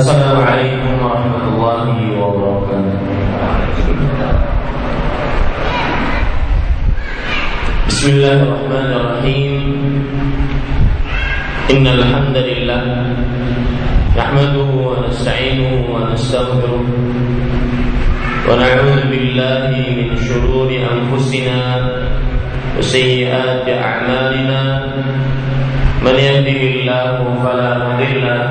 السلام عليكم ورحمة الله وبركاته بسم الله الرحمن الرحيم إن الحمد لله نحمده ونستعينه ونستغفره ونعوذ بالله من شرور أنفسنا وسيئات أعمالنا من يهده الله فلا مضل له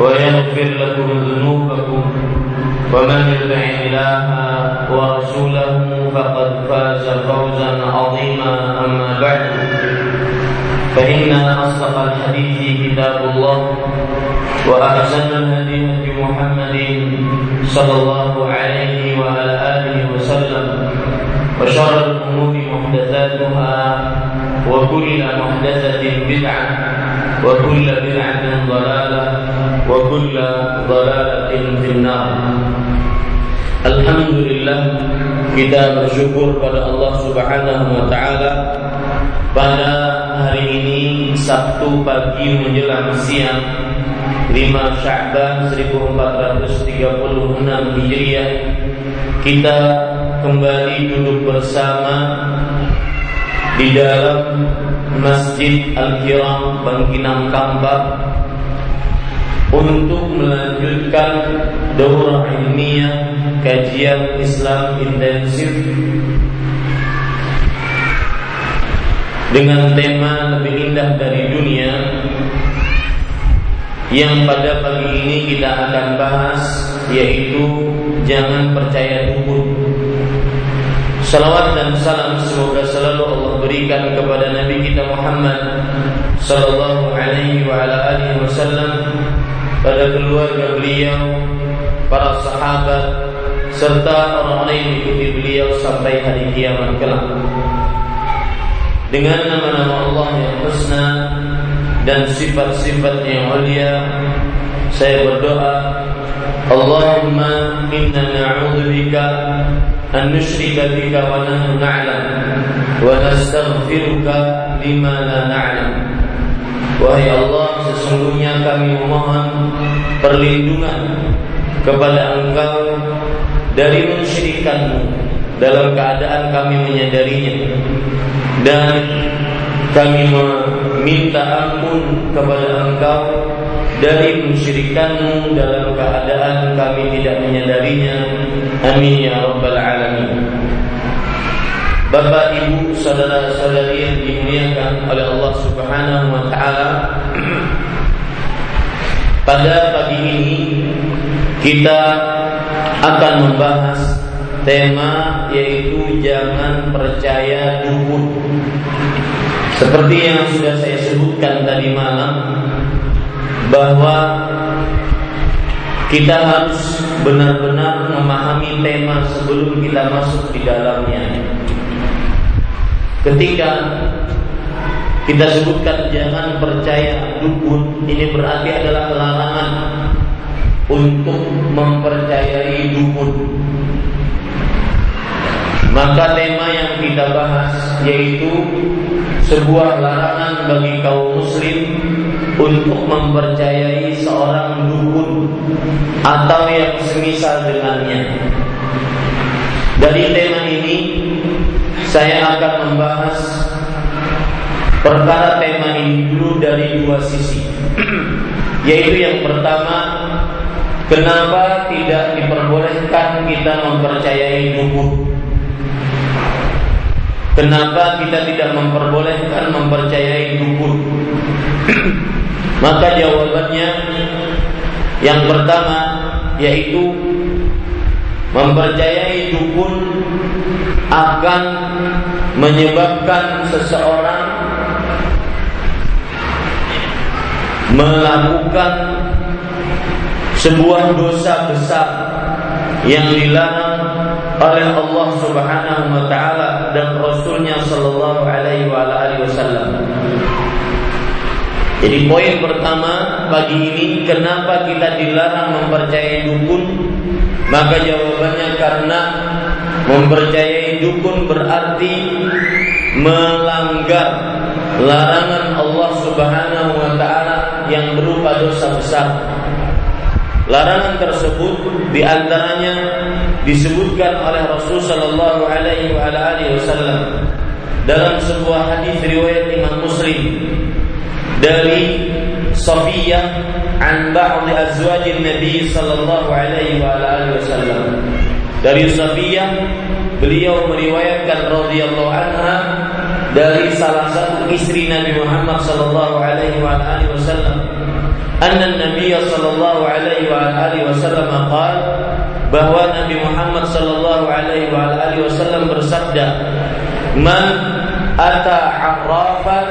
ويغفر لكم ذنوبكم ومن يطع الله ورسوله فقد فاز فوزا عظيما. أما بعد فإن أصدق الحديث كتاب الله وأحسن الهدي هدي محمد صلى الله عليه وعلى آله وسلم وشر الأمور محدثاتها وكل محدثه بدعه وكل بدعه ضلاله وكل ضلالة في النار Alhamdulillah kita bersyukur pada Allah Subhanahu wa taala pada hari ini Sabtu pagi menjelang siang 5 Sya'ban 1436 Hijriah kita kembali duduk bersama di dalam Masjid Al-Kiram Bangkinang Kambak untuk melanjutkan daurah ilmiah kajian Islam intensif dengan tema lebih indah dari dunia yang pada pagi ini kita akan bahas yaitu jangan percaya dukun. Salawat dan salam semoga selalu Allah berikan kepada Nabi kita Muhammad sallallahu alaihi wa ala alihi wasallam pada keluarga beliau, para sahabat, serta orang-orang yang mengikuti beliau sampai hari kiamat kelak. Dengan nama-nama Allah yang husna dan sifat-sifat yang mulia, saya berdoa, Allahumma inna na'udzubika bika wa nahnu na'lam wa nastaghfiruka lima la na'lam. Wahai Allah, sesungguhnya kami memohon perlindungan kepada Engkau dari mensyirikanmu dalam keadaan kami menyadarinya dan kami meminta ampun kepada Engkau dari mensyirikanmu dalam keadaan kami tidak menyadarinya. Amin ya rabbal alamin. Bapak, Ibu, saudara-saudari yang dimuliakan oleh Allah Subhanahu wa taala. Pada pagi ini kita akan membahas tema yaitu jangan percaya dukun. Seperti yang sudah saya sebutkan tadi malam bahwa kita harus benar-benar memahami tema sebelum kita masuk di dalamnya. Ketika kita sebutkan jangan percaya dukun, ini berarti adalah larangan untuk mempercayai dukun. Maka tema yang kita bahas yaitu sebuah larangan bagi kaum muslim untuk mempercayai seorang dukun atau yang semisal dengannya. Dari tema ini saya akan membahas perkara tema ini dulu dari dua sisi. Yaitu yang pertama Kenapa tidak diperbolehkan kita mempercayai dukun? Kenapa kita tidak memperbolehkan mempercayai dukun? Maka jawabannya yang pertama yaitu mempercayai dukun akan menyebabkan seseorang melakukan sebuah dosa besar yang dilarang oleh Allah Subhanahu wa taala dan Rasulnya sallallahu alaihi wa alihi wasallam. Jadi poin pertama pagi ini kenapa kita dilarang mempercayai dukun? Maka jawabannya karena mempercayai dukun berarti melanggar larangan Allah Subhanahu wa taala yang berupa dosa besar. Larangan tersebut di antaranya disebutkan oleh Rasul Shallallahu Alaihi Wasallam dalam sebuah hadis riwayat Imam Muslim dari Sofiyah an ba'd azwaj Nabi sallallahu alaihi wa alihi wasallam. Dari Sofiyah beliau meriwayatkan radhiyallahu anha dari salah satu istri Nabi Muhammad sallallahu alaihi wa alihi wasallam. Anna Nabi sallallahu alaihi wa alihi wasallam qala bahwa Nabi Muhammad sallallahu alaihi wa alihi wasallam bersabda, "Man ata arrafan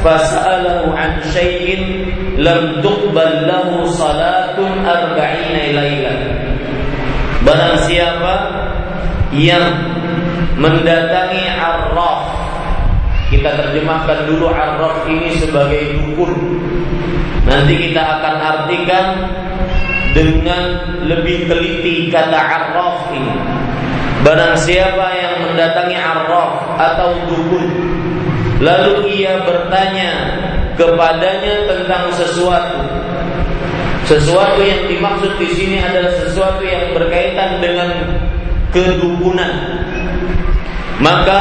fas'alahu an syai'in lam tuqbal lahu salatun arba'ina lailah barang siapa yang mendatangi arraf kita terjemahkan dulu arraf ini sebagai dukun Nanti kita akan artikan dengan lebih teliti kata arraf ini. Barang siapa yang mendatangi arraf atau dukun lalu ia bertanya kepadanya tentang sesuatu. Sesuatu yang dimaksud di sini adalah sesuatu yang berkaitan dengan kedukunan. Maka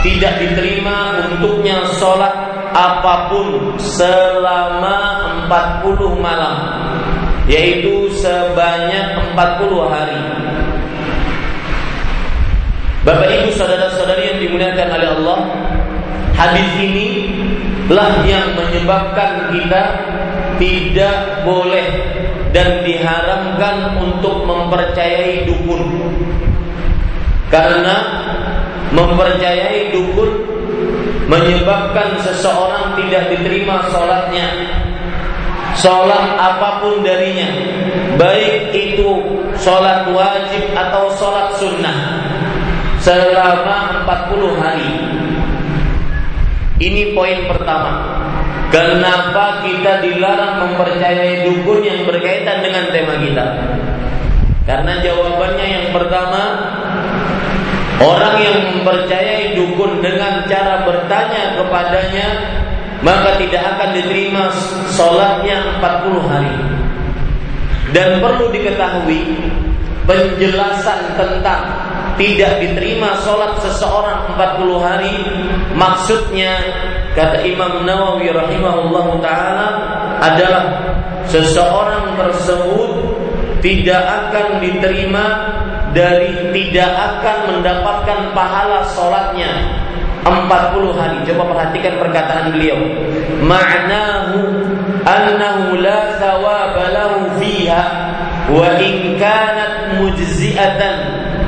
tidak diterima untuknya sholat apa pun selama 40 malam yaitu sebanyak 40 hari. Bapak Ibu saudara-saudari yang dimuliakan oleh Allah hadis ini lah yang menyebabkan kita tidak boleh dan diharamkan untuk mempercayai dukun. Karena mempercayai dukun menyebabkan seseorang tidak diterima sholatnya sholat apa pun darinya baik itu sholat wajib atau sholat sunnah selama 40 hari ini poin pertama Kenapa kita dilarang mempercayai dukun yang berkaitan dengan tema kita? Karena jawabannya yang pertama Orang yang mempercayai dukun dengan cara bertanya kepadanya maka tidak akan diterima sholatnya 40 hari. Dan perlu diketahui penjelasan tentang tidak diterima sholat seseorang 40 hari maksudnya kata Imam Nawawi rahimahullah taala adalah seseorang tersebut tidak akan diterima dari tidak akan mendapatkan pahala sholatnya 40 hari. Coba perhatikan perkataan beliau. Ma'nahu annahu la thawaba lahu fiha wa in kanat mujzi'atan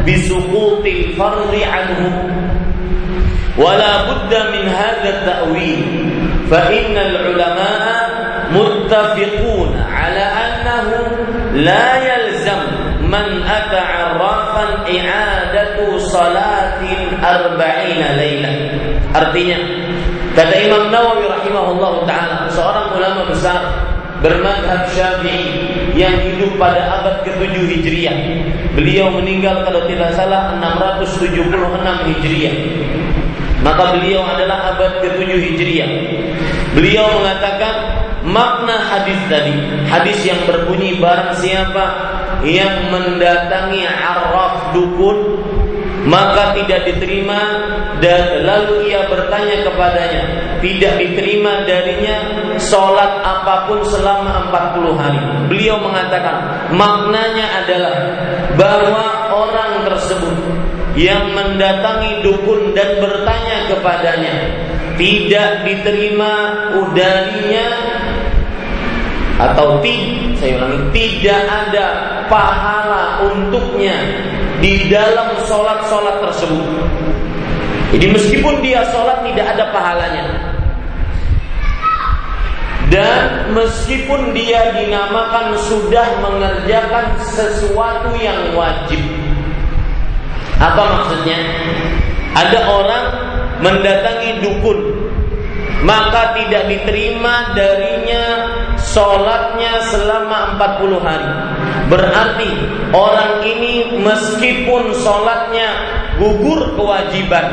بسقوط الفرض عنه ولا بد من هذا التأويل. فإن العلماء متفقون على أنه لا يلزم من أتى عرافا إعادة صلاة أربعين ليلة. Artinya, kata Imam Nawawi rahimahullah ta'ala, seorang ulama besar bermadhab Syafi'i yang hidup pada abad ke-7 Hijriah. Beliau meninggal kalau tidak salah 676 Hijriah. Maka beliau adalah abad ke-7 Hijriah. Beliau mengatakan makna hadis tadi, hadis yang berbunyi barang siapa yang mendatangi araf dukun maka tidak diterima dan lalu ia bertanya kepadanya tidak diterima darinya sholat apa pun selama 40 hari. Beliau mengatakan maknanya adalah bahwa orang tersebut yang mendatangi dukun dan bertanya kepadanya tidak diterima udarinya atau tidak saya ulangi tidak ada pahala untuknya di dalam sholat-sholat tersebut. Jadi meskipun dia sholat tidak ada pahalanya. Dan meskipun dia dinamakan sudah mengerjakan sesuatu yang wajib. Apa maksudnya? Ada orang mendatangi dukun maka tidak diterima darinya sholatnya selama 40 hari. Berarti orang ini meskipun sholatnya gugur kewajiban,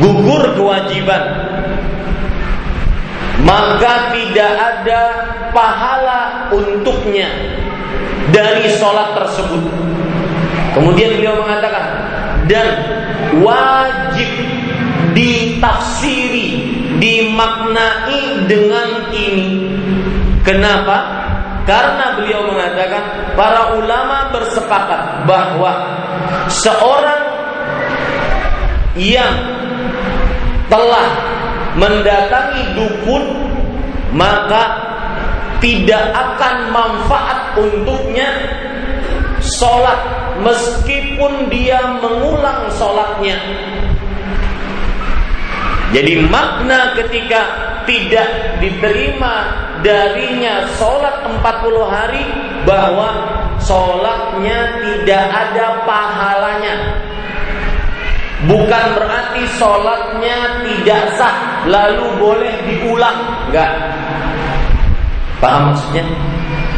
gugur kewajiban, maka tidak ada pahala untuknya dari sholat tersebut. Kemudian beliau mengatakan dan wajib ditafsiri, dimaknai dengan ini. Kenapa? Karena beliau mengatakan para ulama bersepakat bahwa seorang yang telah mendatangi dukun maka tidak akan manfaat untuknya sholat meskipun dia mengulang sholatnya jadi makna ketika tidak diterima darinya sholat 40 hari bahwa sholatnya tidak ada pahalanya. Bukan berarti sholatnya tidak sah lalu boleh diulang, enggak. Paham maksudnya?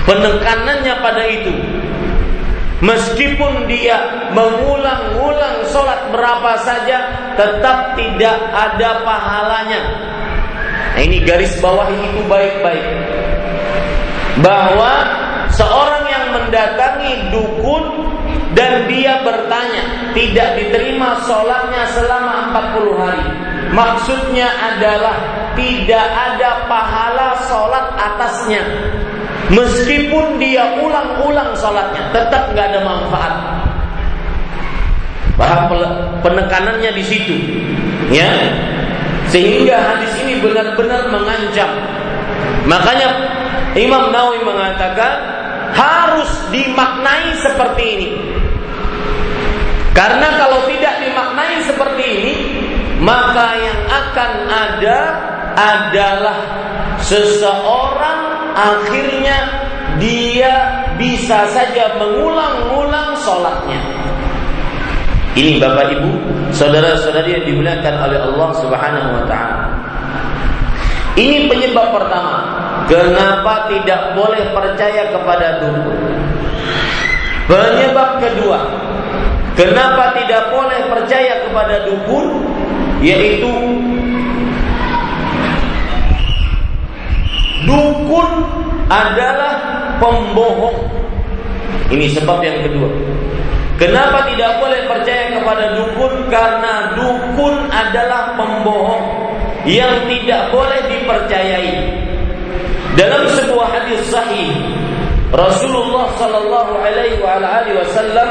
Penekanannya pada itu Meskipun dia mengulang-ulang sholat berapa saja, tetap tidak ada pahalanya. Nah, ini garis bawah itu baik-baik. Bahwa seorang yang mendatangi dukun dan dia bertanya tidak diterima sholatnya selama 40 hari. Maksudnya adalah tidak ada pahala sholat atasnya. Meskipun dia ulang-ulang sholatnya, tetap nggak ada manfaat. Paham penekanannya di situ, ya. Sehingga hadis ini benar-benar mengancam. Makanya Imam Nawawi mengatakan harus dimaknai seperti ini. Karena kalau tidak dimaknai seperti ini, maka yang akan ada adalah seseorang akhirnya dia bisa saja mengulang-ulang sholatnya. Ini Bapak Ibu, saudara-saudari yang dimuliakan oleh Allah Subhanahu wa taala. Ini penyebab pertama, kenapa tidak boleh percaya kepada dukun. Penyebab kedua, kenapa tidak boleh percaya kepada dukun yaitu Dukun adalah pembohong. Ini sebab yang kedua. Kenapa tidak boleh percaya kepada dukun? Karena dukun adalah pembohong yang tidak boleh dipercayai. Dalam sebuah hadis sahih, Rasulullah sallallahu alaihi wasallam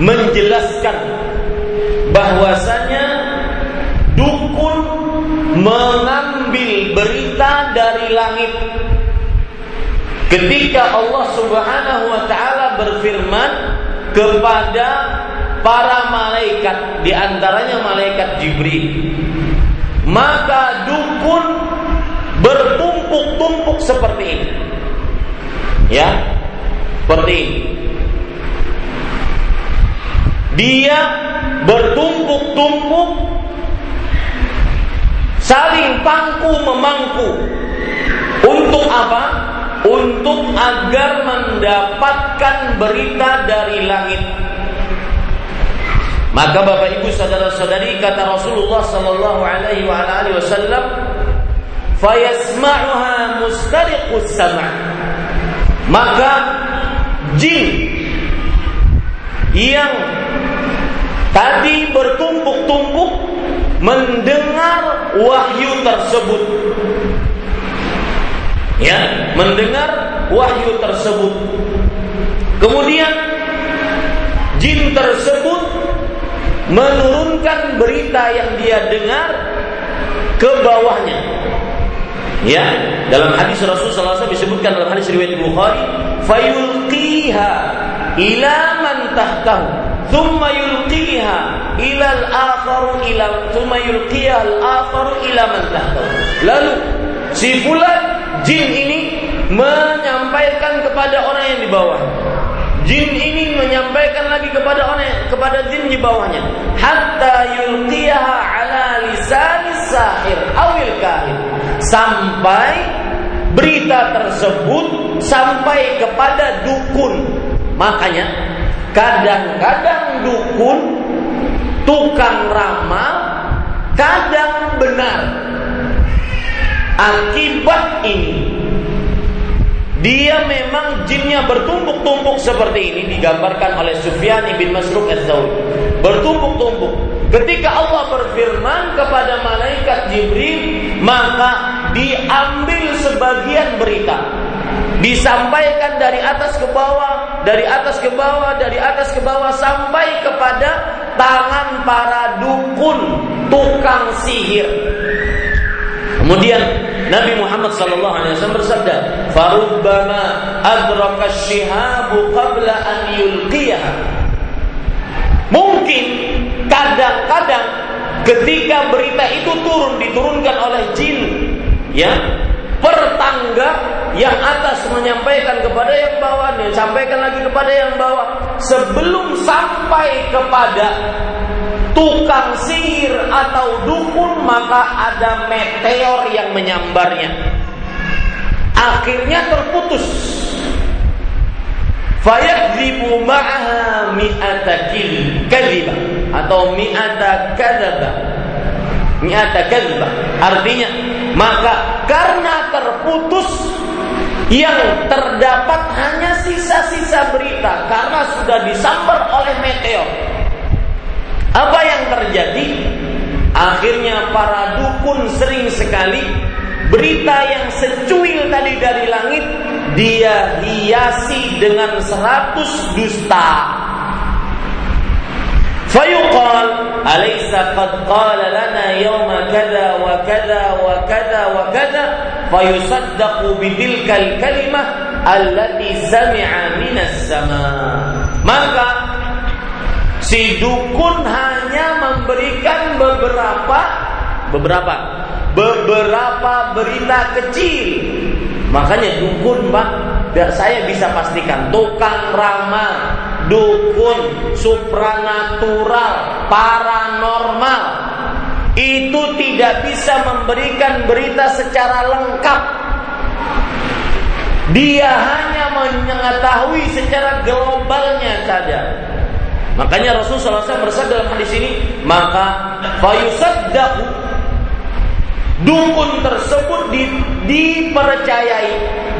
menjelaskan bahwasanya mengambil berita dari langit. Ketika Allah Subhanahu wa taala berfirman kepada para malaikat di antaranya malaikat Jibril maka dukun bertumpuk-tumpuk seperti ini. Ya seperti ini. Dia bertumpuk-tumpuk saling pangku memangku untuk apa? Untuk agar mendapatkan berita dari langit. Maka Bapak Ibu saudara-saudari kata Rasulullah sallallahu alaihi wasallam, "Fayasma'uha mustariqus sama'." Maka jin yang tadi bertumpuk-tumpuk mendengar wahyu tersebut. Ya, mendengar wahyu tersebut. Kemudian jin tersebut menurunkan berita yang dia dengar ke bawahnya. Ya, dalam hadis Rasulullah SAW disebutkan dalam hadis riwayat Bukhari, fayulqiha ila man tahtahu, thumma yulqiha ila al-akharu ila thumma yulqiha al-akharu ila man. Lalu si fulan jin ini menyampaikan kepada orang yang di bawah. Jin ini menyampaikan lagi kepada orang kepada jin di bawahnya. Hatta yulqiyaha ala lisan sahir awil kahin. Sampai berita tersebut sampai kepada dukun. Makanya kadang-kadang dukun tukang ramal kadang benar. Akibat ini dia memang jinnya bertumpuk-tumpuk seperti ini digambarkan oleh Sufyan bin Masruq Az-Zawri. Bertumpuk-tumpuk. Ketika Allah berfirman kepada malaikat Jibril, maka diambil sebagian berita. Disampaikan dari atas ke bawah, dari atas ke bawah, dari atas ke bawah sampai kepada tangan para dukun, tukang sihir. Kemudian Nabi Muhammad sallallahu alaihi wasallam bersabda, "Farubbama adraka syihabu qabla an yulqiyaha." Mungkin kadang-kadang ketika berita itu turun diturunkan oleh jin, ya, pertangga yang atas menyampaikan kepada yang bawah, dan sampaikan lagi kepada yang bawah sebelum sampai kepada tukang sihir atau dukun maka ada meteor yang menyambarnya. Akhirnya terputus. Fayakdzibu ma'aha mi'ata kadhiba atau mi'ata kadzaba. Mi'ata kadzba. Artinya maka karena terputus yang terdapat hanya sisa-sisa berita karena sudah disambar oleh meteor apa yang terjadi? Akhirnya para dukun sering sekali berita yang secuil tadi dari langit dia hiasi dengan seratus dusta. Fayuqal alaysa qad qala lana yawma kada wa kada wa kada wa kada fayusaddaqu bidilkal kalimah allati sami'a minas sama. Maka Si dukun hanya memberikan beberapa beberapa beberapa berita kecil. Makanya dukun, Pak, saya bisa pastikan tukang ramal, dukun, supranatural, paranormal itu tidak bisa memberikan berita secara lengkap. Dia hanya mengetahui secara globalnya saja. Makanya Rasulullah SAW bersabda dalam hadis ini, maka fayusaddaqu dukun tersebut di, dipercayai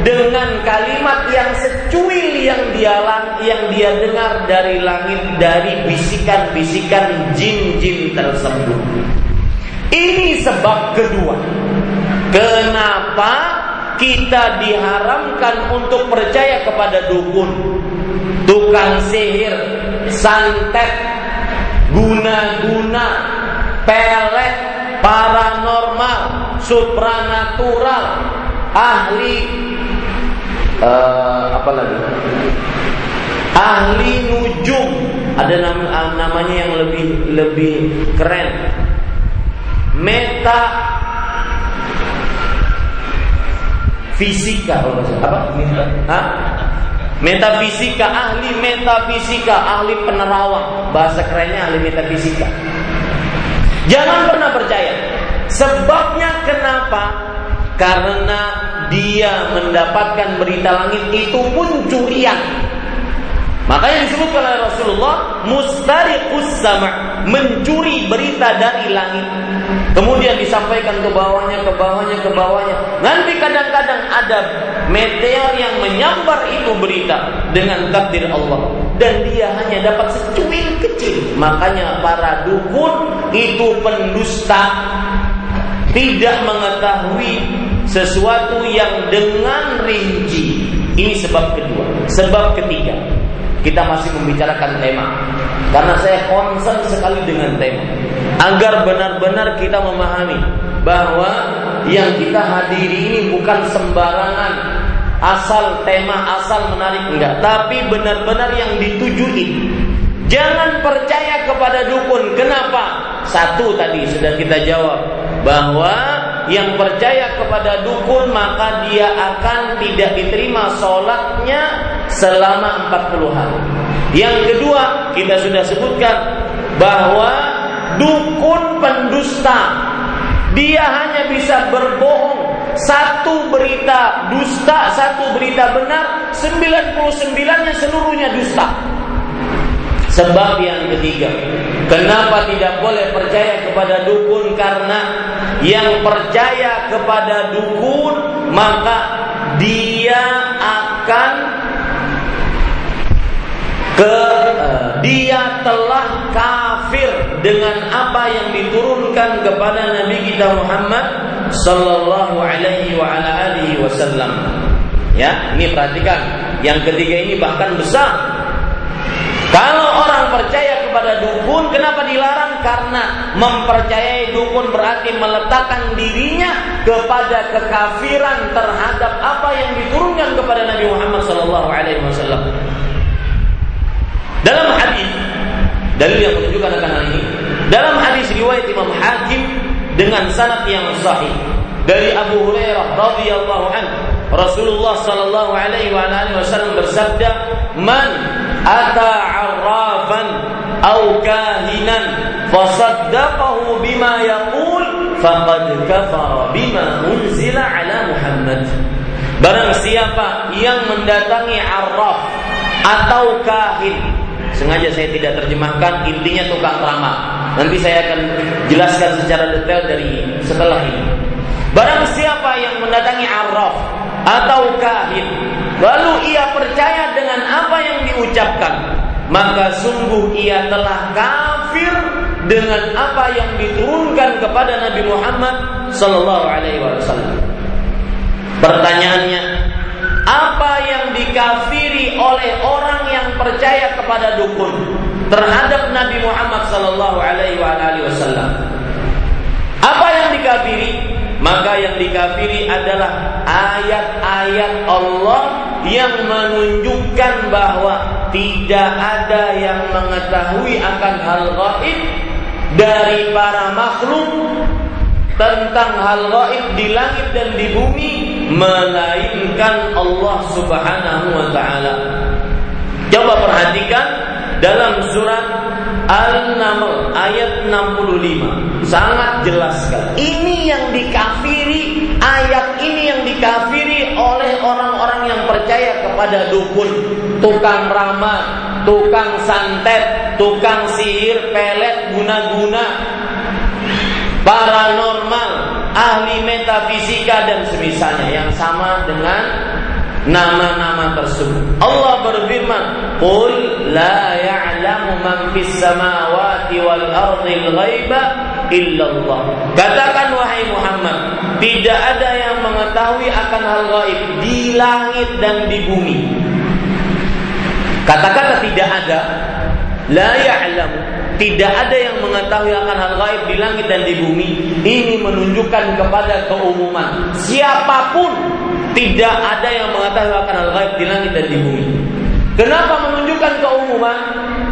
dengan kalimat yang secuil yang dia yang dia dengar dari langit dari bisikan-bisikan jin-jin tersebut. Ini sebab kedua. Kenapa kita diharamkan untuk percaya kepada dukun, tukang sihir, santet, guna-guna, pelet, paranormal, supranatural, ahli uh, apa lagi? Ahli nujum, ada nama, namanya yang lebih lebih keren. Meta fisika apa? Meta? Metafisika, ahli metafisika, ahli penerawang. Bahasa kerennya ahli metafisika. Jangan pernah percaya. Sebabnya kenapa? Karena dia mendapatkan berita langit itu pun curian. Makanya disebutkan oleh Rasulullah mustariqus sama mencuri berita dari langit. Kemudian disampaikan ke bawahnya, ke bawahnya, ke bawahnya. Nanti kadang-kadang ada meteor yang menyambar itu berita dengan takdir Allah. Dan dia hanya dapat secuil. Makanya para dukun itu pendusta. Tidak mengetahui sesuatu yang dengan rinci. Ini sebab kedua. Sebab ketiga. Kita masih membicarakan tema. Karena saya concern sekali dengan tema agar benar-benar kita memahami bahwa yang kita hadiri ini bukan sembarangan asal tema asal menarik enggak tapi benar-benar yang ditujui jangan percaya kepada dukun. Kenapa? Satu tadi sudah kita jawab. Bahwa yang percaya kepada dukun maka dia akan tidak diterima sholatnya selama 40 hari. Yang kedua kita sudah sebutkan bahwa dukun pendusta. Dia hanya bisa berbohong. Satu berita dusta, satu berita benar, 99-nya seluruhnya dusta. Sebab yang ketiga, kenapa tidak boleh percaya kepada dukun karena yang percaya kepada dukun maka dia akan ke uh, dia telah kafir dengan apa yang diturunkan kepada Nabi kita Muhammad sallallahu alaihi wa ala alihi wasallam. Ya, ini perhatikan. Yang ketiga ini bahkan besar. Kalau orang percaya kepada dukun, kenapa dilarang? Karena mempercayai dukun berarti meletakkan dirinya kepada kekafiran terhadap apa yang diturunkan kepada Nabi Muhammad wasallam. Dalam hadis dalil yang menunjukkan akan hal ini. Dalam hadis riwayat Imam Hakim dengan sanad yang sahih dari Abu Hurairah radhiyallahu anhu Rasulullah sallallahu alaihi wasallam bersabda, "Man ata 'arrafan aw kahinan fasaddaqahu bima yaqul faqad kafara bima unzila ala Muhammad." Barang siapa yang mendatangi arraf atau kahin Sengaja saya tidak terjemahkan intinya tukang ramal. Nanti saya akan jelaskan secara detail dari setelah ini. Barang siapa yang mendatangi arraf atau kahin, lalu ia percaya dengan apa yang diucapkan, maka sungguh ia telah kafir dengan apa yang diturunkan kepada Nabi Muhammad sallallahu alaihi wasallam. Pertanyaannya, apa yang dikafiri oleh orang yang percaya kepada dukun terhadap Nabi Muhammad sallallahu alaihi wasallam. Apa yang dikafiri? Maka yang dikafiri adalah ayat-ayat Allah yang menunjukkan bahwa tidak ada yang mengetahui akan hal gaib dari para makhluk tentang hal gaib di langit dan di bumi melainkan Allah Subhanahu wa taala. Coba perhatikan dalam surat Al-Naml ayat 65 sangat jelas sekali. Ini yang dikafiri, ayat ini yang dikafiri orang-orang yang percaya kepada dukun, tukang ramal, tukang santet, tukang sihir, pelet, guna-guna, paranormal, ahli metafisika dan semisalnya. Yang sama dengan nama-nama tersebut. Allah berfirman, "Qul la ya'lamu man fis samawati wal ardi ghaiba illallah." Katakan wahai Muhammad, tidak ada yang mengetahui akan hal gaib di langit dan di bumi. Kata-kata tidak ada, la ya'lamu tidak ada yang mengetahui akan hal gaib di langit dan di bumi. Ini menunjukkan kepada keumuman. Siapa pun tidak ada yang mengetahui akan hal gaib di langit dan di bumi. Kenapa menunjukkan keumuman?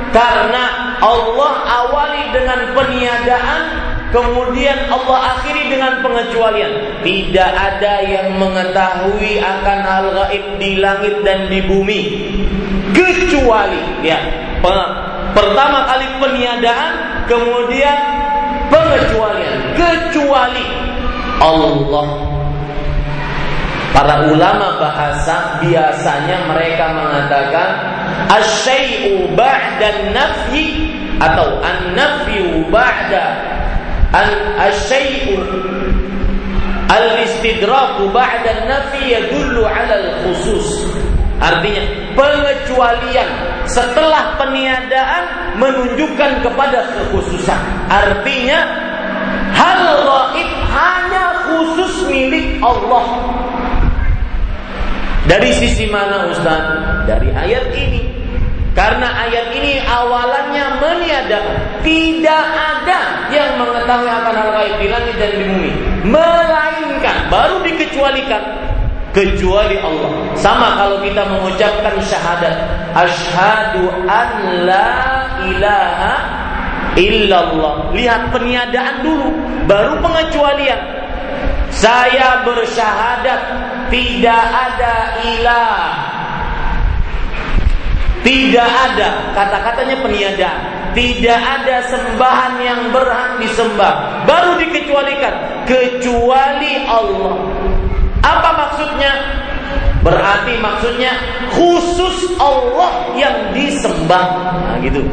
Karena Allah awali dengan peniadaan, kemudian Allah akhiri dengan pengecualian. Tidak ada yang mengetahui akan hal gaib di langit dan di bumi kecuali ya Pertama kali peniadaan, kemudian pengecualian. Kecuali Allah. Para ulama bahasa biasanya mereka mengatakan asyai'u ba'da nafyi atau an-nafyu ba'da al-syai'u al-istidraku ba'da nafi yadullu 'ala al-khusus. Artinya pengecualian setelah peniadaan menunjukkan kepada kekhususan. Artinya hal gaib hanya khusus milik Allah. Dari sisi mana Ustaz? Dari ayat ini. Karena ayat ini awalannya meniadakan. Tidak ada yang mengetahui akan hal gaib di langit dan di bumi. Melainkan, baru dikecualikan. Kecuali Allah. Sama kalau kita mengucapkan syahadat. Ashadu an la ilaha illallah. Lihat peniadaan dulu. Baru pengecualian. Saya bersyahadat tidak ada ilah tidak ada kata-katanya peniadaan. Tidak ada sembahan yang berhak disembah. Baru dikecualikan kecuali Allah. Apa maksudnya? Berarti maksudnya khusus Allah yang disembah. Nah, gitu.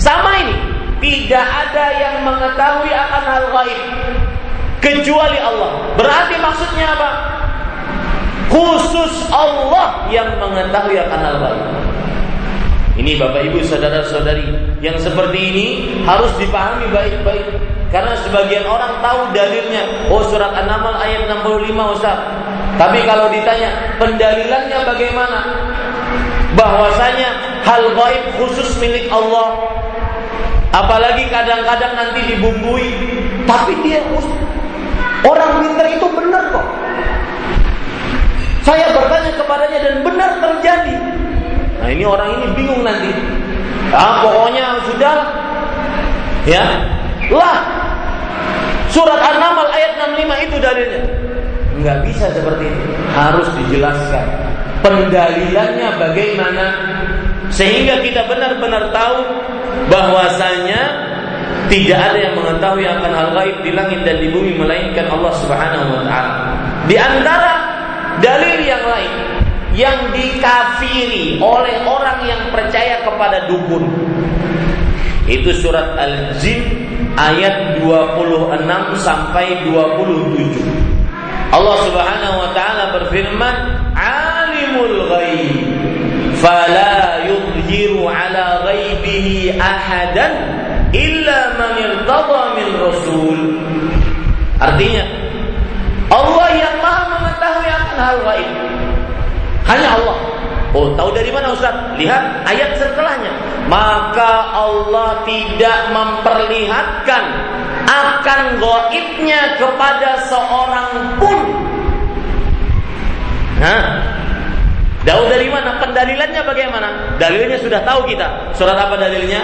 Sama ini, tidak ada yang mengetahui akan hal gaib kecuali Allah. Berarti maksudnya apa? Khusus Allah yang mengetahui akan hal gaib. Ini Bapak Ibu saudara-saudari yang seperti ini harus dipahami baik-baik karena sebagian orang tahu dalilnya. Oh surat An-Naml ayat 65 Ustaz. Tapi kalau ditanya pendalilannya bagaimana? Bahwasanya hal gaib khusus milik Allah. Apalagi kadang-kadang nanti dibumbui. Tapi dia orang pintar itu benar kok. Saya bertanya kepadanya dan benar terjadi. Nah ini orang ini bingung nanti. Ah pokoknya sudah ya lah surat An-Naml ayat 65 itu dalilnya. Enggak bisa seperti itu. Harus dijelaskan pendalilannya bagaimana sehingga kita benar-benar tahu bahwasanya tidak ada yang mengetahui akan hal gaib di langit dan di bumi melainkan Allah Subhanahu wa taala. Di antara dalil yang lain yang dikafiri oleh orang yang percaya kepada dukun. Itu surat Al-Jin ayat 26 sampai 27. Allah Subhanahu wa taala berfirman, "Alimul ghaib fala yudhiru ala ghaibihi ahadan illa man irtada min rasul." Artinya, Allah yang Maha mengetahui akan hal gaib. Hanya Allah. Oh, tahu dari mana Ustaz? Lihat ayat setelahnya. Maka Allah tidak memperlihatkan akan goibnya kepada seorang pun. Nah, Tahu dari mana? Pendalilannya bagaimana? Dalilnya sudah tahu kita. Surat apa dalilnya?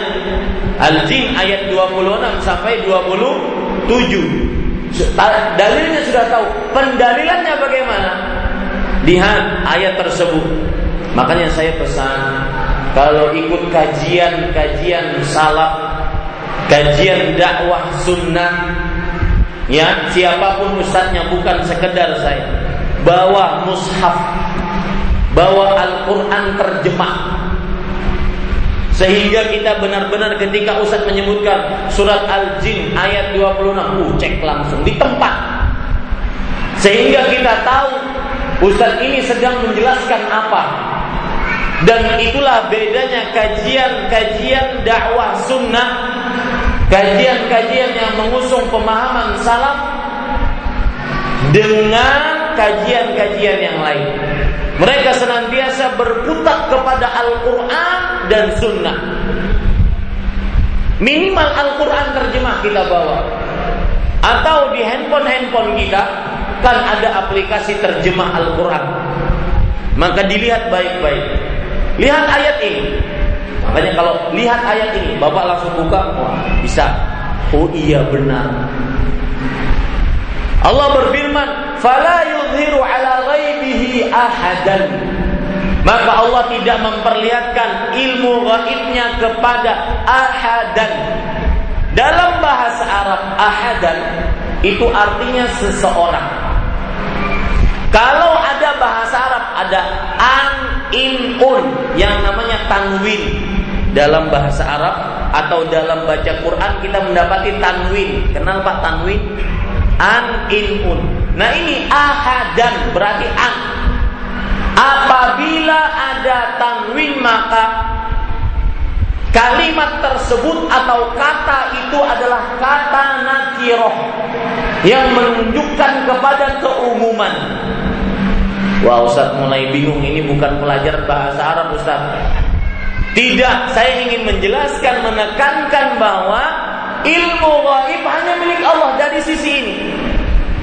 Al-Jin ayat 26 sampai 27. Dalilnya sudah tahu. Pendalilannya bagaimana? Lihat ayat tersebut. Makanya saya pesan kalau ikut kajian-kajian salaf, kajian dakwah sunnah, ya siapa pun ustadznya bukan sekedar saya, bawa mushaf, bawa Al-Quran terjemah, sehingga kita benar-benar ketika Ustaz menyebutkan surat Al-Jin ayat 26, uh, cek langsung di tempat. Sehingga kita tahu Ustaz ini sedang menjelaskan apa? Dan itulah bedanya kajian-kajian dakwah sunnah Kajian-kajian yang mengusung pemahaman salaf Dengan kajian-kajian yang lain. Mereka senantiasa berputar kepada Al-Quran dan sunnah. Minimal Al-Quran terjemah kita bawa. Atau di handphone-handphone kita kan ada aplikasi terjemah Al-Quran. Maka dilihat baik-baik. Lihat ayat ini. Makanya kalau lihat ayat ini, Bapak langsung buka, wah bisa. Oh iya benar. Allah berfirman, "Fala yudhiru ala ghaibihi ahadan." Maka Allah tidak memperlihatkan ilmu gaibnya kepada ahadan. Dalam bahasa Arab, ahadan itu artinya seseorang. Kalau ada bahasa Arab ada an, in, un yang namanya tanwin dalam bahasa Arab atau dalam baca Quran kita mendapati tanwin. Kenal Pak tanwin? An in un. Nah ini ahadan berarti an. Apabila ada tanwin maka kalimat tersebut atau kata itu adalah kata nakiroh yang menunjukkan kepada keumuman. Wah Ustaz mulai bingung ini bukan pelajar bahasa Arab Ustaz. Tidak, saya ingin menjelaskan menekankan bahwa ilmu gaib hanya milik Allah dari sisi ini.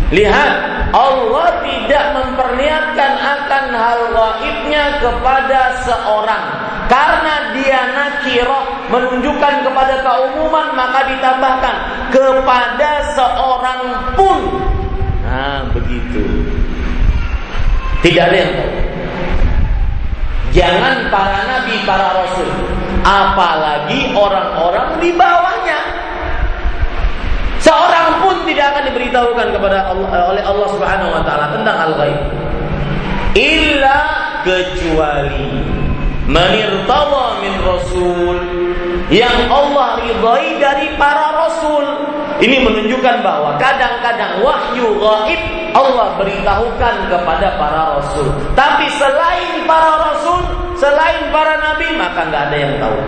Lihat, Allah tidak memperlihatkan akan hal gaibnya kepada seorang. Karena dia nakirah menunjukkan kepada keumuman maka ditambahkan kepada seorang pun. Nah, begitu. Tidak ada yang. Jangan para nabi, para rasul, apalagi orang-orang di bawahnya. Seorang pun tidak akan diberitahukan kepada Allah, oleh Allah Subhanahu wa taala tentang al ghaib. Illa kecuali manirtawa min rasul yang Allah ridhai dari para rasul ini menunjukkan bahwa kadang-kadang wahyu gaib Allah beritahukan kepada para rasul. Tapi selain para rasul, selain para nabi, maka nggak ada yang tahu.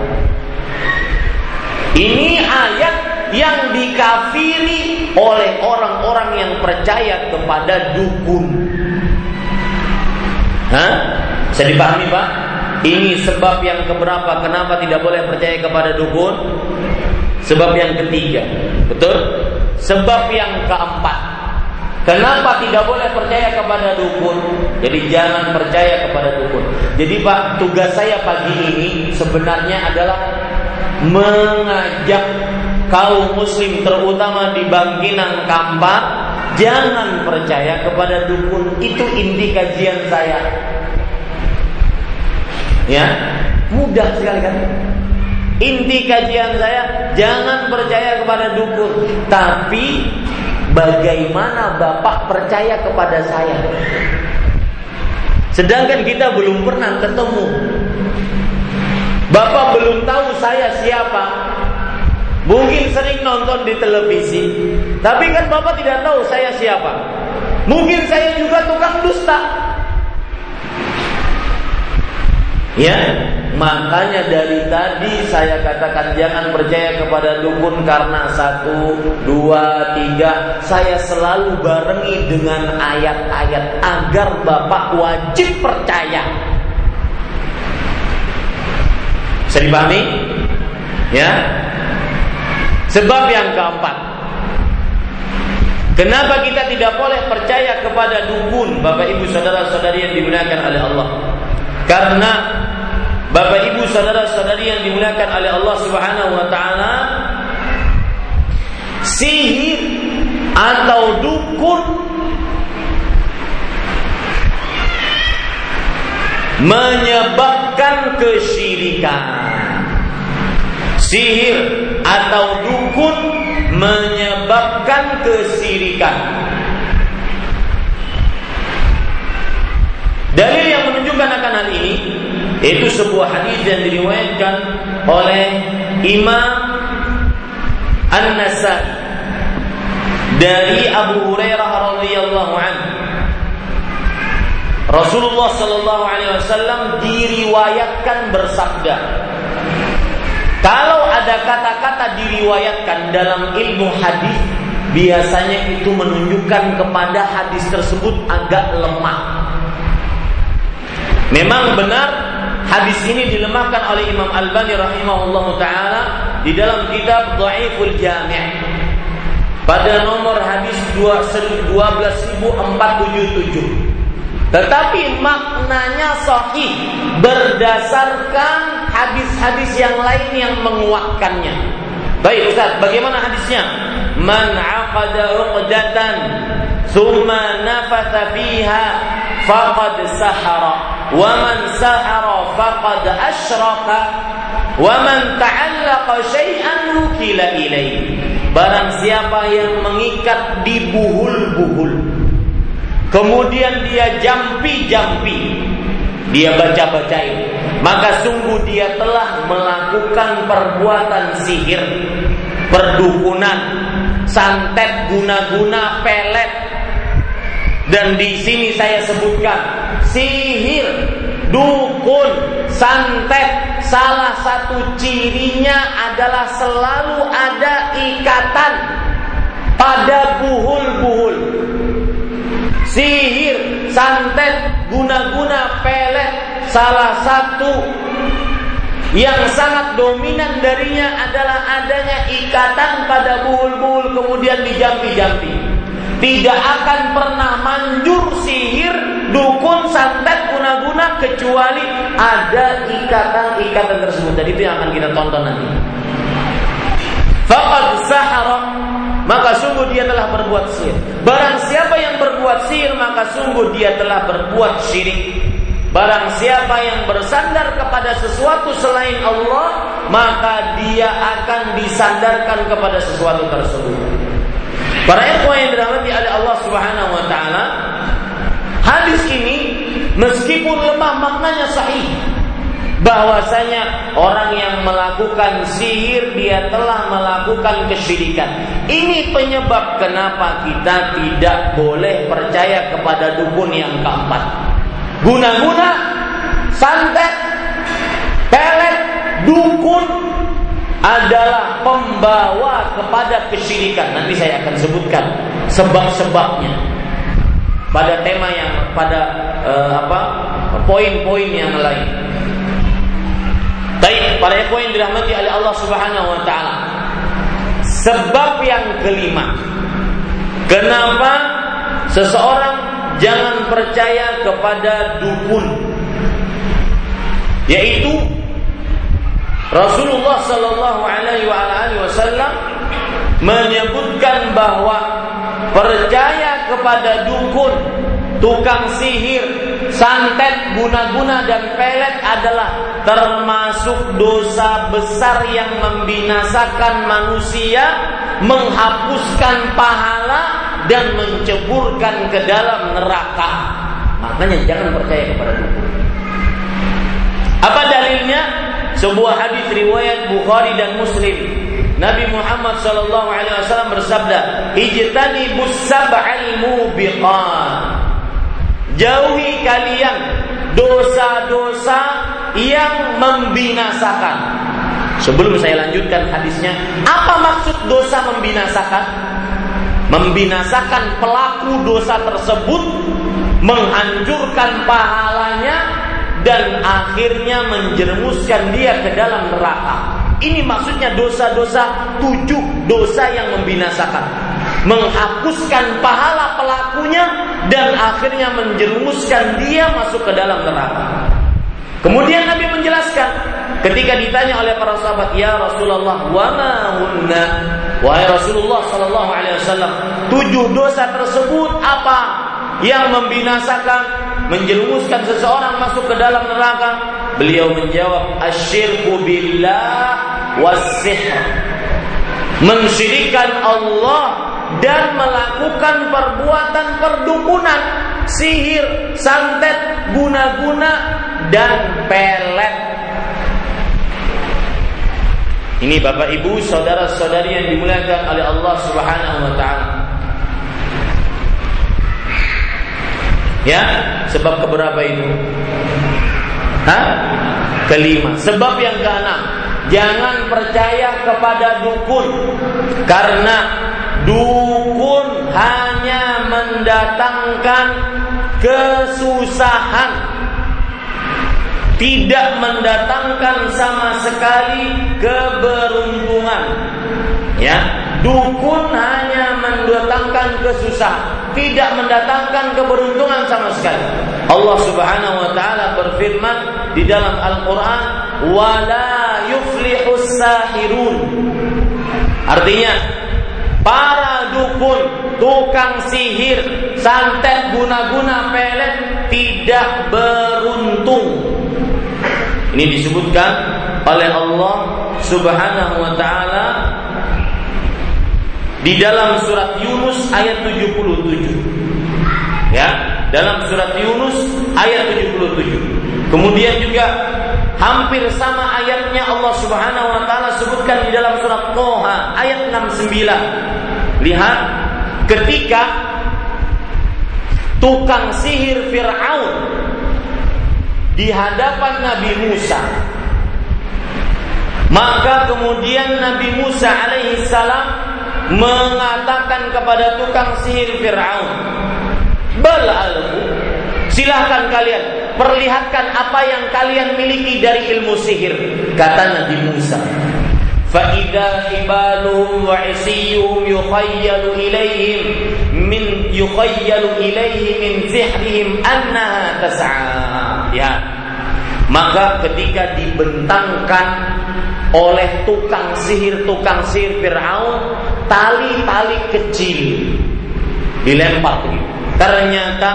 Ini ayat yang dikafiri oleh orang-orang yang percaya kepada dukun. Hah? Bisa dipahami Pak? Ini sebab yang keberapa kenapa tidak boleh percaya kepada dukun? Sebab yang ketiga, betul? Sebab yang keempat, kenapa tidak boleh percaya kepada dukun? Jadi jangan percaya kepada dukun. Jadi Pak, tugas saya pagi ini sebenarnya adalah mengajak kaum muslim terutama di Bangkinang Kampar jangan percaya kepada dukun. Itu inti kajian saya. Ya, mudah sekali kan? Inti kajian saya jangan percaya kepada dukun, tapi bagaimana Bapak percaya kepada saya? Sedangkan kita belum pernah ketemu. Bapak belum tahu saya siapa. Mungkin sering nonton di televisi, tapi kan Bapak tidak tahu saya siapa. Mungkin saya juga tukang dusta. Ya, makanya dari tadi saya katakan jangan percaya kepada dukun karena satu, dua, tiga. Saya selalu barengi dengan ayat-ayat agar bapak wajib percaya. Bisa dipahami? Ya. Sebab yang keempat, Kenapa kita tidak boleh percaya kepada dukun, Bapak Ibu saudara-saudari yang dimuliakan oleh Allah? Karena Bapak Ibu saudara-saudari yang dimuliakan oleh Allah Subhanahu wa taala sihir atau dukun menyebabkan kesyirikan. Sihir atau dukun menyebabkan kesyirikan. Dalil yang menunjukkan akan hal ini yaitu sebuah hadis yang diriwayatkan oleh Imam An-Nasai dari Abu Hurairah radhiyallahu anhu. Rasulullah sallallahu alaihi wasallam diriwayatkan bersabda, kalau ada kata-kata diriwayatkan dalam ilmu hadis, biasanya itu menunjukkan kepada hadis tersebut agak lemah. Memang benar hadis ini dilemahkan oleh Imam Al-Bani rahimahullah taala di dalam kitab Dhaiful Jami' pada nomor hadis 12477. Tetapi maknanya sahih berdasarkan hadis-hadis yang lain yang menguatkannya. Baik Ustaz, bagaimana hadisnya? Man aqada uqdatan thumma nafatha fiha faqad sahara wa man sahara faqad asyraka wa man ta'allaqa syai'an wukila ilaihi. Barang siapa yang mengikat di buhul-buhul Kemudian dia jampi-jampi Dia baca-bacain maka sungguh dia telah melakukan perbuatan sihir, perdukunan, santet guna-guna pelet. Dan di sini saya sebutkan sihir, dukun, santet, salah satu cirinya adalah selalu ada ikatan pada buhul-buhul. Sihir, santet, guna-guna pelet, salah satu yang sangat dominan darinya adalah adanya ikatan pada buhul-buhul kemudian dijampi-jampi. Tidak akan pernah manjur sihir, dukun, santet, guna-guna kecuali ada ikatan-ikatan tersebut. Dan itu yang akan kita tonton nanti. Faqad sahara maka sungguh dia telah berbuat sihir. Barang siapa yang berbuat sihir maka sungguh dia telah berbuat syirik. Barang siapa yang bersandar kepada sesuatu selain Allah, maka dia akan disandarkan kepada sesuatu tersebut. Para ikhwan yang dirahmati oleh Allah Subhanahu wa taala, hadis ini meskipun lemah maknanya sahih bahwasanya orang yang melakukan sihir dia telah melakukan kesyirikan. Ini penyebab kenapa kita tidak boleh percaya kepada dukun yang keempat. Guna-guna, santet, pelet, dukun adalah pembawa kepada kesyirikan. Nanti saya akan sebutkan sebab-sebabnya pada tema yang pada uh, apa poin-poin yang lain. Baik, para poin dirahmati oleh Allah Subhanahu wa taala. Sebab yang kelima. Kenapa seseorang jangan percaya kepada dukun? Yaitu Rasulullah Shallallahu Alaihi Wasallam menyebutkan bahwa percaya kepada dukun, tukang sihir, santet, guna-guna dan pelet adalah termasuk dosa besar yang membinasakan manusia, menghapuskan pahala dan menceburkan ke dalam neraka. Makanya jangan percaya kepada dukun. Apa dalilnya? Sebuah hadis riwayat Bukhari dan Muslim. Nabi Muhammad sallallahu alaihi wasallam bersabda, "Ijtanibus sab'al mubiqat." Jauhi kalian dosa-dosa yang membinasakan. Sebelum saya lanjutkan hadisnya, apa maksud dosa membinasakan? Membinasakan pelaku dosa tersebut, menghancurkan pahalanya dan akhirnya menjerumuskan dia ke dalam neraka. Ini maksudnya dosa-dosa tujuh dosa yang membinasakan. Menghapuskan pahala pelakunya dan akhirnya menjerumuskan dia masuk ke dalam neraka. Kemudian Nabi menjelaskan ketika ditanya oleh para sahabat, "Ya Rasulullah, wa ma hunna?" Wahai Rasulullah sallallahu alaihi wasallam, tujuh dosa tersebut apa yang membinasakan menjerumuskan seseorang masuk ke dalam neraka? Beliau menjawab, "Asyirku billah wasihr." Mensyirikan Allah dan melakukan perbuatan perdukunan, sihir, santet, guna-guna dan pelet. Ini Bapak Ibu, saudara-saudari yang dimuliakan oleh Allah Subhanahu wa taala. Ya, sebab keberapa itu? Hah? Kelima. Sebab yang keenam, jangan percaya kepada dukun. Karena dukun hanya mendatangkan kesusahan. Tidak mendatangkan sama sekali keberuntungan. Ya dukun hanya mendatangkan kesusahan. Tidak mendatangkan keberuntungan sama sekali. Allah Subhanahu wa taala berfirman di dalam Al-Qur'an, "Wala yuflihus sahirun." Artinya, para dukun, tukang sihir, santet guna-guna pelet tidak beruntung. Ini disebutkan oleh Allah Subhanahu wa taala di dalam surat Yunus ayat 77. Ya, dalam surat Yunus ayat 77. Kemudian juga Hampir sama ayatnya Allah Subhanahu wa taala sebutkan di dalam surat Toha ayat 69. Lihat ketika tukang sihir Firaun di hadapan Nabi Musa maka kemudian Nabi Musa alaihi salam mengatakan kepada tukang sihir Firaun bal silahkan kalian perlihatkan apa yang kalian miliki dari ilmu sihir kata Nabi Musa فإذا حبالهم وعصيهم يخيل إليهم من يخيل إليه من سحرهم أنها تسعى ya maka ketika dibentangkan oleh tukang sihir tukang sihir Fir'aun tali-tali kecil dilempar ternyata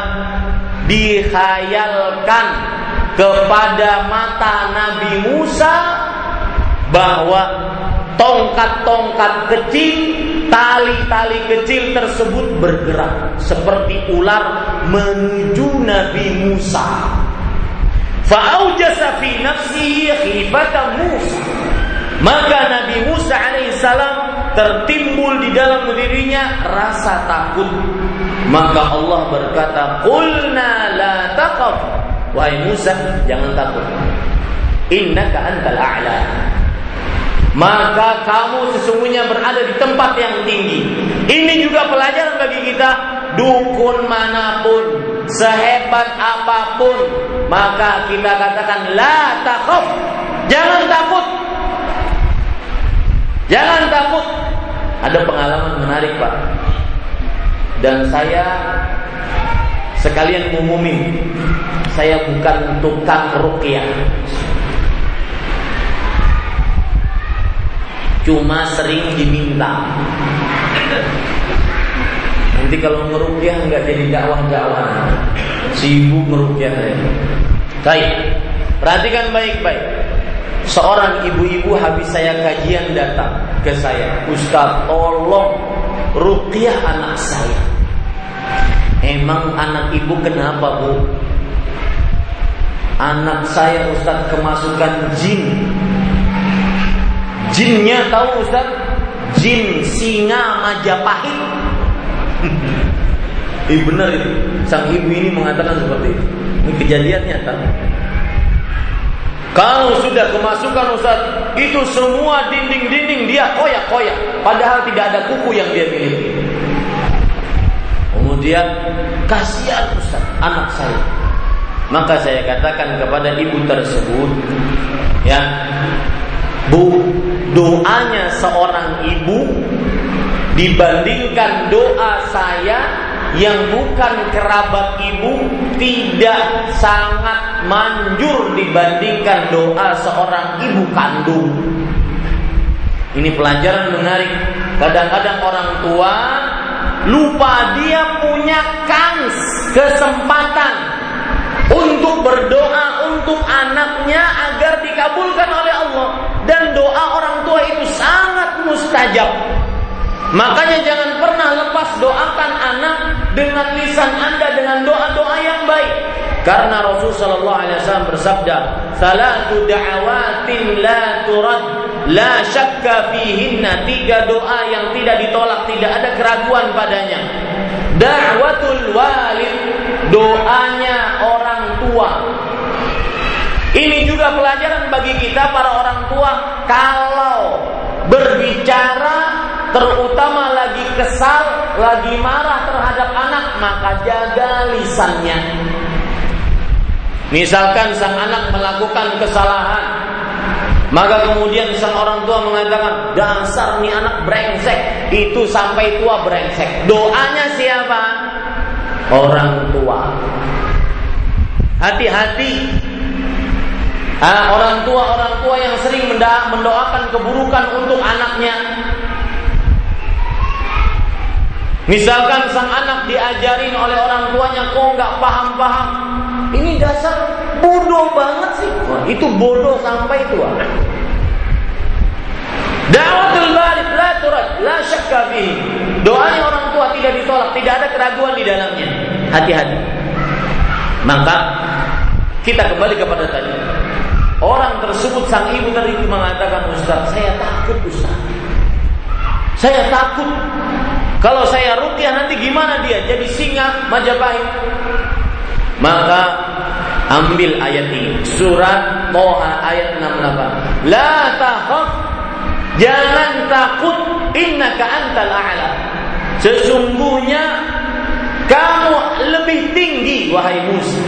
dikhayalkan kepada mata Nabi Musa bahwa tongkat-tongkat kecil, tali-tali kecil tersebut bergerak seperti ular menuju Nabi Musa. Fa'aujasa fi nafsihi khifata Musa. Maka Nabi Musa alaihissalam tertimbul di dalam dirinya rasa takut maka Allah berkata, "Qulna la taqaf." Wahai Musa, jangan takut. Innaka antal a'la. Maka kamu sesungguhnya berada di tempat yang tinggi. Ini juga pelajaran bagi kita. Dukun mana pun, sehebat apa pun, maka kita katakan la. Jangan takut. Jangan takut. Ada pengalaman menarik, Pak dan saya sekalian ngumumin saya bukan tukang rukyah cuma sering diminta. Nanti kalau merukyah nggak jadi dakwah-dakwah. Sibuk merukyah saya. Baik. Perhatikan baik-baik. Seorang ibu-ibu habis saya kajian datang ke saya Ustaz tolong rukyah anak saya Emang anak ibu kenapa bu? Anak saya Ustaz kemasukan jin Jinnya tahu Ustaz? Jin singa Majapahit Ih benar itu Sang ibu ini mengatakan seperti itu Ini kejadian nyata kalau sudah kemasukan Ustaz, itu semua dinding-dinding dia koyak-koyak. Padahal tidak ada kuku yang dia miliki. Kemudian kasihan Ustaz anak saya. Maka saya katakan kepada ibu tersebut, ya, Bu, doanya seorang ibu dibandingkan doa saya yang bukan kerabat ibu tidak sangat manjur dibandingkan doa seorang ibu kandung. Ini pelajaran menarik. Kadang-kadang orang tua lupa dia punya kans kesempatan untuk berdoa untuk anaknya agar dikabulkan oleh Allah. Dan doa orang tua itu sangat mustajab. Makanya jangan pernah lepas doakan anak dengan lisan anda dengan doa-doa yang baik karena Rasul Shallallahu Alaihi Wasallam bersabda salatu da'awatin la turad la syakka fihinna. Tiga doa yang tidak ditolak tidak ada keraguan padanya. Da'watul walid doanya orang tua. Ini juga pelajaran bagi kita para orang tua kalau berbicara terutama lagi kesal, lagi marah terhadap anak, maka jaga lisannya. Misalkan sang anak melakukan kesalahan, maka kemudian sang orang tua mengatakan, dasar nih anak brengsek, itu sampai tua brengsek. Doanya siapa? Orang tua. Hati-hati. Ah, orang tua orang tua yang sering mendoakan keburukan untuk anaknya. Misalkan sang anak diajarin oleh orang tuanya kok nggak paham-paham, dasar bodoh banget sih. Wah, itu bodoh sampai tua. Da'watul balik la turad, la syakka. Doanya orang tua tidak ditolak, tidak ada keraguan di dalamnya. Hati-hati. Maka kita kembali kepada tadi. Orang tersebut sang ibu tadi mengatakan Ustaz, saya takut Ustaz. Saya takut kalau saya rukyah nanti gimana dia? Jadi singa Majapahit. Maka ambil ayat ini surat Toha ayat 68. La takhaf jangan takut innaka antal a'la. Sesungguhnya kamu lebih tinggi wahai Musa.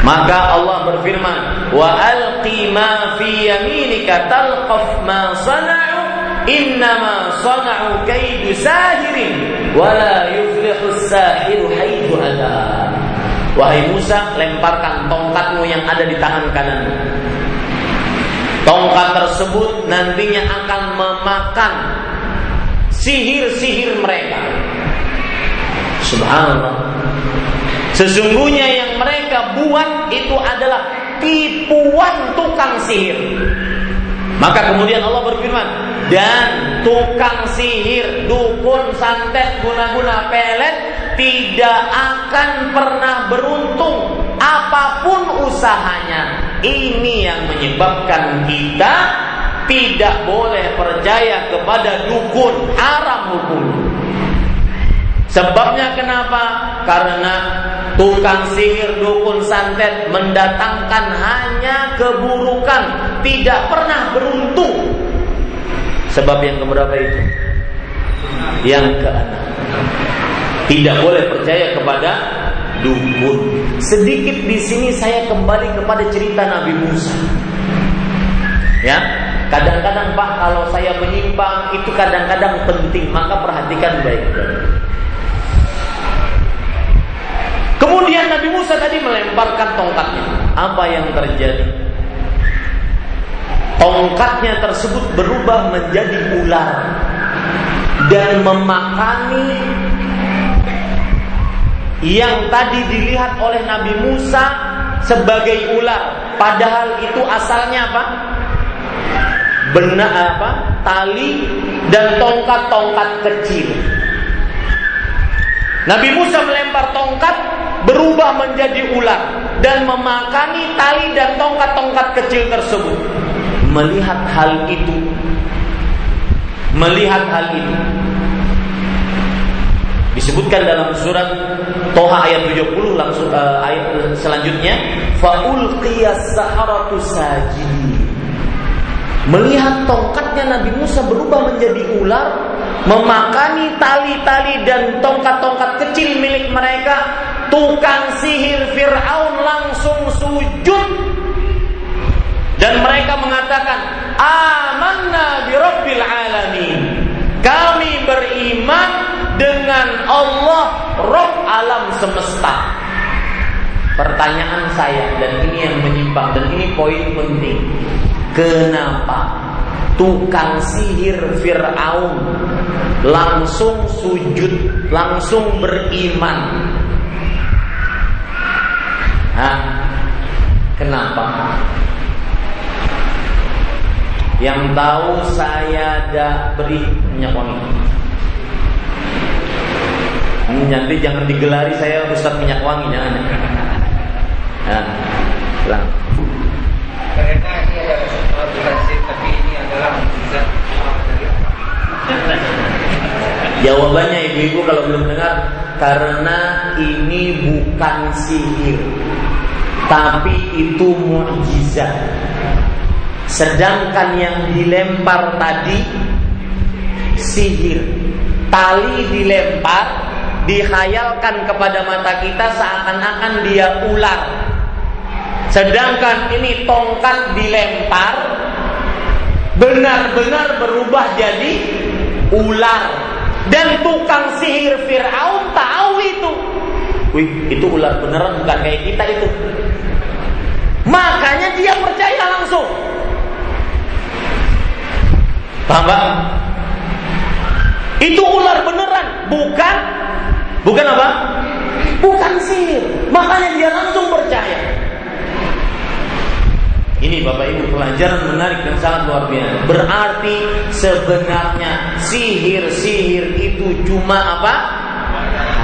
Maka Allah berfirman, "Wa alqi ma fi yaminika talqaf ma sana'u innama sana'u kaidu sahirin wa la yuflihu sahiru haitsu ata." Wahai Musa, lemparkan tongkatmu yang ada di tangan kanan. Tongkat tersebut nantinya akan memakan sihir-sihir mereka. Subhanallah. Sesungguhnya yang mereka buat itu adalah tipuan tukang sihir. Maka kemudian Allah berfirman, dan tukang sihir, dukun, santet, guna-guna pelet tidak akan pernah beruntung apa pun usahanya. Ini yang menyebabkan kita tidak boleh percaya kepada dukun, haram hukum. Sebabnya kenapa? Karena tukang sihir, dukun, santet mendatangkan hanya keburukan, tidak pernah beruntung. Sebab yang keberapa itu? Yang keenam. Tidak boleh percaya kepada dukun. Sedikit di sini saya kembali kepada cerita Nabi Musa. Ya, kadang-kadang Pak kalau saya menyimpang itu kadang-kadang penting, maka perhatikan baik-baik. Kemudian Nabi Musa tadi melemparkan tongkatnya. Apa yang terjadi? Tongkatnya tersebut berubah menjadi ular dan memakani yang tadi dilihat oleh Nabi Musa sebagai ular. Padahal itu asalnya apa? Benar apa? Tali dan tongkat-tongkat kecil. Nabi Musa melempar tongkat berubah menjadi ular dan memakani tali dan tongkat-tongkat kecil tersebut. Melihat hal itu, melihat hal itu, disebutkan dalam surat Toha ayat 70 langsung uh, ayat selanjutnya faul saharatu melihat tongkatnya Nabi Musa berubah menjadi ular memakani tali-tali dan tongkat-tongkat kecil milik mereka tukang sihir Fir'aun langsung sujud. Dan mereka mengatakan amanna bi rabbil alamin. Kami beriman dengan Allah Rob alam semesta pertanyaan saya dan ini yang menyimpang dan ini poin penting kenapa tukang sihir Fir'aun langsung sujud langsung beriman Hah? Kenapa? Yang tahu saya ada beri minyak wangi. Nanti jangan digelari saya Ustaz minyak wangi jangan. Nah, pulang. Karena ini adalah tapi ini adalah Jawabannya ibu-ibu kalau belum dengar karena ini bukan sihir tapi itu mukjizat. Sedangkan yang dilempar tadi sihir. Tali dilempar dihayalkan kepada mata kita seakan-akan dia ular. Sedangkan ini tongkat dilempar benar-benar berubah jadi ular dan tukang sihir Fir'aun tahu itu. Wih, itu ular beneran bukan kayak kita itu. Makanya dia percaya langsung. Paham gak? Itu ular beneran, bukan bukan apa? Bukan sihir. Makanya dia langsung percaya. Ini Bapak Ibu pelajaran menarik dan sangat luar biasa. Berarti sebenarnya sihir-sihir itu cuma apa?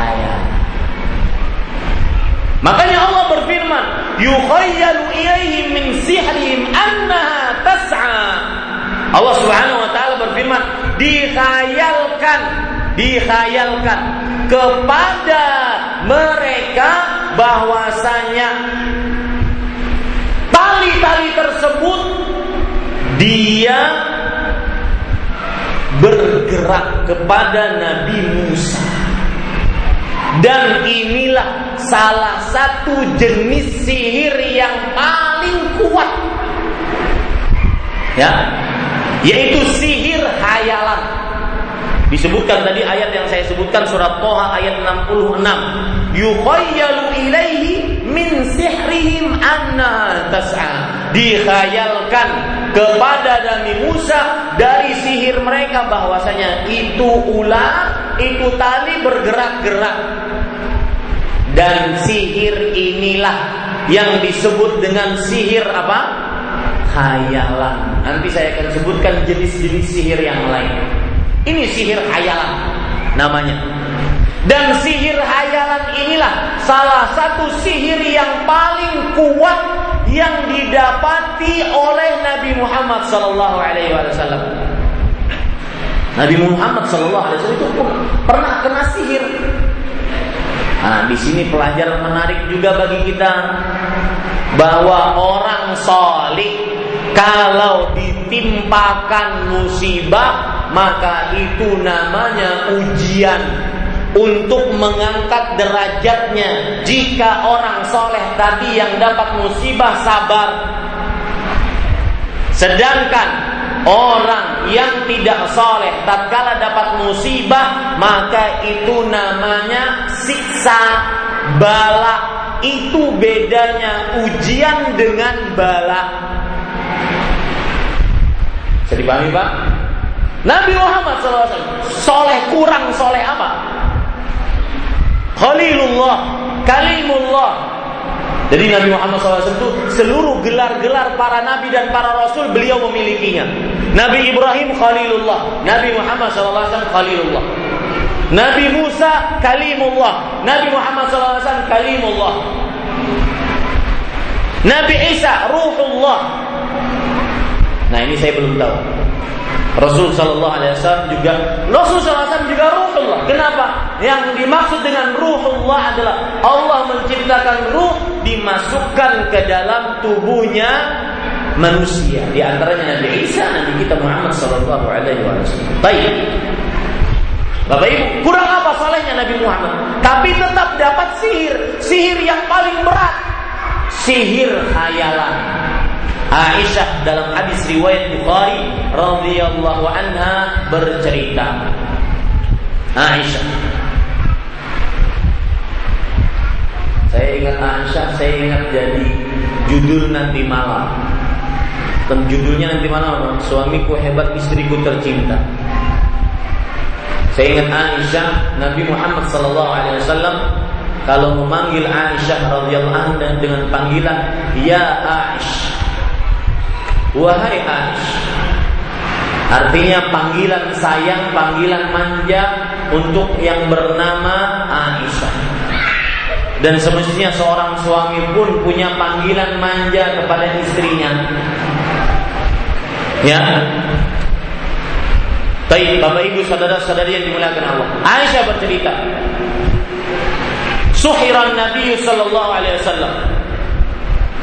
Hayal. Makanya Allah berfirman, yukhayyalu ilaihi min sihrihim annaha tas'a. Allah Subhanahu wa taala berfirman, dikhayalkan, dikhayalkan kepada mereka bahwasanya tali-tali tersebut dia bergerak kepada Nabi Musa. Dan inilah salah satu jenis sihir yang paling kuat. Ya, yaitu sihir hayalan. Disebutkan tadi ayat yang saya sebutkan surat Toha ayat 66. Yukhayyalu ilaihi min sihrihim anna tas'a. Dikhayalkan kepada Nabi Musa dari sihir mereka bahwasanya itu ular, itu tali bergerak-gerak. Dan sihir inilah yang disebut dengan sihir apa? Hayalan. Nanti saya akan sebutkan jenis-jenis sihir yang lain. Ini sihir hayalan namanya. Dan sihir hayalan inilah salah satu sihir yang paling kuat yang didapati oleh Nabi Muhammad sallallahu alaihi wasallam. Nabi Muhammad sallallahu alaihi wasallam itu pernah kena sihir. Nah, di sini pelajaran menarik juga bagi kita bahwa orang solih kalau ditimpakan musibah maka itu namanya ujian untuk mengangkat derajatnya. Jika orang soleh tadi yang dapat musibah sabar. Sedangkan orang yang tidak soleh tatkala dapat musibah maka itu namanya siksa bala itu bedanya ujian dengan bala bisa dipahami Pak? Nabi Muhammad SAW soleh kurang soleh apa? Khalilullah, Kalimullah. Jadi Nabi Muhammad SAW itu seluruh gelar-gelar para nabi dan para rasul beliau memilikinya. Nabi Ibrahim Khalilullah, Nabi Muhammad SAW Khalilullah. Nabi Musa Kalimullah, Nabi Muhammad SAW Kalimullah. Nabi Isa Ruhullah. Nah ini saya belum tahu. Rasul Shallallahu Alaihi Wasallam juga Rasul Shallallahu Alaihi Wasallam juga Ruhullah. Kenapa? Yang dimaksud dengan Ruhullah adalah Allah menciptakan ruh dimasukkan ke dalam tubuhnya manusia. Di antaranya Nabi Isa, Nabi kita Muhammad Shallallahu Alaihi Wasallam. Baik. Bapak Ibu, kurang apa salahnya Nabi Muhammad? Tapi tetap dapat sihir, sihir yang paling berat, sihir khayalan. Aisyah dalam hadis riwayat Bukhari radhiyallahu anha bercerita. Aisyah Saya ingat Aisyah, saya ingat jadi judul nanti malam. Dan judulnya nanti malam suamiku hebat, istriku tercinta. Saya ingat Aisyah, Nabi Muhammad sallallahu alaihi wasallam kalau memanggil Aisyah radhiyallahu anha dengan panggilan ya Aisyah Wahai Aisyah Artinya panggilan sayang, panggilan manja untuk yang bernama Aisyah. Dan semestinya seorang suami pun punya panggilan manja kepada istrinya. Ya. Baik, Bapak Ibu saudara-saudari yang dimuliakan Allah. Aisyah bercerita. Suhiran Nabi sallallahu alaihi wasallam.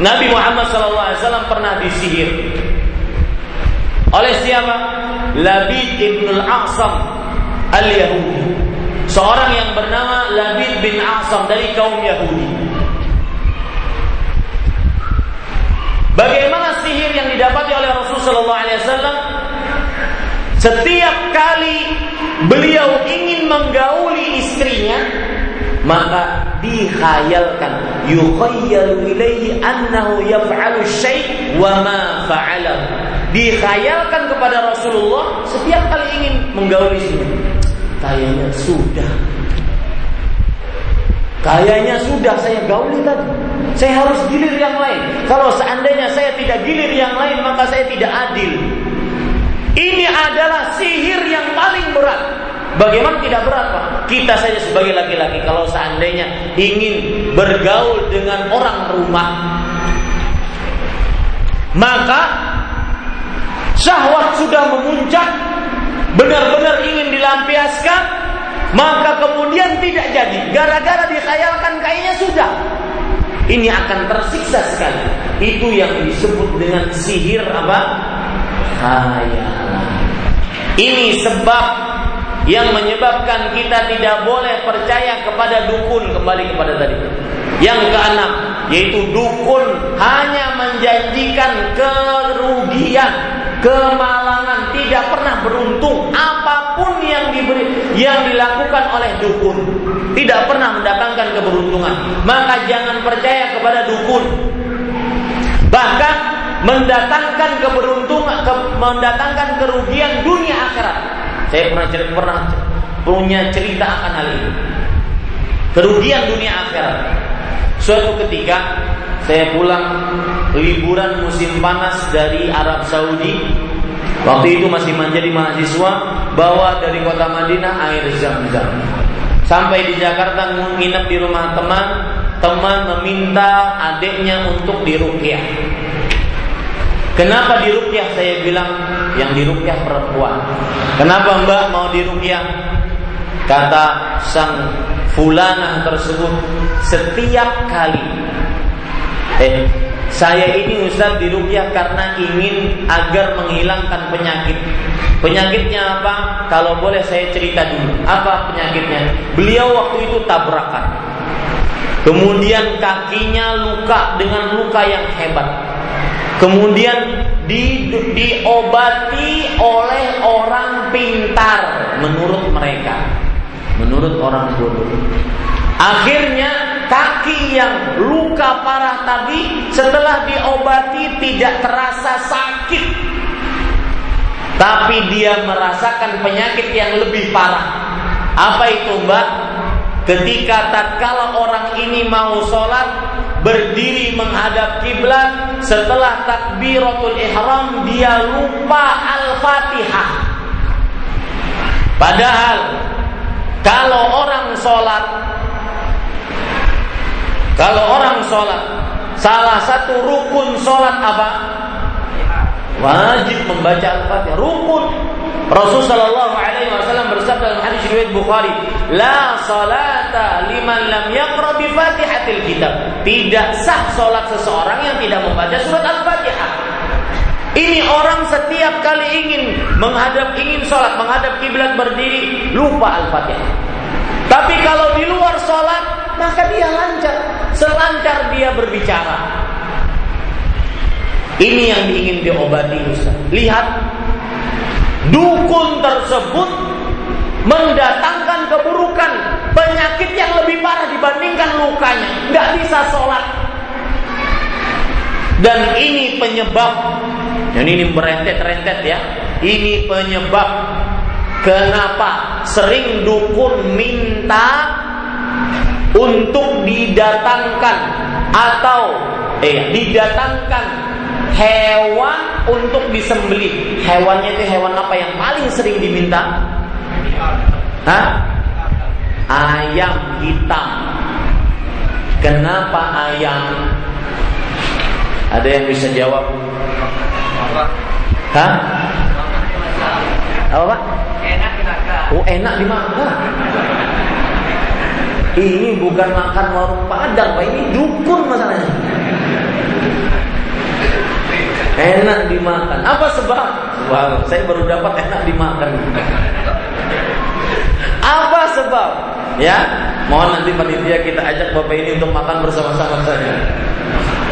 Nabi Muhammad wasallam pernah disihir oleh siapa? Labid ibn al-Aqsam al-Yahudi. Seorang yang bernama Labid bin Aqsam dari kaum Yahudi. Bagaimana sihir yang didapati oleh Rasul Sallallahu Alaihi Wasallam? Setiap kali beliau ingin menggauli istrinya, maka dikhayalkan yukhayyalu ilaihi annahu yaf'alu syai' wa ma fa'alahu dikhayalkan kepada Rasulullah setiap kali ingin menggauli sini. Kayaknya sudah. Kayaknya sudah saya gauli tadi. Saya harus gilir yang lain. Kalau seandainya saya tidak gilir yang lain, maka saya tidak adil. Ini adalah sihir yang paling berat. Bagaimana tidak berat Pak? Kita saja sebagai laki-laki kalau seandainya ingin bergaul dengan orang rumah maka syahwat sudah memuncak benar-benar ingin dilampiaskan maka kemudian tidak jadi. Gara-gara dikhayalkan kayaknya sudah. Ini akan tersiksa sekali. Itu yang disebut dengan sihir apa? Khayalan ini sebab yang menyebabkan kita tidak boleh percaya kepada dukun kembali kepada tadi. Yang keenam yaitu dukun hanya menjanjikan kerugian, kemalangan, tidak pernah beruntung apa pun yang diberi yang dilakukan oleh dukun tidak pernah mendatangkan keberuntungan. Maka jangan percaya kepada dukun. Bahkan mendatangkan keberuntungan, ke, mendatangkan kerugian dunia akhirat. Saya pernah cerita, pernah punya cerita akan hal ini. Kerugian dunia akhirat. Suatu ketika saya pulang liburan musim panas dari Arab Saudi. Waktu itu masih menjadi mahasiswa, bawa dari kota Madinah air zam-zam. Sampai di Jakarta nginep di rumah teman, teman meminta adiknya untuk dirukyah. Kenapa dirukyah? Saya bilang yang dirukyah perempuan. Kenapa Mbak mau dirukyah? Kata sang fulana tersebut setiap kali eh saya ini Ustaz dirukyah karena ingin agar menghilangkan penyakit. Penyakitnya apa? Kalau boleh saya cerita dulu. Apa penyakitnya? Beliau waktu itu tabrakan. Kemudian kakinya luka dengan luka yang hebat Kemudian di, diobati oleh orang pintar menurut mereka, menurut orang bodoh. Akhirnya kaki yang luka parah tadi setelah diobati tidak terasa sakit. Tapi dia merasakan penyakit yang lebih parah. Apa itu mbak? Ketika tatkala orang ini mau sholat berdiri menghadap kiblat. Setelah takbiratul ihram dia lupa al-fatihah. Padahal kalau orang sholat kalau orang sholat salah satu rukun sholat apa? Wajib membaca al-fatihah. Rukun Rasul sallallahu alaihi wasallam bersabda dalam hadis riwayat Bukhari, "La salata liman lam yaqra bi Fatihatil kitab." Tidak sah salat seseorang yang tidak membaca surat Al-Fatihah. Ini orang setiap kali ingin menghadap ingin sholat menghadap kiblat berdiri lupa Al-Fatihah. Tapi kalau di luar sholat maka dia lancar, selancar dia berbicara. Ini yang ingin diobati Ustaz. Lihat dukun tersebut mendatangkan keburukan, penyakit yang lebih parah dibandingkan lukanya, nggak bisa sholat. Dan ini penyebab, dan ini berentet-rentet ya, ini penyebab kenapa sering dukun minta untuk didatangkan atau eh didatangkan hewan untuk disembelih. Hewannya itu hewan apa yang paling sering diminta? Hah? Ayam hitam. Kenapa ayam? Ada yang bisa jawab? Hah? Apa pak? Enak dimakan. Oh enak dimakan. Ini bukan makan warung padang, pak. Ini dukun masalahnya enak dimakan. Apa sebab? Wow, saya baru dapat enak dimakan. Apa sebab? Ya, mohon nanti panitia kita ajak bapak ini untuk makan bersama-sama saja.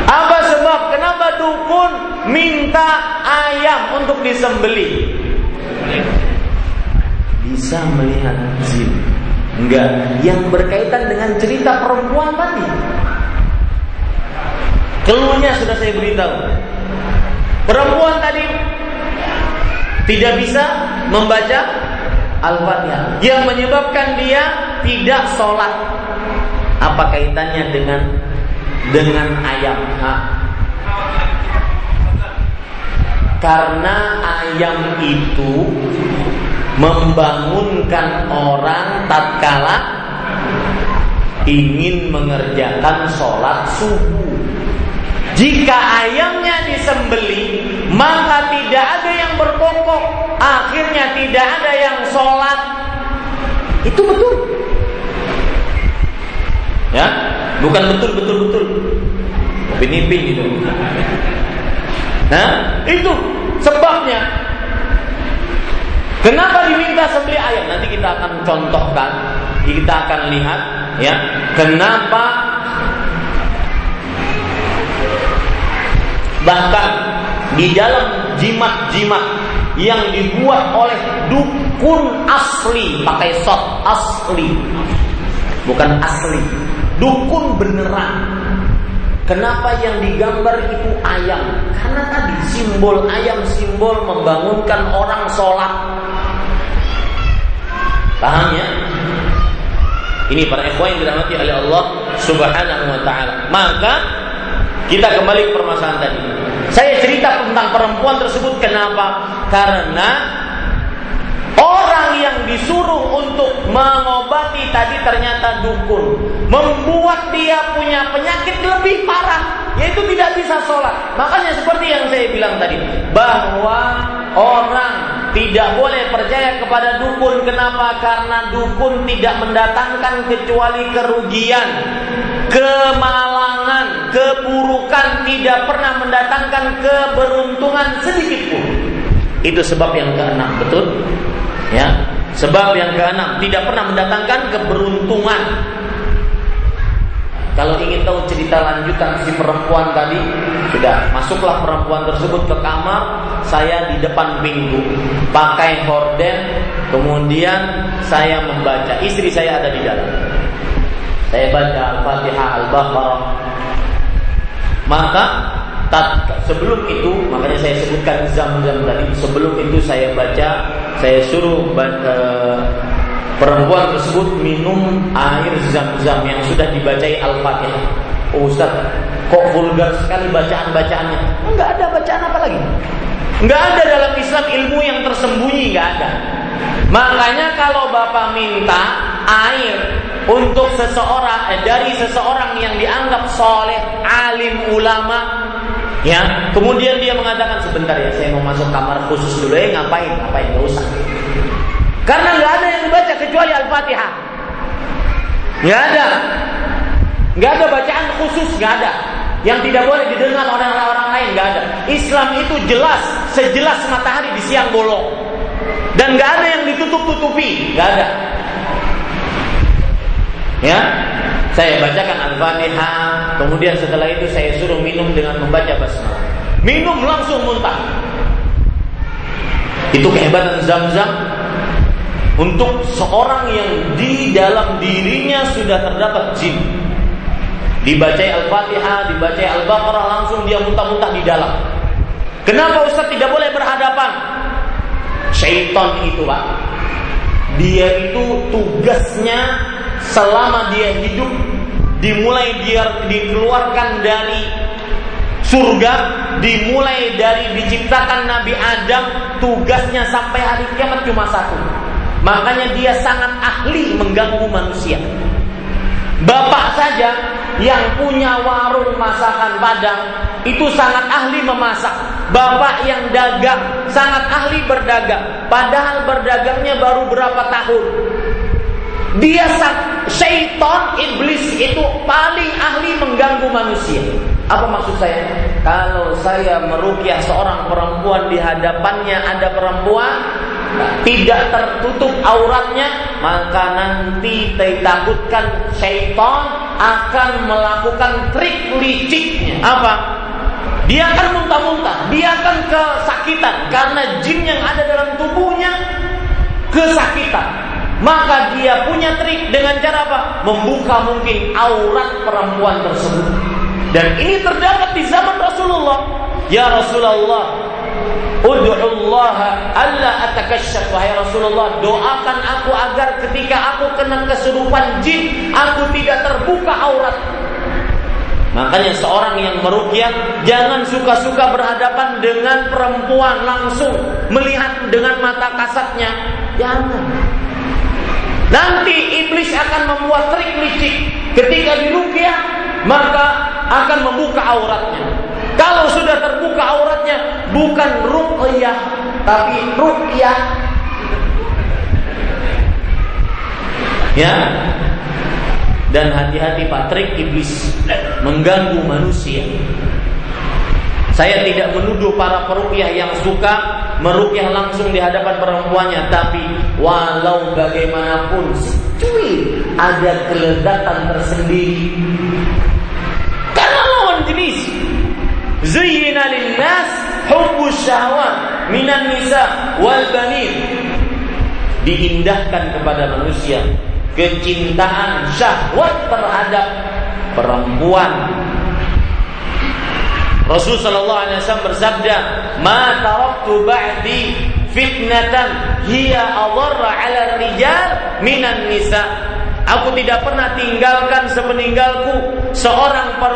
Apa sebab? Kenapa dukun minta ayam untuk disembeli? Bisa melihat jin. Enggak, yang berkaitan dengan cerita perempuan tadi. Keluarnya sudah saya beritahu. Perempuan tadi tidak bisa membaca Al-Fatihah yang menyebabkan dia tidak sholat. Apa kaitannya dengan dengan ayam? Ha? Karena ayam itu membangunkan orang tatkala ingin mengerjakan sholat subuh. Jika ayamnya disembeli, maka tidak ada yang berkokok, akhirnya tidak ada yang sholat. Itu betul. Ya, bukan betul betul betul. Upin-ipin gitu. Nah, itu sebabnya. Kenapa diminta sembeli ayam? Nanti kita akan contohkan, kita akan lihat ya, kenapa bahkan di dalam jimat-jimat yang dibuat oleh dukun asli pakai sot asli bukan asli dukun beneran Kenapa yang digambar itu ayam? Karena tadi simbol ayam simbol membangunkan orang sholat. Paham ya? Ini para ikhwan yang dirahmati oleh Allah Subhanahu wa taala. Maka kita kembali ke permasalahan tadi. Saya cerita tentang perempuan tersebut kenapa? Karena Orang yang disuruh untuk mengobati tadi ternyata dukun. Membuat dia punya penyakit lebih parah. Yaitu tidak bisa sholat. Makanya seperti yang saya bilang tadi. Bahwa orang tidak boleh percaya kepada dukun. Kenapa? Karena dukun tidak mendatangkan kecuali kerugian. Kemalangan, keburukan tidak pernah mendatangkan keberuntungan sedikit pun. Itu sebab yang keenam, betul? Ya, sebab yang keenam tidak pernah mendatangkan keberuntungan. Kalau ingin tahu cerita lanjutan si perempuan tadi, sudah masuklah perempuan tersebut ke kamar, saya di depan pintu, pakai horden, kemudian saya membaca. Istri saya ada di dalam. Saya baca Al-Fatihah, Al-Baqarah. Maka sebelum itu makanya saya sebutkan zam-zam tadi sebelum itu saya baca saya suruh baca, perempuan tersebut minum air zam-zam yang sudah dibacai al-fatihah. Oh, Ustaz kok vulgar sekali bacaan-bacaannya? Enggak ada bacaan apa lagi? Enggak ada dalam Islam ilmu yang tersembunyi enggak ada. Makanya kalau bapak minta air untuk seseorang eh, dari seseorang yang dianggap soleh alim ulama Ya, kemudian dia mengatakan sebentar ya, saya mau masuk kamar khusus dulu. Eh, ngapain? Ngapain? Gak usah. Karena nggak ada yang dibaca kecuali Al-Fatihah. Nggak ada. Nggak ada bacaan khusus, nggak ada. Yang tidak boleh didengar orang-orang lain, nggak ada. Islam itu jelas, sejelas matahari di siang bolong. Dan nggak ada yang ditutup-tutupi, nggak ada. Ya, saya bacakan Al-Fatihah, kemudian setelah itu saya suruh minum dengan membaca basmalah. Minum langsung muntah. Itu kehebatan Zam-Zam untuk seorang yang di dalam dirinya sudah terdapat jin. Dibaca Al-Fatihah, dibaca Al-Baqarah langsung dia muntah-muntah di dalam. Kenapa Ustaz tidak boleh berhadapan? Syaitan itu, Pak. Dia itu tugasnya selama dia hidup dimulai dia dikeluarkan dari surga dimulai dari diciptakan Nabi Adam tugasnya sampai hari kiamat cuma satu. Makanya dia sangat ahli mengganggu manusia Bapak saja yang punya warung masakan Padang itu sangat ahli memasak. Bapak yang dagang sangat ahli berdagang. Padahal berdagangnya baru berapa tahun. Dia syaitan iblis itu paling ahli mengganggu manusia. Apa maksud saya? Kalau saya merukyah seorang perempuan di hadapannya ada perempuan tidak tertutup auratnya, maka nanti ditakutkan syaitan akan melakukan trik liciknya. Apa? Dia akan muntah-muntah, dia akan kesakitan karena jin yang ada dalam tubuhnya kesakitan. Maka dia punya trik dengan cara apa? Membuka mungkin aurat perempuan tersebut. Dan ini terdapat di zaman Rasulullah. Ya Rasulullah, Ud'ullah alla atakasyaf wahai Rasulullah doakan aku agar ketika aku kena kesurupan jin aku tidak terbuka aurat Makanya seorang yang merukyah jangan suka-suka berhadapan dengan perempuan langsung melihat dengan mata kasatnya Jangan. Nanti iblis akan membuat trik licik. Ketika dirukyah, maka akan membuka auratnya. Kalau sudah terbuka auratnya, bukan rukyah, tapi rukyah. Ya, dan hati-hati Patrik iblis mengganggu manusia. Saya tidak menuduh para perukyah yang suka merukyah langsung di hadapan perempuannya, tapi walau bagaimanapun, cuy, ada keledatan tersendiri. Linnas hubbus syahwat minan nisa wal banin. Diindahkan kepada manusia kecintaan syahwat terhadap perempuan Rasul sallallahu alaihi wasallam bersabda, "Ma taraktu ba'di fitnatan hiya adarra 'ala rijal minan nisa." Aku tidak pernah tinggalkan sepeninggalku seorang per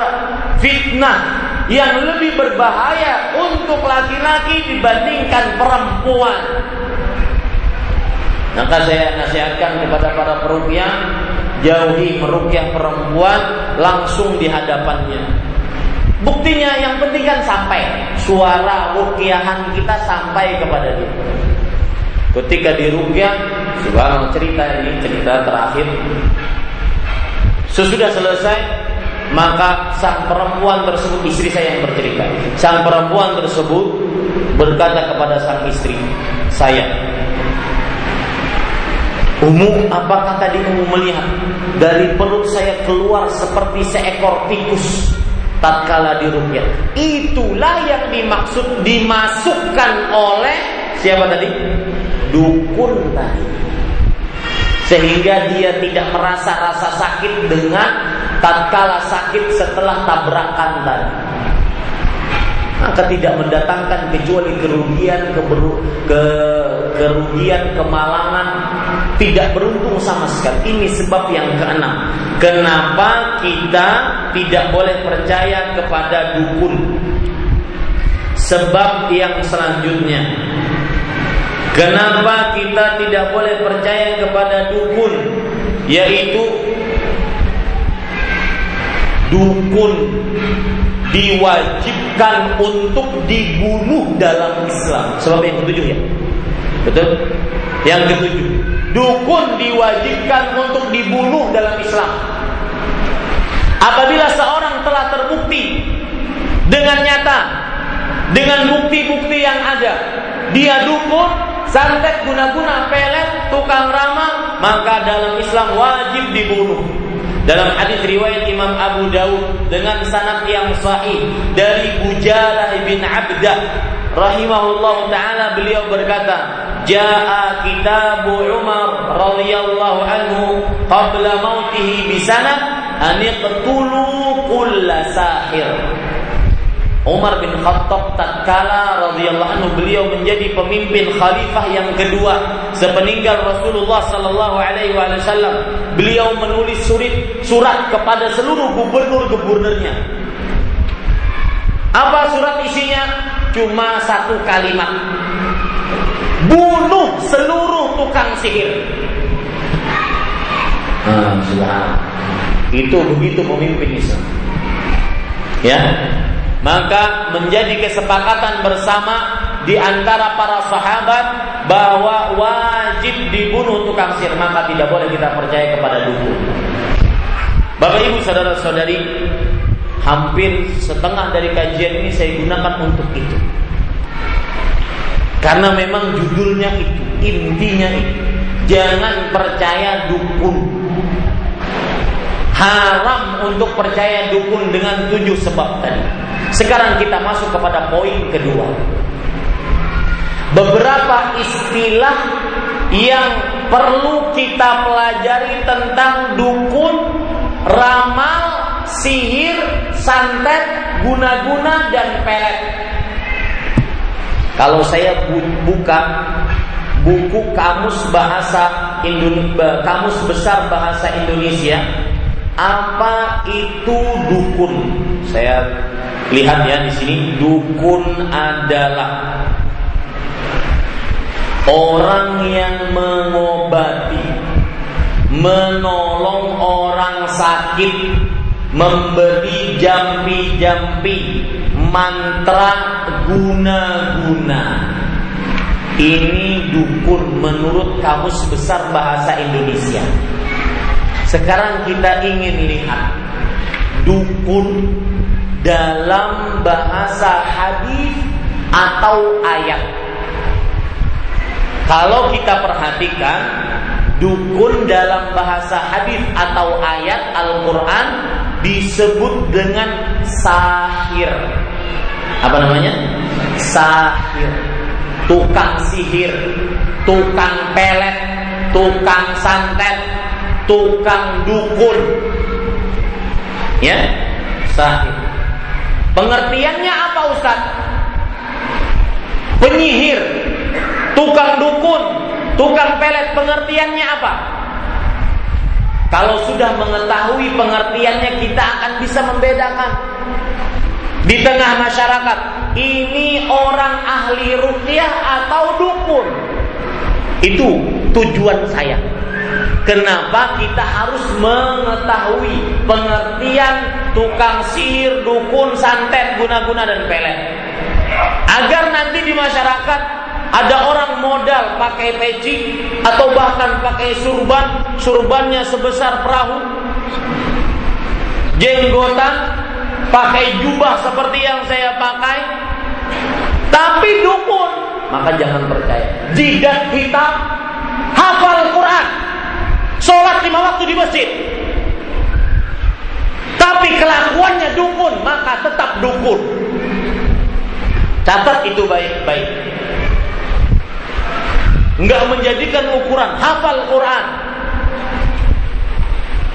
fitnah yang lebih berbahaya untuk laki-laki dibandingkan perempuan. Maka saya nasihatkan kepada para perukyah jauhi merukyah perempuan langsung di hadapannya. Buktinya yang penting kan sampai suara rukiahan kita sampai kepada dia. Ketika di rukyah, subhanallah cerita ini cerita terakhir. Sesudah selesai, maka sang perempuan tersebut istri saya yang bercerita. Sang perempuan tersebut berkata kepada sang istri, "Saya Umu, apakah tadi kamu melihat dari perut saya keluar seperti seekor tikus tatkala dirukyah. Itulah yang dimaksud dimasukkan oleh siapa tadi? Dukun tadi. Sehingga dia tidak merasa rasa sakit dengan tatkala sakit setelah tabrakan tadi maka tidak mendatangkan kecuali kerugian, keberu, ke, kerugian, kemalangan, tidak beruntung sama sekali. Ini sebab yang keenam. Kenapa kita tidak boleh percaya kepada dukun? Sebab yang selanjutnya, kenapa kita tidak boleh percaya kepada dukun? Yaitu dukun diwajibkan untuk dibunuh dalam Islam. Sebab yang ketujuh ya. Betul? Yang ketujuh, dukun diwajibkan untuk dibunuh dalam Islam. Apabila seorang telah terbukti dengan nyata, dengan bukti-bukti yang ada, dia dukun, santet guna-guna pelet, tukang ramah, maka dalam Islam wajib dibunuh. Dalam hadis riwayat Imam Abu Dawud dengan sanad yang sahih dari Bujalah bin Abdah rahimahullah taala beliau berkata, "Jaa kitabu Umar radhiyallahu anhu qabla mautihi bi sanad an iqtulu kull sahir." Umar bin Khattab tatkala radhiyallahu anhu beliau menjadi pemimpin khalifah yang kedua sepeninggal Rasulullah sallallahu alaihi wasallam. Beliau menulis surat surat kepada seluruh gubernur-gubernurnya. Apa surat isinya? Cuma satu kalimat. Bunuh seluruh tukang sihir. Ah, itu begitu pemimpin Islam. Ya maka menjadi kesepakatan bersama di antara para sahabat bahwa wajib dibunuh tukang sihir maka tidak boleh kita percaya kepada dukun. Bapak Ibu saudara-saudari, hampir setengah dari kajian ini saya gunakan untuk itu. Karena memang judulnya itu, intinya itu. Jangan percaya dukun. Haram untuk percaya dukun dengan tujuh sebab tadi. Sekarang kita masuk kepada poin kedua. Beberapa istilah yang perlu kita pelajari tentang dukun, ramal, sihir, santet, guna-guna dan pelet. Kalau saya buka buku kamus bahasa Indonesia, kamus besar bahasa Indonesia, apa itu dukun? Saya lihat ya di sini dukun adalah Orang yang mengobati, menolong orang sakit, memberi jampi-jampi, mantra guna-guna. Ini dukun menurut kamus besar bahasa Indonesia. Sekarang kita ingin lihat dukun dalam bahasa hadis atau ayat. Kalau kita perhatikan dukun dalam bahasa hadis atau ayat Al-Qur'an disebut dengan sahir. Apa namanya? Sahir. Tukang sihir, tukang pelet, tukang santet, tukang dukun. Ya, sahir. Pengertiannya apa Ustaz? Penyihir, Tukang dukun, tukang pelet pengertiannya apa? Kalau sudah mengetahui pengertiannya kita akan bisa membedakan di tengah masyarakat ini orang ahli rukyah atau dukun. Itu tujuan saya. Kenapa kita harus mengetahui pengertian tukang sihir, dukun, santet, guna-guna dan pelet. Agar nanti di masyarakat ada orang modal pakai peci atau bahkan pakai surban, surbannya sebesar perahu. Jenggotan, pakai jubah seperti yang saya pakai. Tapi dukun, maka jangan percaya. Jidat hitam, hafal Quran, sholat lima waktu di masjid. Tapi kelakuannya dukun, maka tetap dukun. Catat itu baik-baik nggak menjadikan ukuran hafal Quran.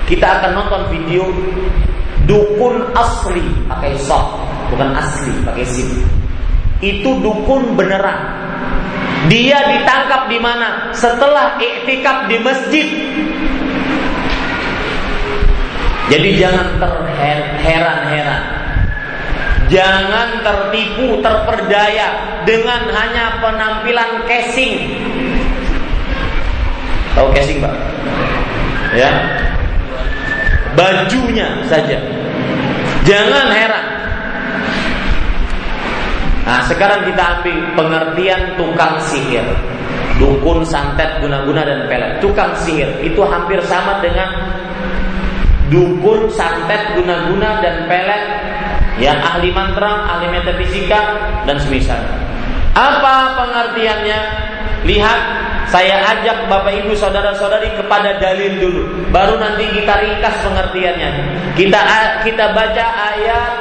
Kita akan nonton video dukun asli pakai soft, bukan asli pakai sim. Itu dukun beneran. Dia ditangkap di mana? Setelah iktikaf di masjid. Jadi jangan terheran-heran. Jangan tertipu, terperdaya dengan hanya penampilan casing Tahu casing pak? Ya, bajunya saja. Jangan heran. Nah, sekarang kita ambil pengertian tukang sihir. Dukun, santet, guna-guna dan pelet. Tukang sihir itu hampir sama dengan dukun, santet, guna-guna dan pelet. Ya, ahli mantra, ahli metafisika dan semisal. Apa pengertiannya? Lihat saya ajak Bapak Ibu saudara-saudari kepada dalil dulu. Baru nanti kita ringkas pengertiannya. Kita kita baca ayat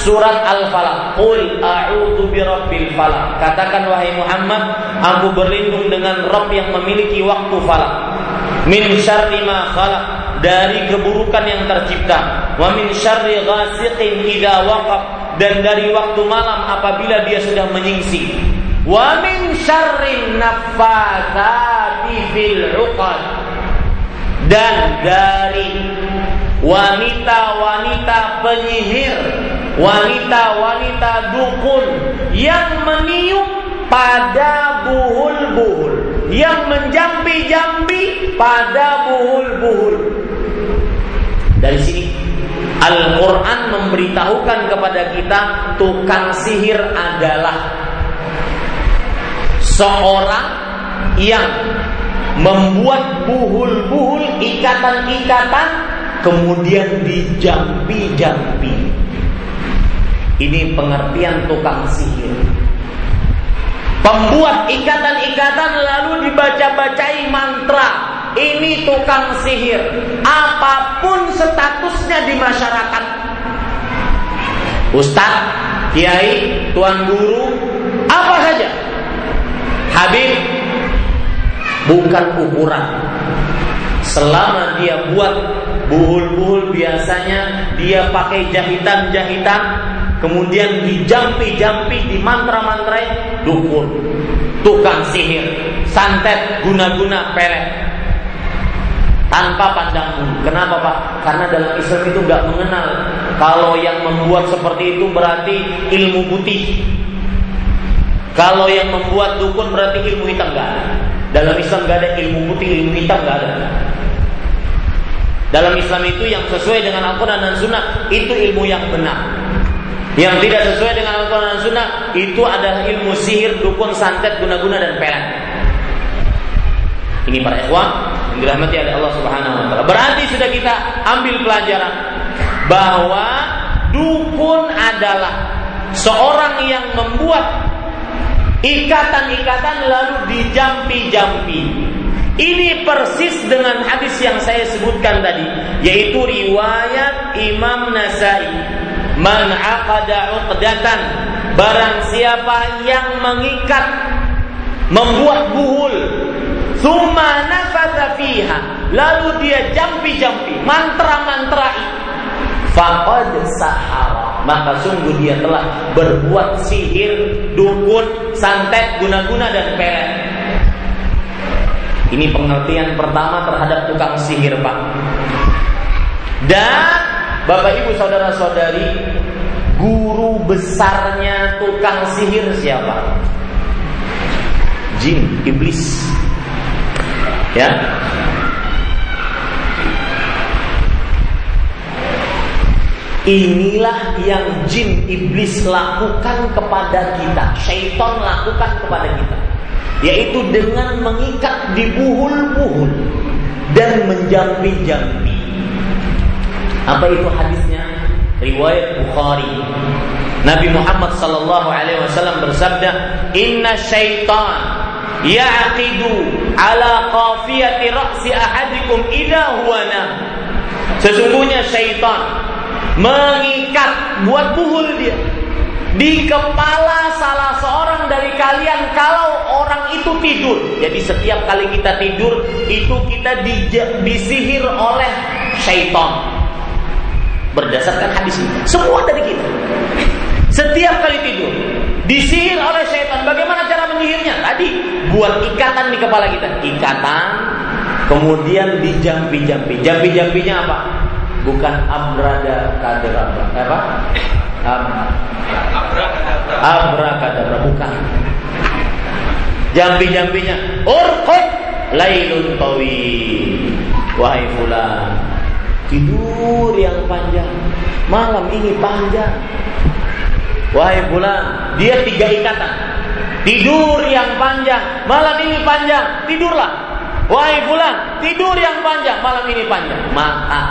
surat Al-Falaq. Qul a'udzu birabbil falaq. Katakan wahai Muhammad, aku berlindung dengan Rabb yang memiliki waktu falak. Min syarri ma khalaq dari keburukan yang tercipta. Wa min syarri ghasiqin idza waqab dan dari waktu malam apabila dia sudah menyingsing wa min syarrin naffatsati fil 'uqad dan dari wanita-wanita penyihir, wanita-wanita dukun yang meniup pada buhul-buhul, yang menjambi-jambi pada buhul-buhul. Dari sini Al-Quran memberitahukan kepada kita tukang sihir adalah seorang yang membuat buhul-buhul ikatan-ikatan kemudian dijampi-jampi. Ini pengertian tukang sihir. Pembuat ikatan-ikatan lalu dibaca-bacai mantra. Ini tukang sihir. Apa pun statusnya di masyarakat. Ustadz, kiai, tuan guru, apa saja Habib bukan ukuran. Selama dia buat buhul-buhul biasanya dia pakai jahitan-jahitan kemudian dijampi-jampi di mantra-mantra dukun, tukang sihir, santet, guna-guna pelet tanpa pandang bulu. Kenapa Pak? Karena dalam Islam itu nggak mengenal kalau yang membuat seperti itu berarti ilmu putih Kalau yang membuat dukun berarti ilmu hitam nggak ada. Dalam Islam nggak ada ilmu putih, ilmu hitam nggak ada. Dalam Islam itu yang sesuai dengan Al-Quran dan Sunnah itu ilmu yang benar. Yang tidak sesuai dengan Al-Quran dan Sunnah itu adalah ilmu sihir, dukun, santet, guna-guna dan pelet. Ini para ikhwan yang dirahmati oleh Allah Subhanahu wa taala. Berarti sudah kita ambil pelajaran bahwa dukun adalah seorang yang membuat ikatan-ikatan lalu dijampi-jampi. Ini persis dengan hadis yang saya sebutkan tadi, yaitu riwayat Imam Nasai. Man aqada uqdatan, barang siapa yang mengikat membuat buhul Thumma nafatha fiha. Lalu dia jampi-jampi, mantra-mantrai. Faqad sahara. Maka sungguh dia telah berbuat sihir, dukun, santet, guna-guna dan pelet. Ini pengertian pertama terhadap tukang sihir, Pak. Dan Bapak Ibu saudara-saudari, guru besarnya tukang sihir siapa? Jin, iblis. Ya. Inilah yang jin iblis lakukan kepada kita, syaitan lakukan kepada kita, yaitu dengan mengikat di buhul-buhul dan menjampi-jampi. Apa itu hadisnya? Riwayat Bukhari. Nabi Muhammad sallallahu alaihi wasallam bersabda, "Inna syaitan ya'qidu ala qafiyati ra'si ahadikum idza huwa Sesungguhnya syaitan mengikat buat buhul dia di kepala salah seorang dari kalian kalau orang itu tidur. Jadi setiap kali kita tidur itu kita di, disihir oleh syaitan. Berdasarkan hadis ini. Semua dari kita. Setiap kali tidur disihir oleh setan. Bagaimana cara menyihirnya? Tadi buat ikatan di kepala kita. Ikatan kemudian dijampi-jampi. Jampi-jampinya apa? Bukan abrada kadabra. Apa? Ab Abrakadabra bukan. Jampi-jampinya urqud lailun tawil. Wahai fulan, tidur yang panjang. Malam ini panjang. Wahai bulan, dia tiga ikatan. Tidur yang panjang, malam ini panjang, tidurlah. Wahai bulan, tidur yang panjang, malam ini panjang. Maka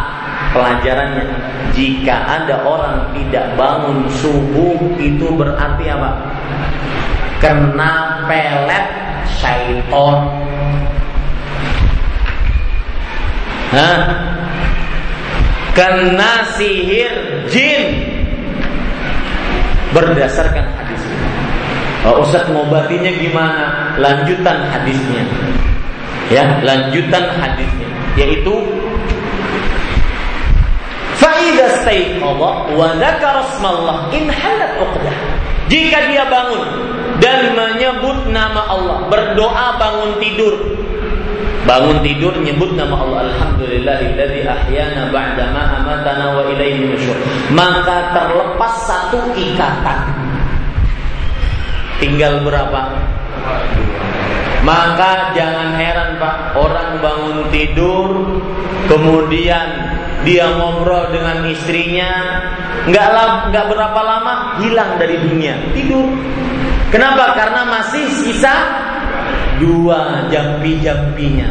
pelajarannya, jika ada orang tidak bangun subuh, itu berarti apa? Kena pelet syaiton. Hah? Kena sihir jin berdasarkan hadis ini. Oh, Ustaz ngobatinya gimana? Lanjutan hadisnya. Ya, lanjutan hadisnya yaitu Fa'idha staiqadha wa dzakara in halat uqdah. Jika dia bangun dan menyebut nama Allah, berdoa bangun tidur, bangun tidur nyebut nama Allah alhamdulillahilladzi ahyana ba'da ma amatana wa ilaihi nusyur. Maka terlepas satu ikatan. Tinggal berapa? Maka jangan heran Pak. Orang bangun tidur kemudian dia ngobrol dengan istrinya nggak nggak berapa lama hilang dari dunia. Tidur. Kenapa? Karena masih sisa dua jampi-jampinya.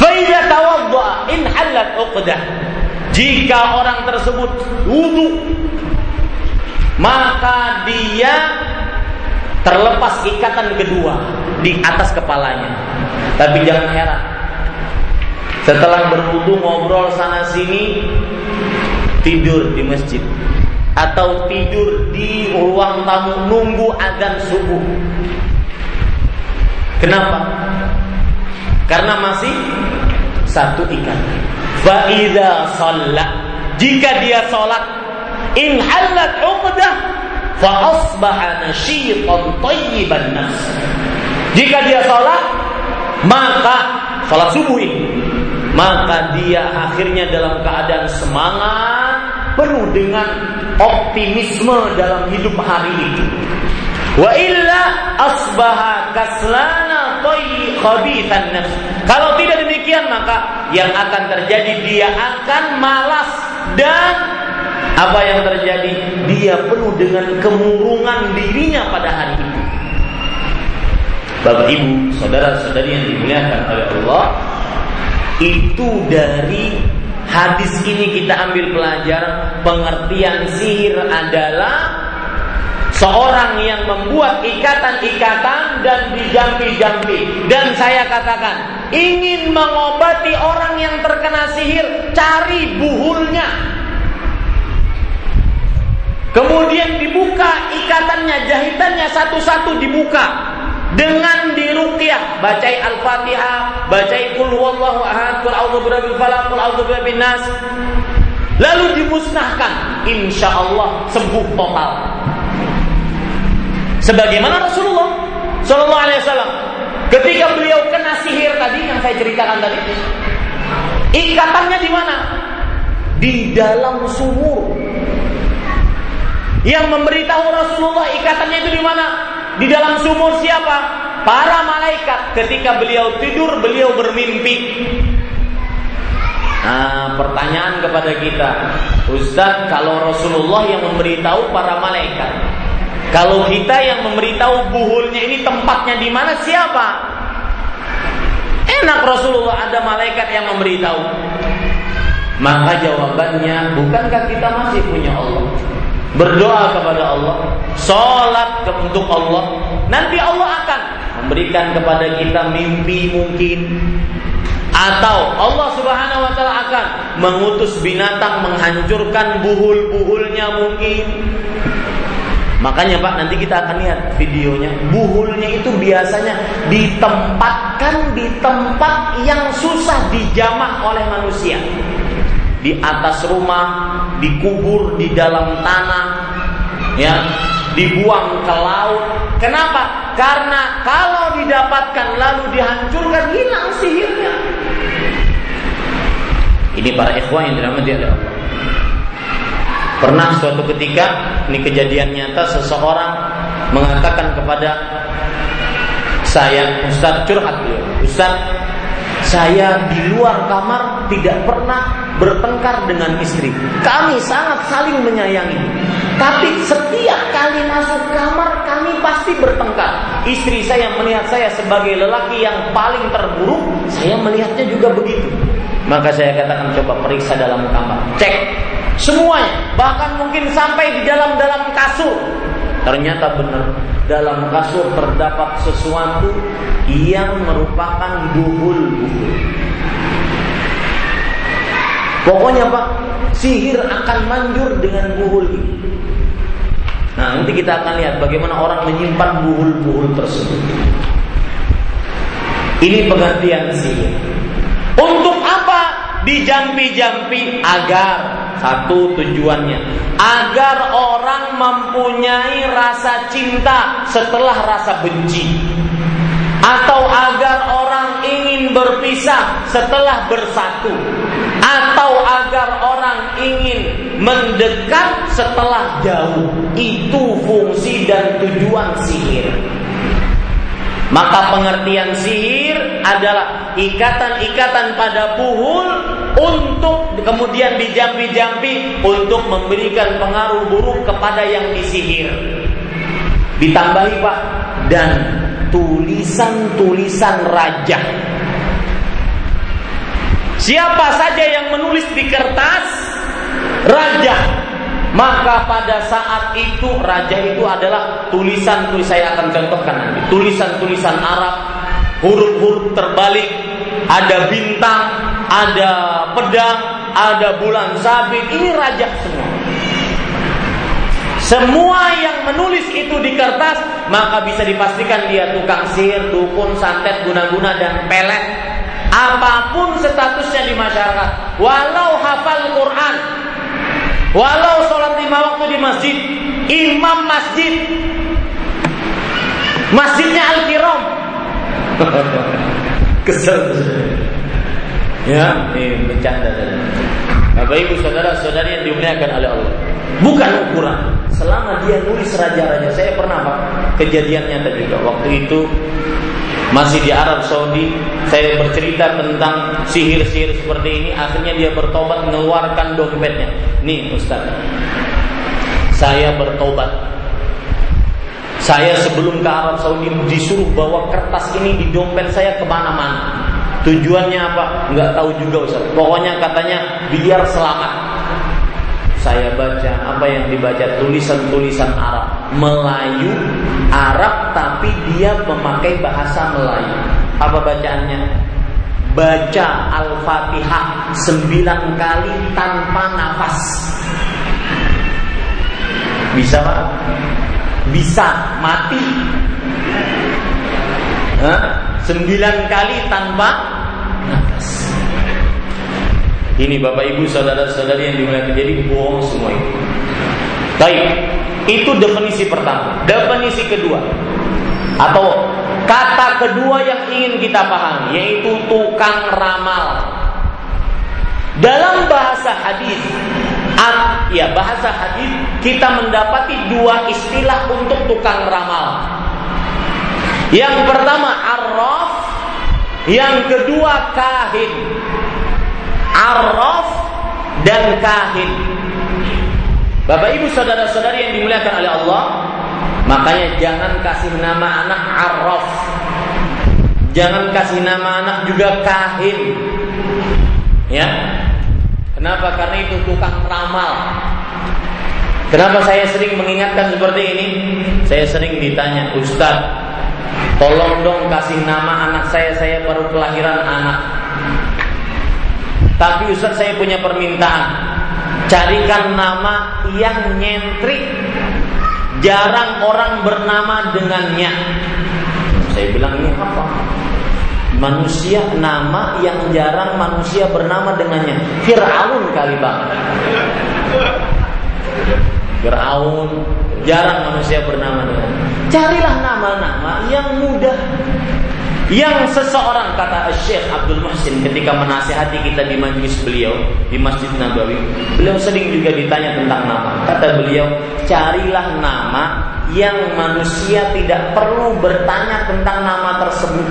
Faidah tawadda in halat uqdah. Jika orang tersebut wudhu maka dia terlepas ikatan kedua di atas kepalanya. Tapi jangan heran. Setelah berwudu ngobrol sana sini tidur di masjid atau tidur di ruang tamu nunggu adzan subuh. Kenapa? Karena masih satu ikan. Faida sholat. Jika dia sholat, in halat uqdah fa asbaha nasyitan tayyiban nafs. Jika dia sholat, maka sholat subuh maka dia akhirnya dalam keadaan semangat penuh dengan optimisme dalam hidup hari itu. Wa illa asbaha kaslana nafs. Kalau tidak demikian maka yang akan terjadi dia akan malas dan apa yang terjadi? Dia penuh dengan kemurungan dirinya pada hari itu. Bapak Ibu, saudara-saudari yang dimuliakan oleh Allah, itu dari hadis ini kita ambil pelajaran pengertian sihir adalah Seorang yang membuat ikatan-ikatan dan dijampi-jampi. Dan saya katakan, ingin mengobati orang yang terkena sihir, cari buhulnya. Kemudian dibuka ikatannya, jahitannya satu-satu dibuka dengan diruqyah bacai al-fatihah bacai kul huwallahu ahad kul a'udzu birabbil falaq kul a'udzu birabbin nas lalu dimusnahkan insyaallah sembuh total Sebagaimana Rasulullah Shallallahu Alaihi Wasallam ketika beliau kena sihir tadi yang saya ceritakan tadi, ikatannya di mana? Di dalam sumur. Yang memberitahu Rasulullah ikatannya itu di mana? Di dalam sumur siapa? Para malaikat. Ketika beliau tidur, beliau bermimpi. Nah, pertanyaan kepada kita, Ustaz, kalau Rasulullah yang memberitahu para malaikat, kalau kita yang memberitahu buhulnya ini tempatnya di mana siapa? Enak Rasulullah ada malaikat yang memberitahu. Maka jawabannya bukankah kita masih punya Allah? Berdoa kepada Allah, sholat untuk Allah. Nanti Allah akan memberikan kepada kita mimpi mungkin atau Allah Subhanahu wa taala akan mengutus binatang menghancurkan buhul-buhulnya mungkin Makanya Pak nanti kita akan lihat videonya. Buhulnya itu biasanya ditempatkan di tempat yang susah dijamah oleh manusia. Di atas rumah, dikubur di dalam tanah, ya, dibuang ke laut. Kenapa? Karena kalau didapatkan lalu dihancurkan hilang sihirnya. Ini para ikhwan yang dirahmati Allah. Pernah suatu ketika ini kejadian nyata seseorang mengatakan kepada saya Ustaz curhat dia. Ustaz saya di luar kamar tidak pernah bertengkar dengan istri. Kami sangat saling menyayangi. Tapi setiap kali masuk kamar kami pasti bertengkar. Istri saya melihat saya sebagai lelaki yang paling terburuk, saya melihatnya juga begitu. Maka saya katakan coba periksa dalam kamar. Cek Semuanya, bahkan mungkin sampai di dalam-dalam kasur. Ternyata benar, dalam kasur terdapat sesuatu yang merupakan buhul-buhul. Pokoknya Pak, sihir akan manjur dengan buhul ini. Nah, nanti kita akan lihat bagaimana orang menyimpan buhul-buhul tersebut. Ini pengertian sihir. Untuk apa dijampi-jampi agar satu tujuannya. Agar orang mempunyai rasa cinta setelah rasa benci. Atau agar orang ingin berpisah setelah bersatu. Atau agar orang ingin mendekat setelah jauh. Itu fungsi dan tujuan sihir. Maka pengertian sihir adalah ikatan-ikatan pada buhul untuk kemudian dijampi-jampi untuk memberikan pengaruh buruk kepada yang disihir. Ditambahi Pak dan tulisan-tulisan raja. Siapa saja yang menulis di kertas raja maka pada saat itu raja itu adalah tulisan tulis saya akan contohkan nanti. Tulisan-tulisan Arab, huruf-huruf terbalik, ada bintang, ada pedang, ada bulan sabit. Ini raja semua. Semua yang menulis itu di kertas maka bisa dipastikan dia tukang sihir, dukun, santet, guna-guna dan pelet. Apa pun statusnya di masyarakat, walau hafal Quran, Walau sholat lima waktu di masjid, imam masjid, masjidnya Al-Kiram. Kesel. Ya, ini bercanda tadi. Bapak Ibu saudara-saudari yang dimuliakan oleh Allah. Bukan ukuran. Selama dia nulis raja-raja, saya pernah Pak, kejadian nyata juga. Waktu itu masih di Arab Saudi, saya bercerita tentang sihir-sihir seperti ini. Akhirnya dia bertobat mengeluarkan dompetnya. Nih Ustaz, saya bertobat. Saya sebelum ke Arab Saudi disuruh bawa kertas ini di dompet saya ke mana-mana. Tujuannya apa? Nggak tahu juga Ustaz. Pokoknya katanya biar selamat. Saya baca apa yang dibaca tulisan-tulisan Arab, Melayu, Arab tapi dia memakai bahasa Melayu. Apa bacaannya? Baca Al-Fatihah sembilan kali tanpa nafas. Bisa Pak? Bisa mati. Hah? Sembilan kali tanpa ini Bapak Ibu saudara-saudari yang dimuliakan jadi bohong semua itu. Baik, itu definisi pertama. Definisi kedua atau kata kedua yang ingin kita pahami yaitu tukang ramal. Dalam bahasa hadis, ya bahasa hadis kita mendapati dua istilah untuk tukang ramal. Yang pertama arraf, yang kedua kahin arraf dan kahin. Bapak Ibu saudara-saudari yang dimuliakan oleh Allah, makanya jangan kasih nama anak arraf. Jangan kasih nama anak juga kahin. Ya. Kenapa? Karena itu tukang ramal. Kenapa saya sering mengingatkan seperti ini? Saya sering ditanya, Ustaz, tolong dong kasih nama anak saya, saya baru kelahiran anak. Tapi Ustaz saya punya permintaan. Carikan nama yang nyentrik. Jarang orang bernama dengannya. Saya bilang ini apa? Manusia nama yang jarang manusia bernama dengannya. Fir'aun kali bang. Fir'aun jarang manusia bernama dengannya. Carilah nama-nama yang mudah yang seseorang kata Syekh Abdul Muhsin ketika menasihati kita di majlis beliau di Masjid Nabawi, beliau sering juga ditanya tentang nama. Kata beliau, carilah nama yang manusia tidak perlu bertanya tentang nama tersebut.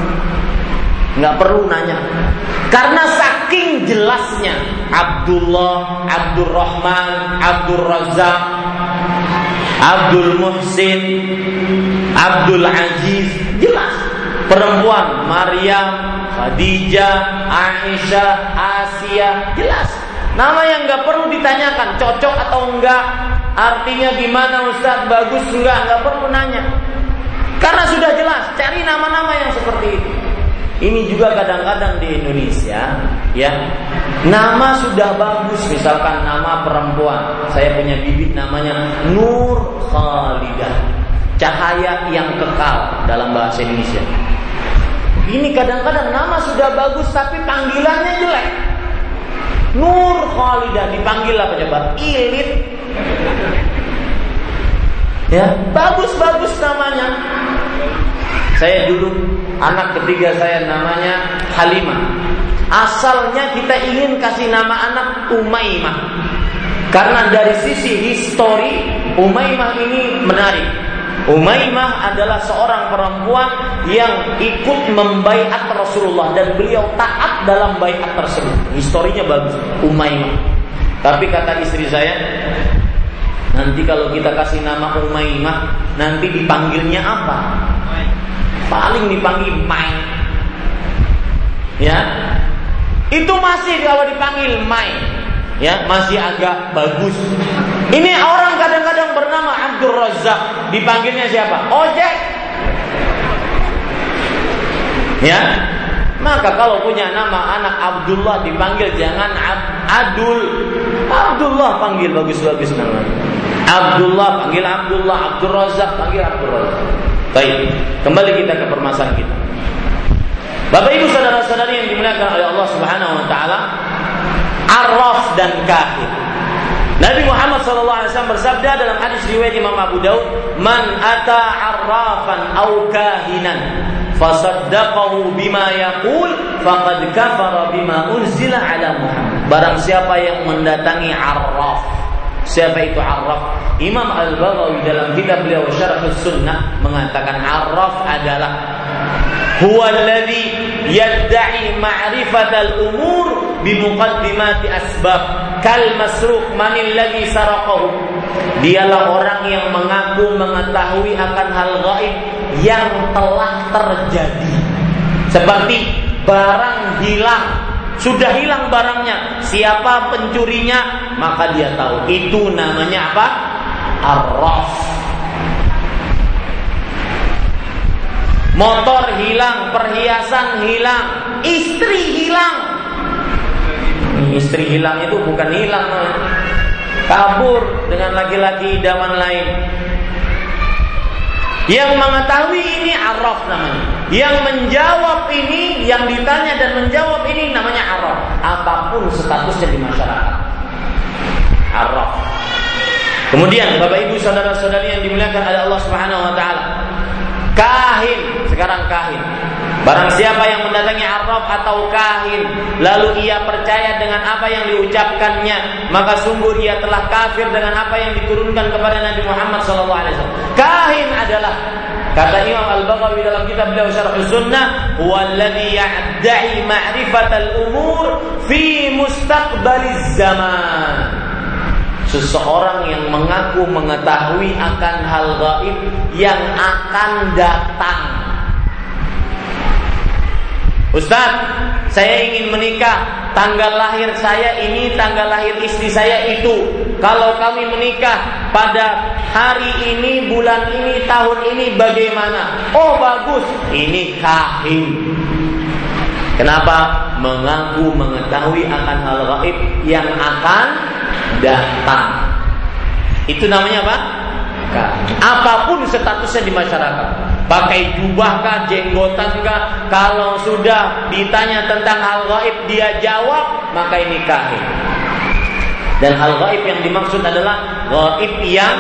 Nggak perlu nanya. Karena saking jelasnya Abdullah, Abdul Rahman, Abdul Razak, Abdul Muhsin, Abdul Aziz, jelas perempuan Maryam, Khadijah, Aisyah, Asia, jelas. Nama yang nggak perlu ditanyakan cocok atau enggak, artinya gimana Ustaz, bagus enggak, nggak perlu nanya. Karena sudah jelas, cari nama-nama yang seperti itu. Ini juga kadang-kadang di Indonesia, ya. Nama sudah bagus, misalkan nama perempuan. Saya punya bibit namanya Nur Khalidah. Cahaya yang kekal dalam bahasa Indonesia. Ini kadang-kadang nama sudah bagus tapi panggilannya jelek. Nur Khalidah dipanggil apa coba? Ilit. Ya, bagus-bagus namanya. Saya dulu anak ketiga saya namanya Halimah. Asalnya kita ingin kasih nama anak Umaymah. Karena dari sisi histori Umaymah ini menarik. Umaymah adalah seorang perempuan yang ikut membaiat Rasulullah dan beliau taat dalam baiat tersebut. Historinya bagus, Umaymah. Tapi kata istri saya, nanti kalau kita kasih nama Umaymah, nanti dipanggilnya apa? Paling dipanggil Mai. Ya, itu masih kalau dipanggil Mai, ya masih agak bagus. Ini orang kadang-kadang bernama Abdul Razak, dipanggilnya siapa? Ojek. Ya. Maka kalau punya nama anak Abdullah dipanggil jangan Ab Adul. Abdullah panggil bagus-bagus namanya. Abdullah panggil Abdullah, Abdul Razak panggil Abdul Razak. Baik, kembali kita ke permasalahan kita. Bapak Ibu saudara-saudari yang dimuliakan oleh Allah Subhanahu wa taala, arraf dan kafir. Nabi Muhammad SAW bersabda dalam hadis riwayat Imam Abu Daud, "Man ata arrafan au kahinan, fasaddaqahu bima yaqul faqad kafara bima unzila ala Muhammad. Barang siapa yang mendatangi Arraf Siapa itu Arraf? Imam Al-Baghawi dalam kitab beliau Syarh Sunnah mengatakan Arraf adalah huwa alladhi yadda'i ma'rifatal umur bimuqaddimati asbab kal masruq man alladhi saraqahu Dialah orang yang mengaku mengetahui akan hal gaib yang telah terjadi. Seperti barang hilang, sudah hilang barangnya. Siapa pencurinya, maka dia tahu. Itu namanya apa? Arraf. Motor hilang, perhiasan hilang, istri hilang. Istri hilang itu bukan hilang, kabur dengan laki-laki idaman lain. Yang mengetahui ini araf namanya. Yang menjawab ini, yang ditanya dan menjawab ini namanya araf. Apa pun statusnya di masyarakat. Araf. Kemudian Bapak Ibu saudara-saudari yang dimuliakan oleh Allah Subhanahu wa taala. Kahin, sekarang kahin. Barang siapa yang mendatangi araf atau kahin lalu ia percaya dengan apa yang diucapkannya, maka sungguh ia telah kafir dengan apa yang diturunkan kepada Nabi Muhammad SAW. Kahin adalah kata Imam Al-Baghawi dalam kitab beliau Syarh Sunnah, "Walladhi ya'da'i ma'rifatal umur fi mustaqbaliz zaman." Seseorang yang mengaku mengetahui akan hal gaib yang akan datang Ustaz, saya ingin menikah. Tanggal lahir saya ini, tanggal lahir istri saya itu. Kalau kami menikah pada hari ini, bulan ini, tahun ini bagaimana? Oh bagus, ini kahin. Kenapa? Mengaku mengetahui akan hal gaib yang akan datang. Itu namanya apa? Apa pun statusnya di masyarakat pakai jubah kah, jenggotan kah, kalau sudah ditanya tentang hal gaib dia jawab, maka ini kahin. Dan hal gaib yang dimaksud adalah gaib yang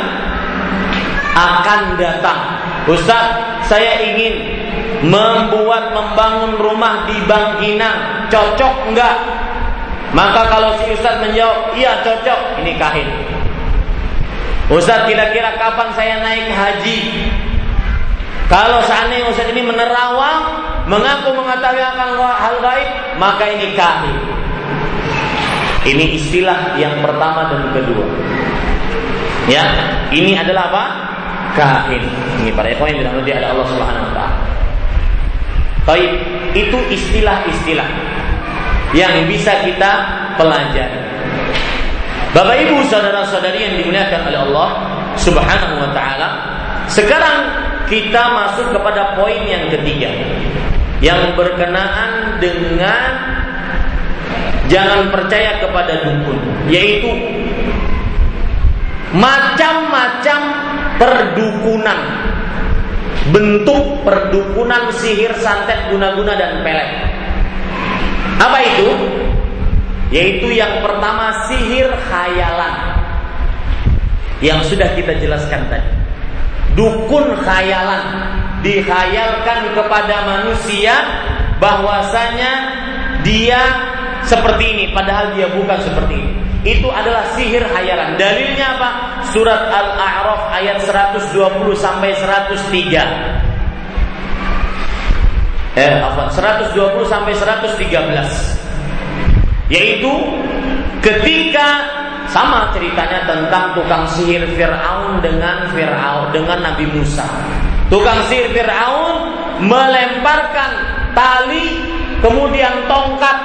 akan datang. Ustaz, saya ingin membuat membangun rumah di Bangkinang, cocok enggak? Maka kalau si Ustaz menjawab, iya cocok, ini kahin. Ustaz kira-kira kapan saya naik haji? Kalau seandainya Ustaz ini menerawang, mengaku mengetahui akan hal gaib, maka ini kahin. Ini istilah yang pertama dan kedua. Ya, ini adalah apa? Kahin. Ini para ikhwan yang dirahmati oleh Allah Subhanahu wa taala. Baik, itu istilah-istilah yang bisa kita pelajari. Bapak Ibu saudara-saudari yang dimuliakan oleh Allah Subhanahu wa taala, sekarang kita masuk kepada poin yang ketiga. Yang berkenaan dengan jangan percaya kepada dukun. Yaitu macam-macam perdukunan. Bentuk perdukunan sihir santet guna-guna dan pelet. Apa itu? Yaitu yang pertama sihir khayalan. Yang sudah kita jelaskan tadi dukun khayalan. Dikhayalkan kepada manusia bahwasanya dia seperti ini padahal dia bukan seperti ini. Itu adalah sihir khayalan. Dalilnya apa? Surat al-a'raf ayat 120 sampai 103 eh apa? 120 sampai 113 yaitu ketika sama ceritanya tentang tukang sihir Fir'aun dengan Fir'aun dengan Nabi Musa. Tukang sihir Fir'aun melemparkan tali kemudian tongkat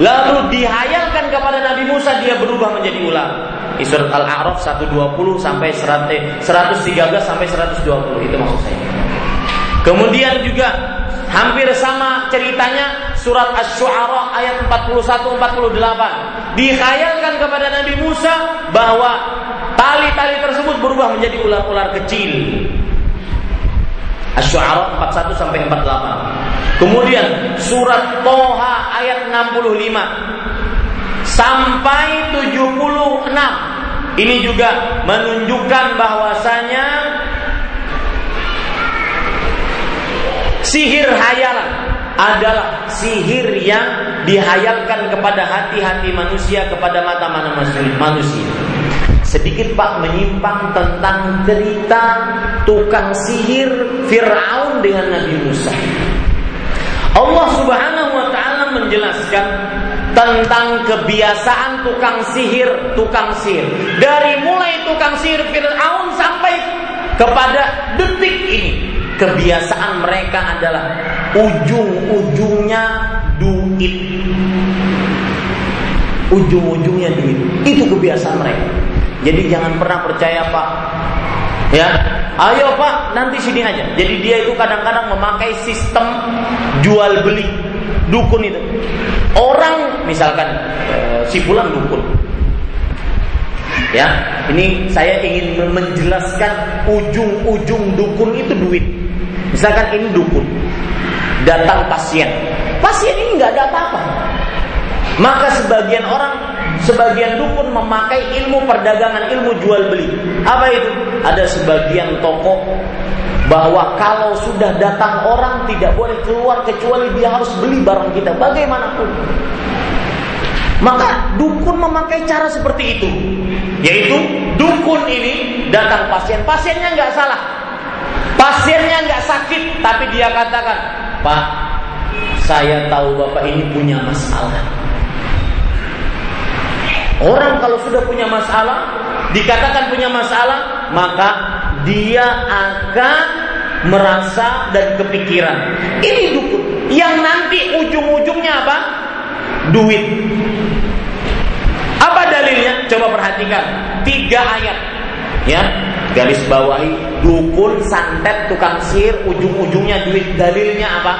lalu dihayalkan kepada Nabi Musa dia berubah menjadi ular. Di surat Al-A'raf 120 sampai 113 sampai 120 itu maksud saya. Kemudian juga hampir sama ceritanya surat Asy-Syu'ara ayat 41 48 dikhayalkan kepada Nabi Musa bahwa tali-tali tersebut berubah menjadi ular-ular kecil. Asy-Syu'ara 41 sampai 48. Kemudian surat Toha ayat 65 sampai 76. Ini juga menunjukkan bahwasanya Sihir hayalan adalah sihir yang dihayalkan kepada hati-hati manusia, kepada mata mana manusia. Sedikit Pak menyimpang tentang cerita tukang sihir Fir'aun dengan Nabi Musa. Allah Subhanahu wa taala menjelaskan tentang kebiasaan tukang sihir, tukang sihir. Dari mulai tukang sihir Fir'aun sampai kepada detik ini kebiasaan mereka adalah ujung-ujungnya duit. Ujung-ujungnya duit. Itu kebiasaan mereka. Jadi jangan pernah percaya Pak. Ya, ayo Pak, nanti sini aja. Jadi dia itu kadang-kadang memakai sistem jual beli dukun itu. Orang misalkan e, si pulang dukun, Ya, ini saya ingin menjelaskan ujung-ujung dukun itu duit. Misalkan ini dukun, datang pasien, pasien ini nggak ada apa-apa. Maka sebagian orang, sebagian dukun memakai ilmu perdagangan, ilmu jual beli. Apa itu? Ada sebagian toko bahwa kalau sudah datang orang tidak boleh keluar kecuali dia harus beli barang kita bagaimanapun. Maka dukun memakai cara seperti itu, yaitu dukun ini datang pasien, pasiennya nggak salah, Pasiennya nggak sakit, tapi dia katakan, Pak, saya tahu Bapak ini punya masalah. Orang kalau sudah punya masalah, dikatakan punya masalah, maka dia akan merasa dan kepikiran. Ini dukun. Yang nanti ujung-ujungnya apa? Duit. Apa dalilnya? Coba perhatikan. Tiga ayat. Ya, garis bawahi dukun santet tukang sihir ujung-ujungnya duit dalilnya apa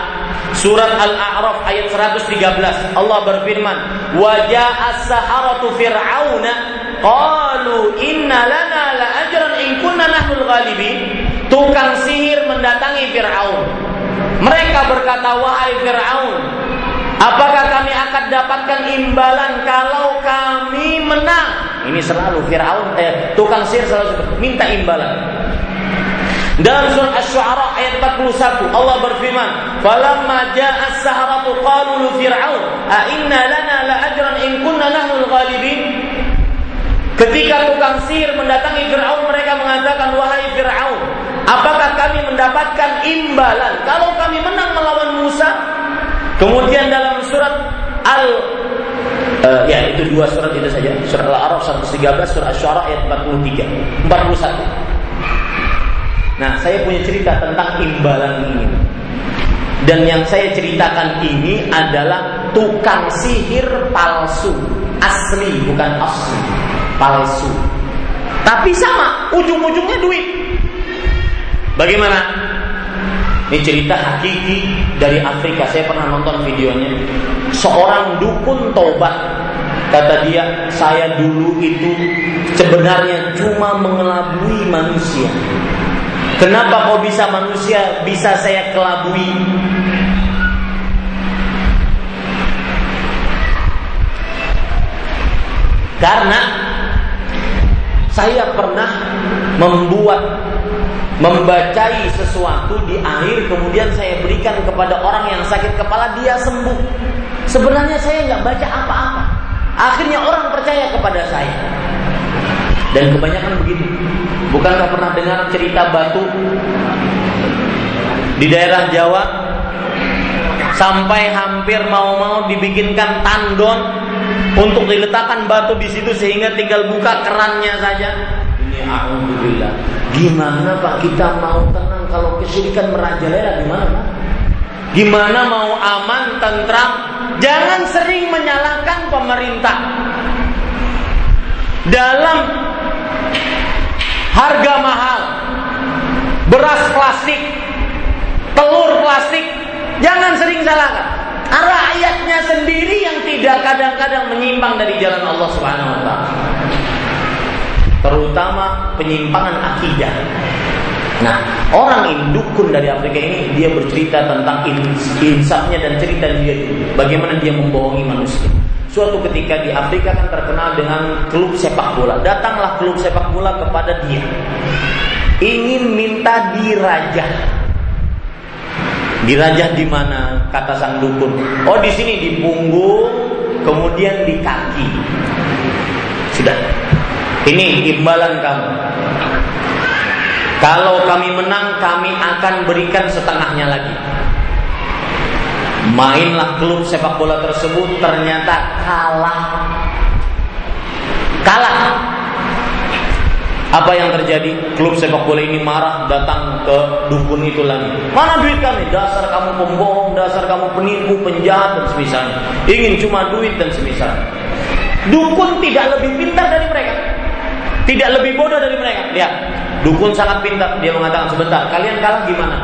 surat al-a'raf ayat 113 Allah berfirman wajah as-saharatu fir'auna qalu inna lana la ajran in kunna nahnul ghalibin tukang sihir mendatangi Fir'aun mereka berkata wahai Fir'aun Apakah kami akan dapatkan imbalan kalau kami menang? Ini selalu Fir'aun, eh, tukang sihir selalu minta imbalan. Dalam surah Asy-Syu'ara ayat 41 Allah berfirman, "Falamma ja'a as-saharatu qalu li fir'aun, a inna lana la ajran in kunna nahnu al-ghalibin?" Ketika tukang sihir mendatangi Fir'aun mereka mengatakan wahai Fir'aun apakah kami mendapatkan imbalan kalau kami menang melawan Musa Kemudian dalam surat Al uh, ya itu dua surat itu saja. Surat Al-A'raf 113, surat Asy-Syu'ara ayat 43, 41. Nah, saya punya cerita tentang imbalan ini. Dan yang saya ceritakan ini adalah tukang sihir palsu, asli bukan asli, palsu. Tapi sama, ujung-ujungnya duit. Bagaimana? Ini cerita hakiki dari Afrika. Saya pernah nonton videonya. Seorang dukun tobat. Kata dia, saya dulu itu sebenarnya cuma mengelabui manusia. Kenapa kok bisa manusia bisa saya kelabui? Karena saya pernah membuat membacai sesuatu di akhir kemudian saya berikan kepada orang yang sakit kepala dia sembuh. Sebenarnya saya nggak baca apa-apa. Akhirnya orang percaya kepada saya. Dan kebanyakan begitu. Bukankah pernah dengar cerita batu di daerah Jawa sampai hampir mau-mau dibikinkan tandon untuk diletakkan batu di situ sehingga tinggal buka kerannya saja. Ini alhamdulillah Gimana Pak kita mau tenang kalau kesyirikan merajalela gimana Pak? Gimana mau aman, tentram? Jangan sering menyalahkan pemerintah. Dalam harga mahal, beras plastik, telur plastik, jangan sering salahkan. Rakyatnya sendiri yang tidak kadang-kadang menyimpang dari jalan Allah Subhanahu wa taala terutama penyimpangan akidah. Nah, orang indukun dari Afrika ini dia bercerita tentang insafnya dan cerita dia bagaimana dia membohongi manusia. Suatu ketika di Afrika kan terkenal dengan klub sepak bola. Datanglah klub sepak bola kepada dia. Ingin minta dirajah. Dirajah di mana? Kata sang dukun. Oh di sini di punggung, kemudian di kaki. Sudah. Ini imbalan kamu. Kalau kami menang, kami akan berikan setengahnya lagi. Mainlah klub sepak bola tersebut ternyata kalah. Kalah. Apa yang terjadi? Klub sepak bola ini marah datang ke dukun itu lagi. Mana duit kami? Dasar kamu pembohong, dasar kamu penipu, penjahat dan semisalnya. Ingin cuma duit dan semisalnya. Dukun tidak lebih pintar dari mereka. Tidak lebih bodoh dari mereka. Lihat, dukun sangat pintar. Dia mengatakan sebentar, kalian kalah gimana?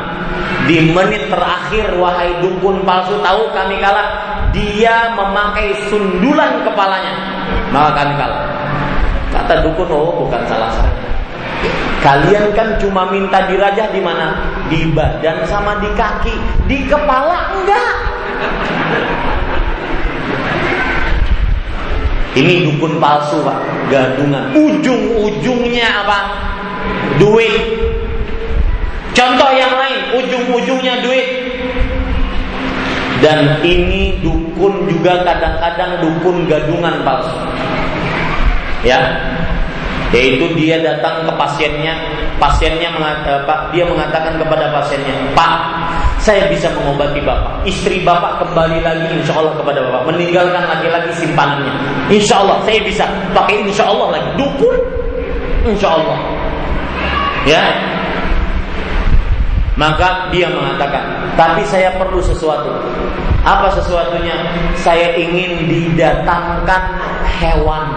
Di menit terakhir, wahai dukun palsu, tahu kami kalah. Dia memakai sundulan kepalanya, maka kami kalah. Kata dukun, oh bukan salah saya. Kalian kan cuma minta dirajah di mana? Di badan sama di kaki, di kepala enggak. Ini dukun palsu pak, gadungan. Ujung-ujungnya apa? Duit. Contoh yang lain, ujung-ujungnya duit. Dan ini dukun juga kadang-kadang dukun gadungan palsu. Ya, yaitu dia datang ke pasiennya, pasiennya mengatakan, dia mengatakan kepada pasiennya, Pak, saya bisa mengobati bapak. Istri bapak kembali lagi insya Allah kepada bapak, meninggalkan laki-laki simpanannya. Insya Allah saya bisa pakai insya Allah lagi. Dukun, insya Allah. Ya, maka dia mengatakan, tapi saya perlu sesuatu. Apa sesuatunya? Saya ingin didatangkan hewan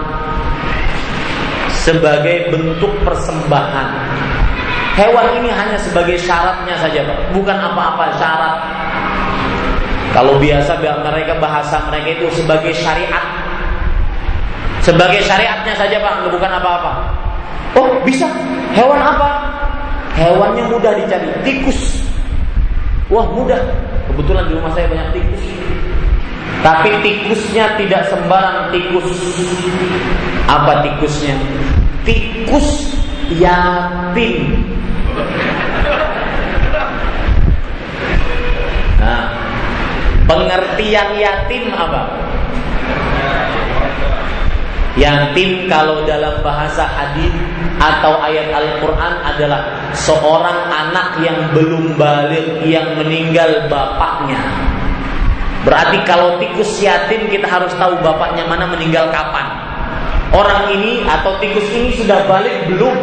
sebagai bentuk persembahan. Hewan ini hanya sebagai syaratnya saja, Pak. Bukan apa-apa syarat. Kalau biasa mereka bahasa mereka itu sebagai syariat. Sebagai syariatnya saja, Pak, bukan apa-apa. Oh, bisa. Hewan apa? Hewannya mudah dicari, tikus. Wah mudah. Kebetulan di rumah saya banyak tikus. Tapi tikusnya tidak sembarang tikus. Apa tikusnya? Tikus yatim. Nah, pengertian yatim apa? Yatim kalau dalam bahasa hadis atau ayat Al-Quran adalah seorang anak yang belum balik yang meninggal bapaknya. Berarti kalau tikus yatim kita harus tahu bapaknya mana meninggal kapan. Orang ini atau tikus ini sudah balik belum?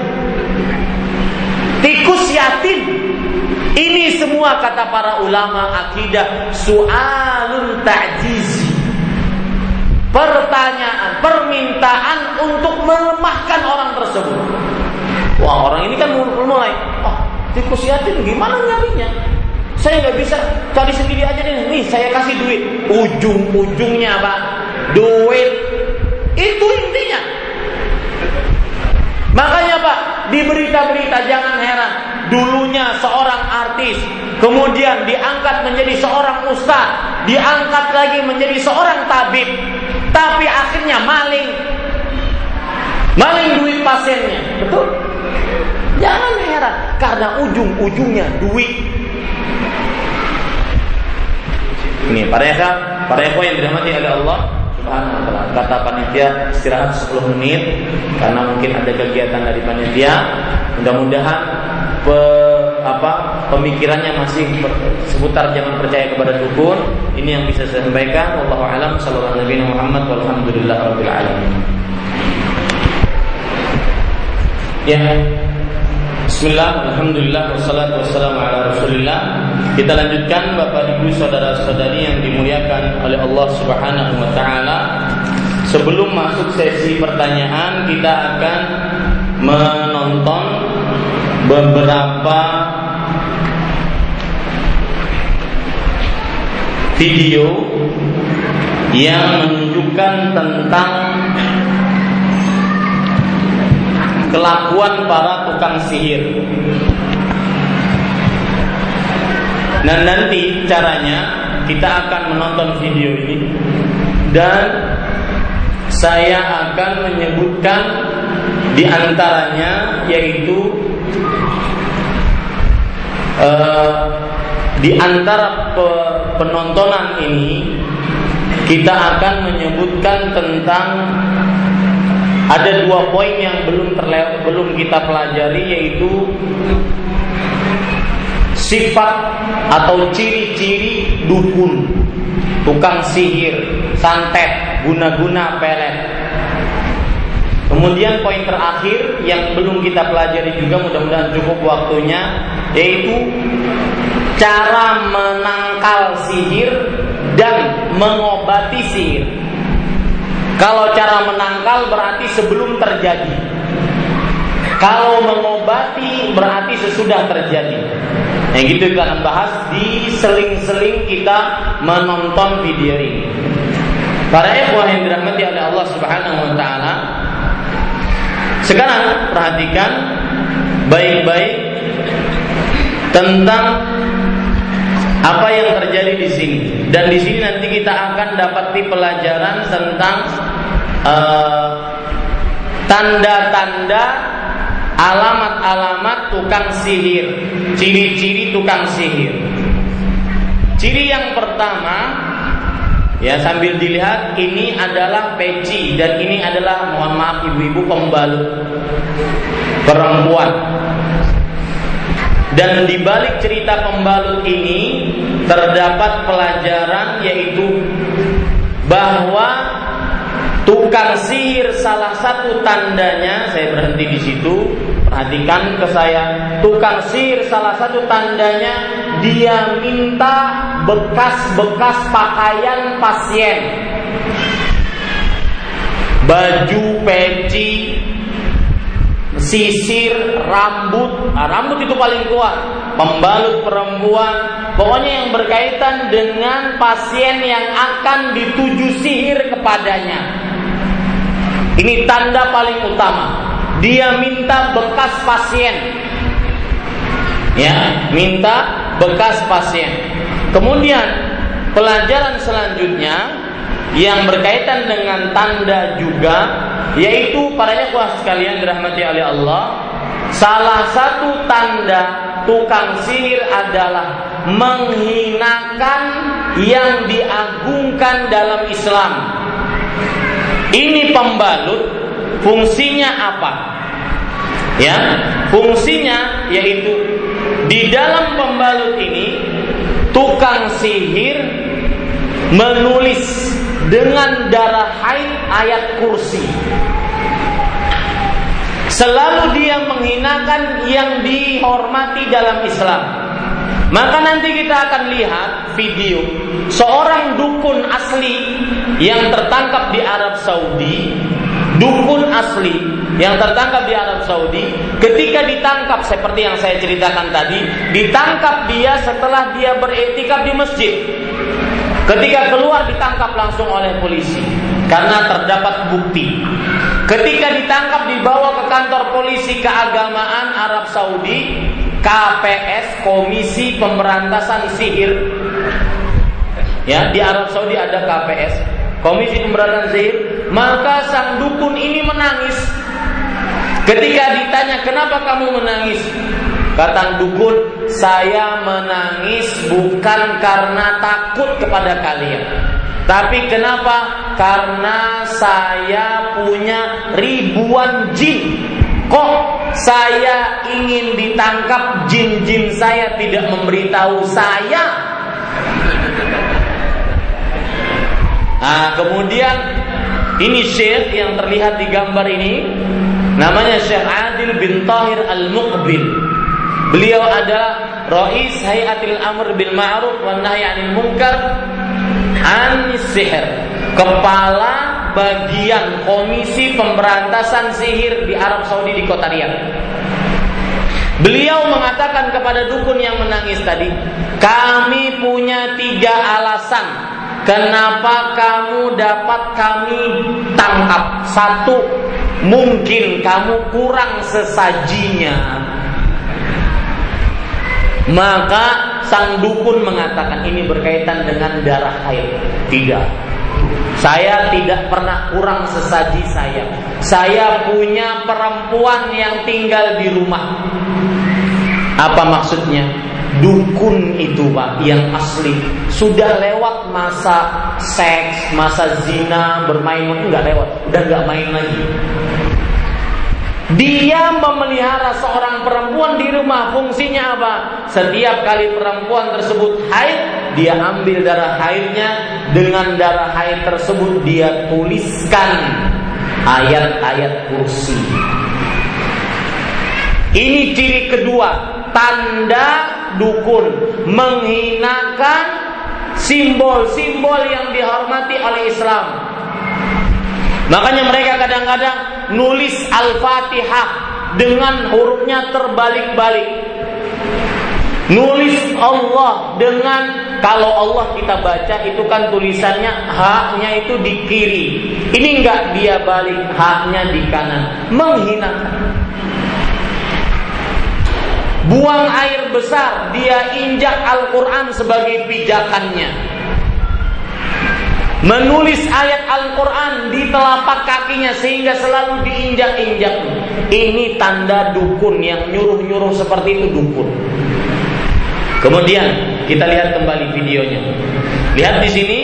Tikus yatim. Ini semua kata para ulama akidah su'alun ta'jizi pertanyaan, permintaan untuk melemahkan orang tersebut. Wah orang ini kan mulai, oh tikus yatim gimana nyarinya? Saya nggak bisa cari sendiri aja nih. Nih saya kasih duit. Ujung-ujungnya pak, duit itu intinya. Makanya pak di berita-berita jangan heran. Dulunya seorang artis, kemudian diangkat menjadi seorang ustaz, diangkat lagi menjadi seorang tabib, tapi akhirnya maling. Maling duit pasiennya. Betul? Jangan heran karena ujung-ujungnya duit. Ini para ekha yang dirahmati oleh Allah Subhanahu wa taala. Kata panitia istirahat 10 menit karena mungkin ada kegiatan dari panitia. Mudah-mudahan pe, apa pemikirannya masih seputar jangan percaya kepada dukun. Ini yang bisa saya sampaikan. Wallahu alam sallallahu alaihi Muhammad walhamdulillah rabbil alamin. Ya. Bismillah, Alhamdulillah, wassalatu wassalamu ala rasulillah Kita lanjutkan Bapak Ibu Saudara-saudari yang dimuliakan oleh Allah Subhanahu wa taala. Sebelum masuk sesi pertanyaan, kita akan menonton beberapa video yang menunjukkan tentang kelakuan para tukang sihir. Nah nanti caranya kita akan menonton video ini dan saya akan menyebutkan di antaranya yaitu uh, di antara penontonan ini kita akan menyebutkan tentang ada dua poin yang belum terlewat, belum kita pelajari yaitu sifat atau ciri-ciri dukun, tukang sihir, santet, guna-guna pelet. Kemudian poin terakhir yang belum kita pelajari juga mudah-mudahan cukup waktunya yaitu cara menangkal sihir dan mengobati sihir. Kalau cara menangkal berarti sebelum terjadi. Kalau mengobati berarti sesudah terjadi. Yang gitu kita bahas di seling-seling kita menonton video ini. Para ikhwah yang dirahmati oleh Allah Subhanahu wa taala. Sekarang perhatikan baik-baik tentang apa yang terjadi di sini dan di sini nanti kita akan dapati pelajaran tentang uh, tanda-tanda alamat-alamat tukang sihir. Ciri-ciri tukang sihir. Ciri yang pertama ya sambil dilihat ini adalah peci dan ini adalah mohon maaf ibu-ibu pembalut perempuan. Dan di balik cerita pembalut ini terdapat pelajaran yaitu bahwa tukang sihir salah satu tandanya saya berhenti di situ perhatikan ke saya. Tukang sihir salah satu tandanya dia minta bekas-bekas pakaian pasien. Baju peci sisir, rambut, nah, rambut itu paling kuat, membalut perempuan, pokoknya yang berkaitan dengan pasien yang akan dituju sihir kepadanya. Ini tanda paling utama. Dia minta bekas pasien. Ya, minta bekas pasien. Kemudian pelajaran selanjutnya yang berkaitan dengan tanda juga yaitu para ikhwah sekalian dirahmati oleh Allah salah satu tanda tukang sihir adalah menghinakan yang diagungkan dalam Islam ini pembalut fungsinya apa ya fungsinya yaitu di dalam pembalut ini tukang sihir menulis dengan darah haid ayat kursi. Selalu dia menghinakan yang dihormati dalam Islam. Maka nanti kita akan lihat video seorang dukun asli yang tertangkap di Arab Saudi, dukun asli yang tertangkap di Arab Saudi, ketika ditangkap seperti yang saya ceritakan tadi, ditangkap dia setelah dia beretikaf di masjid. Ketika keluar ditangkap langsung oleh polisi karena terdapat bukti. Ketika ditangkap dibawa ke kantor polisi keagamaan Arab Saudi, KPS Komisi Pemberantasan Sihir. Ya, di Arab Saudi ada KPS, Komisi Pemberantasan Sihir, maka sang dukun ini menangis. Ketika ditanya, "Kenapa kamu menangis?" Kata dukun, saya menangis bukan karena takut kepada kalian. Tapi kenapa? Karena saya punya ribuan jin. Kok saya ingin ditangkap jin-jin saya tidak memberitahu saya? Nah, kemudian ini syekh yang terlihat di gambar ini namanya Syekh Adil bin Tahir Al-Muqbil. Beliau adalah Rais Hayatil Amr bil Ma'ruf wa Nahy 'anil Munkar an Sihir. Kepala bagian Komisi Pemberantasan Sihir di Arab Saudi di kota Riyadh. Beliau mengatakan kepada dukun yang menangis tadi, kami punya tiga alasan kenapa kamu dapat kami tangkap. Satu, mungkin kamu kurang sesajinya maka sang dukun mengatakan ini berkaitan dengan darah haid. Tidak. Saya tidak pernah kurang sesaji saya. Saya punya perempuan yang tinggal di rumah. Apa maksudnya? dukun itu pak yang asli sudah lewat masa seks, masa zina, bermain itu nggak lewat, udah nggak main lagi. Dia memelihara seorang perempuan di rumah fungsinya apa? Setiap kali perempuan tersebut haid, dia ambil darah haidnya dengan darah haid tersebut dia tuliskan ayat-ayat kursi. Ini ciri kedua, tanda dukun menghinakan simbol-simbol yang dihormati oleh Islam. Makanya mereka kadang-kadang nulis Al-Fatihah dengan hurufnya terbalik-balik. Nulis Allah dengan kalau Allah kita baca itu kan tulisannya haknya itu di kiri. Ini enggak dia balik haknya di kanan. Menghinakan. Buang air besar, dia injak Al-Quran sebagai pijakannya. Menulis ayat Al-Quran di telapak kakinya sehingga selalu diinjak-injak. Ini tanda dukun yang nyuruh-nyuruh seperti itu dukun. Kemudian kita lihat kembali videonya. Lihat di sini,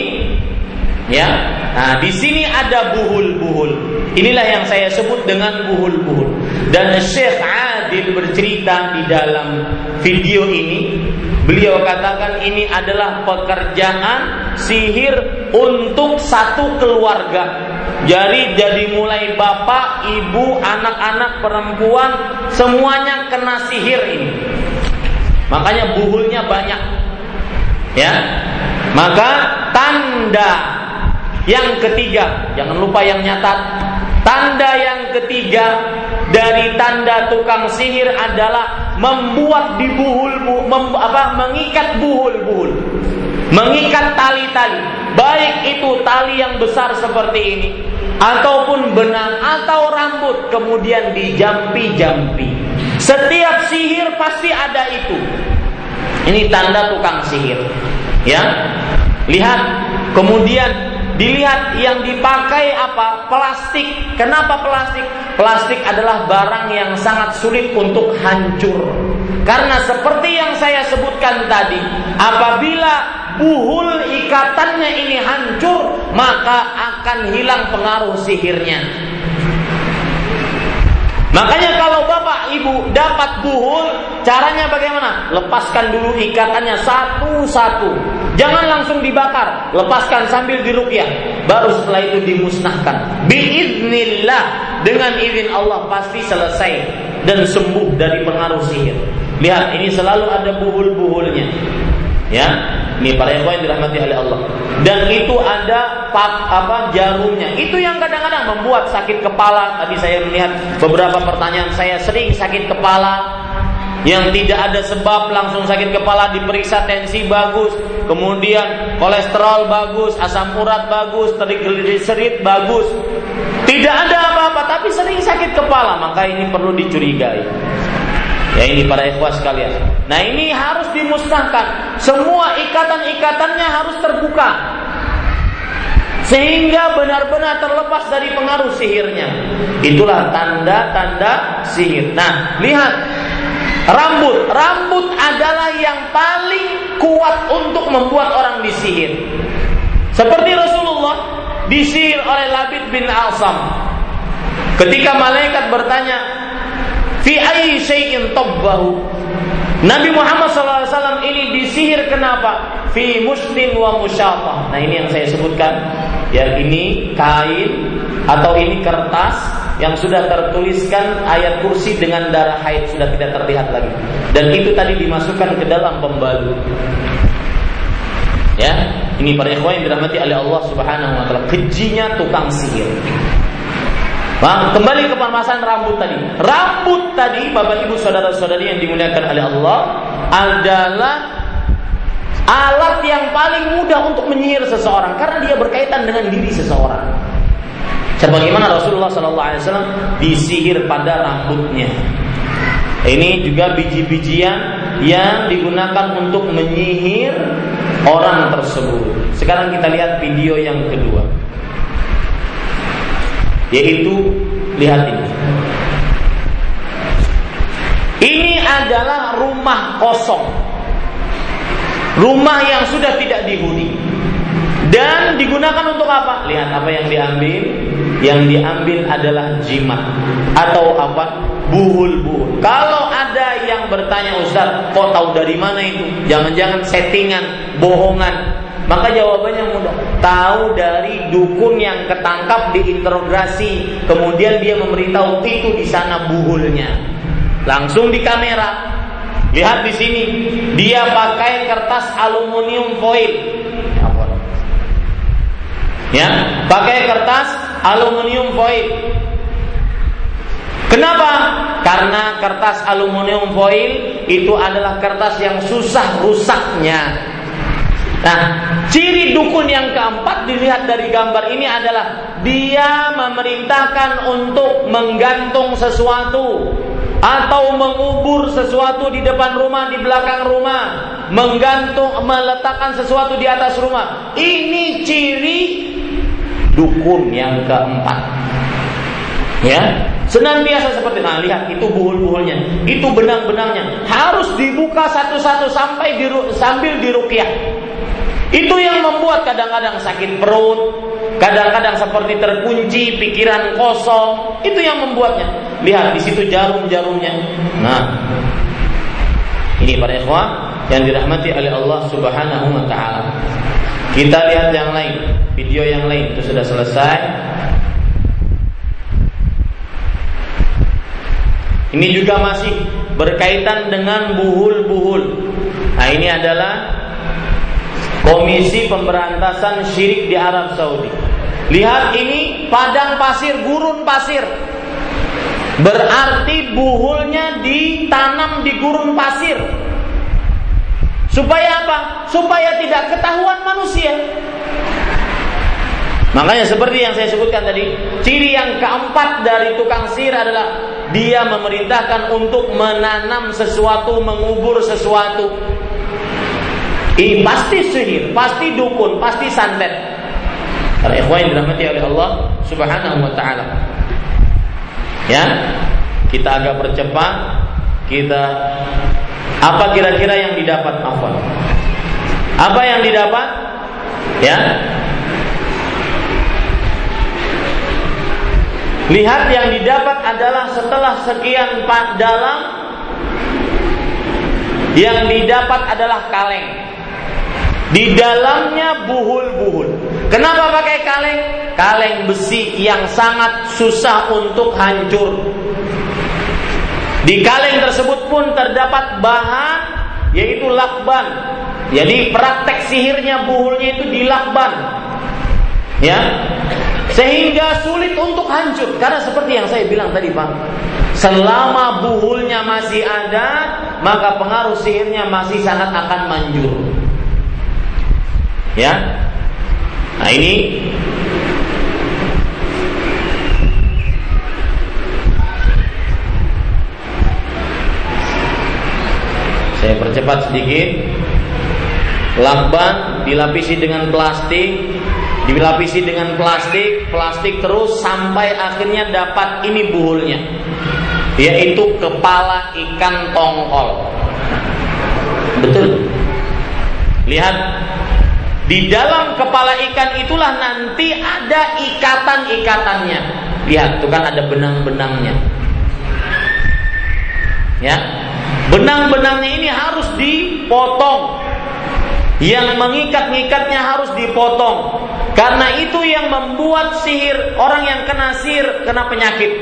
ya. Nah, di sini ada buhul-buhul. Inilah yang saya sebut dengan buhul-buhul. Dan Syekh Adil bercerita di dalam video ini, beliau katakan ini adalah pekerjaan sihir untuk satu keluarga. Jadi jadi mulai bapak, ibu, anak-anak perempuan semuanya kena sihir ini. Makanya buhulnya banyak. Ya. Maka tanda yang ketiga, jangan lupa yang nyatat. Tanda yang ketiga dari tanda tukang sihir adalah membuat di buhul mem, apa mengikat buhul-buhul. Mengikat tali-tali, baik itu tali yang besar seperti ini ataupun benang atau rambut kemudian dijampi-jampi. Setiap sihir pasti ada itu. Ini tanda tukang sihir. Ya. Lihat, kemudian dilihat yang dipakai apa? Plastik. Kenapa plastik? Plastik adalah barang yang sangat sulit untuk hancur. Karena seperti yang saya sebutkan tadi, apabila buhul ikatannya ini hancur, maka akan hilang pengaruh sihirnya. Makanya kalau bapak ibu dapat buhul, caranya bagaimana? Lepaskan dulu ikatannya satu-satu. Jangan langsung dibakar, lepaskan sambil dirukyah. Baru setelah itu dimusnahkan. Biiznillah dengan izin Allah pasti selesai dan sembuh dari pengaruh sihir. Lihat, ini selalu ada buhul-buhulnya. Ya, ini para yang dirahmati oleh Allah. Dan itu ada pak apa jarumnya. Itu yang kadang-kadang membuat sakit kepala. Tadi saya melihat beberapa pertanyaan saya sering sakit kepala yang tidak ada sebab langsung sakit kepala diperiksa tensi bagus, kemudian kolesterol bagus, asam urat bagus, trigliserid bagus. Tidak ada apa-apa tapi sering sakit kepala, maka ini perlu dicurigai. Ya ini para ikhwas sekalian. Nah ini harus dimusnahkan. Semua ikatan-ikatannya harus terbuka. Sehingga benar-benar terlepas dari pengaruh sihirnya. Itulah tanda-tanda sihir. Nah, lihat. Rambut. Rambut adalah yang paling kuat untuk membuat orang disihir. Seperti Rasulullah disihir oleh Labid bin Asam. Ketika malaikat bertanya, Fi ayyi tabbahu. Nabi Muhammad SAW ini disihir kenapa? Fi muslim wa musyafah. Nah ini yang saya sebutkan. Ya ini kain atau ini kertas yang sudah tertuliskan ayat kursi dengan darah haid sudah tidak terlihat lagi. Dan itu tadi dimasukkan ke dalam pembalut. Ya, ini para ikhwan yang dirahmati oleh Allah Subhanahu wa taala. Kejinya tukang sihir. Kembali ke permasalahan rambut tadi. Rambut tadi, Bapak Ibu saudara-saudari yang dimuliakan oleh Allah, adalah alat yang paling mudah untuk menyihir seseorang karena dia berkaitan dengan diri seseorang. Sebagaimana Rasulullah SAW disihir pada rambutnya. Ini juga biji-bijian yang digunakan untuk menyihir orang tersebut. Sekarang kita lihat video yang kedua. Yaitu lihat ini. Ini adalah rumah kosong. Rumah yang sudah tidak dihuni. Dan digunakan untuk apa? Lihat apa yang diambil. Yang diambil adalah jimat atau apa? Buhul-buhul. Kalau ada yang bertanya Ustaz, kok tahu dari mana itu? Jangan-jangan settingan, bohongan. Maka jawabannya mudah. Tahu dari dukun yang ketangkap diinterogasi, kemudian dia memberitahu itu di sana buhulnya. Langsung di kamera. Lihat di sini, dia pakai kertas aluminium foil. Ya, pakai kertas aluminium foil. Kenapa? Karena kertas aluminium foil itu adalah kertas yang susah rusaknya. Nah, ciri dukun yang keempat dilihat dari gambar ini adalah dia memerintahkan untuk menggantung sesuatu atau mengubur sesuatu di depan rumah, di belakang rumah, menggantung, meletakkan sesuatu di atas rumah. Ini ciri dukun yang keempat. Ya, senantiasa seperti nah lihat itu buhul-buhulnya, itu benang-benangnya harus dibuka satu-satu sampai diru, sambil dirukyah. Itu yang membuat kadang-kadang sakit perut, kadang-kadang seperti terkunci, pikiran kosong. Itu yang membuatnya. Lihat di situ jarum-jarumnya. Nah, ini para ikhwah yang dirahmati oleh Allah Subhanahu wa taala. Kita lihat yang lain, video yang lain itu sudah selesai. Ini juga masih berkaitan dengan buhul-buhul. Nah, ini adalah Komisi Pemberantasan Syirik di Arab Saudi. Lihat ini padang pasir, gurun pasir. Berarti buhulnya ditanam di gurun pasir. Supaya apa? Supaya tidak ketahuan manusia. Makanya seperti yang saya sebutkan tadi, ciri yang keempat dari tukang sihir adalah dia memerintahkan untuk menanam sesuatu, mengubur sesuatu. Ini pasti sihir, pasti dukun, pasti santet. Para ikhwan dirahmati oleh Allah Subhanahu wa taala. Ya, kita agak percepat, kita apa kira-kira yang didapat afwan? Apa yang didapat? Ya. Lihat yang didapat adalah setelah sekian dalam yang didapat adalah kaleng. Di dalamnya buhul-buhul. Kenapa pakai kaleng? Kaleng besi yang sangat susah untuk hancur. Di kaleng tersebut pun terdapat bahan yaitu lakban. Jadi praktek sihirnya buhulnya itu di lakban. Ya. Sehingga sulit untuk hancur karena seperti yang saya bilang tadi, Pak. Selama buhulnya masih ada, maka pengaruh sihirnya masih sangat akan manjur. Ya. Nah, ini Saya percepat sedikit. Lakban dilapisi dengan plastik, dilapisi dengan plastik, plastik terus sampai akhirnya dapat ini buhulnya. Yaitu kepala ikan tongkol. Betul. Lihat di dalam kepala ikan itulah nanti ada ikatan-ikatannya. Lihat, tuh kan ada benang-benangnya. Ya. Benang-benangnya ini harus dipotong. Yang mengikat-ngikatnya harus dipotong. Karena itu yang membuat sihir orang yang kena sihir kena penyakit.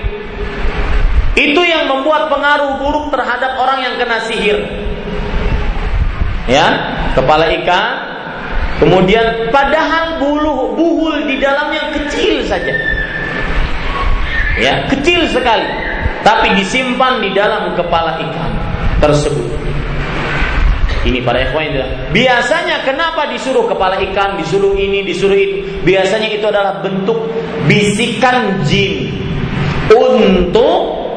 Itu yang membuat pengaruh buruk terhadap orang yang kena sihir. Ya, kepala ikan Kemudian padahal bulu buhul di dalamnya kecil saja. Ya, kecil sekali. Tapi disimpan di dalam kepala ikan tersebut. Ini para ikhwan Biasanya kenapa disuruh kepala ikan, disuruh ini, disuruh itu? Biasanya itu adalah bentuk bisikan jin untuk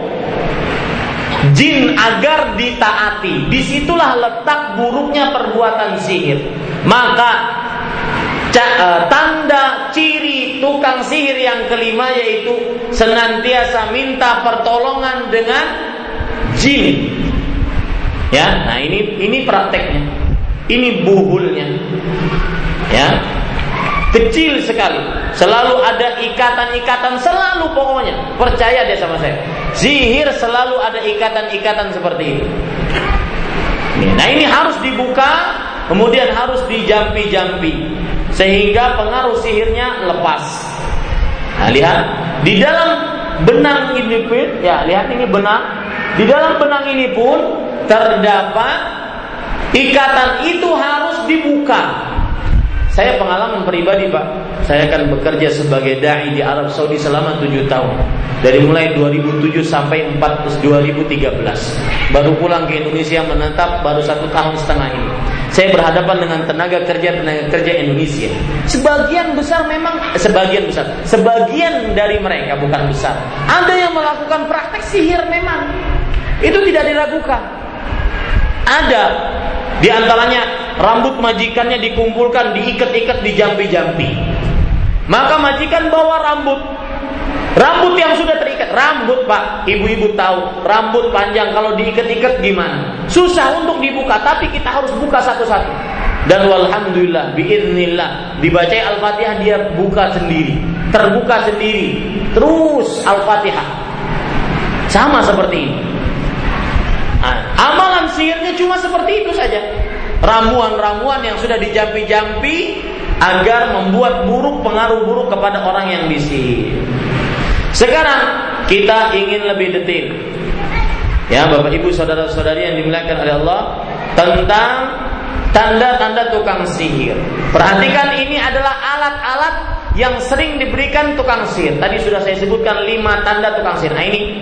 jin agar ditaati. Di situlah letak buruknya perbuatan sihir. Maka e, tanda ciri tukang sihir yang kelima yaitu senantiasa minta pertolongan dengan jin. Ya, nah ini ini prakteknya. Ini buhulnya. Ya. Kecil sekali. Selalu ada ikatan-ikatan selalu pokoknya. Percaya dia sama saya. Sihir selalu ada ikatan-ikatan seperti itu. Nah ini harus dibuka, kemudian harus dijampi-jampi sehingga pengaruh sihirnya lepas. Nah, lihat di dalam benang ini pun, ya lihat ini benang. Di dalam benang ini pun terdapat ikatan itu harus dibuka. Saya pengalaman pribadi Pak. Saya akan bekerja sebagai da'i di Arab Saudi selama 7 tahun. Dari mulai 2007 sampai 4, 2013 Baru pulang ke Indonesia menetap baru satu tahun setengah ini. Saya berhadapan dengan tenaga kerja-tenaga kerja Indonesia. Sebagian besar memang eh, Sebagian besar. Sebagian dari mereka bukan besar. Ada yang melakukan praktek sihir memang. Itu tidak diragukan. Ada Di antaranya rambut majikannya dikumpulkan, diikat-ikat, dijampi-jampi. Maka majikan bawa rambut. Rambut yang sudah terikat, rambut pak, ibu-ibu tahu, rambut panjang kalau diikat-ikat gimana? Susah untuk dibuka, tapi kita harus buka satu-satu. Dan walhamdulillah, biiznillah, dibaca Al-Fatihah dia buka sendiri, terbuka sendiri, terus Al-Fatihah. Sama seperti ini. Nah, sihirnya cuma seperti itu saja ramuan-ramuan yang sudah dijampi-jampi agar membuat buruk pengaruh buruk kepada orang yang disihir. Sekarang kita ingin lebih detail. Ya, Bapak Ibu saudara-saudari yang dimuliakan oleh Allah tentang tanda-tanda tukang sihir. Perhatikan ini adalah alat-alat yang sering diberikan tukang sihir. Tadi sudah saya sebutkan lima tanda tukang sihir. Nah ini,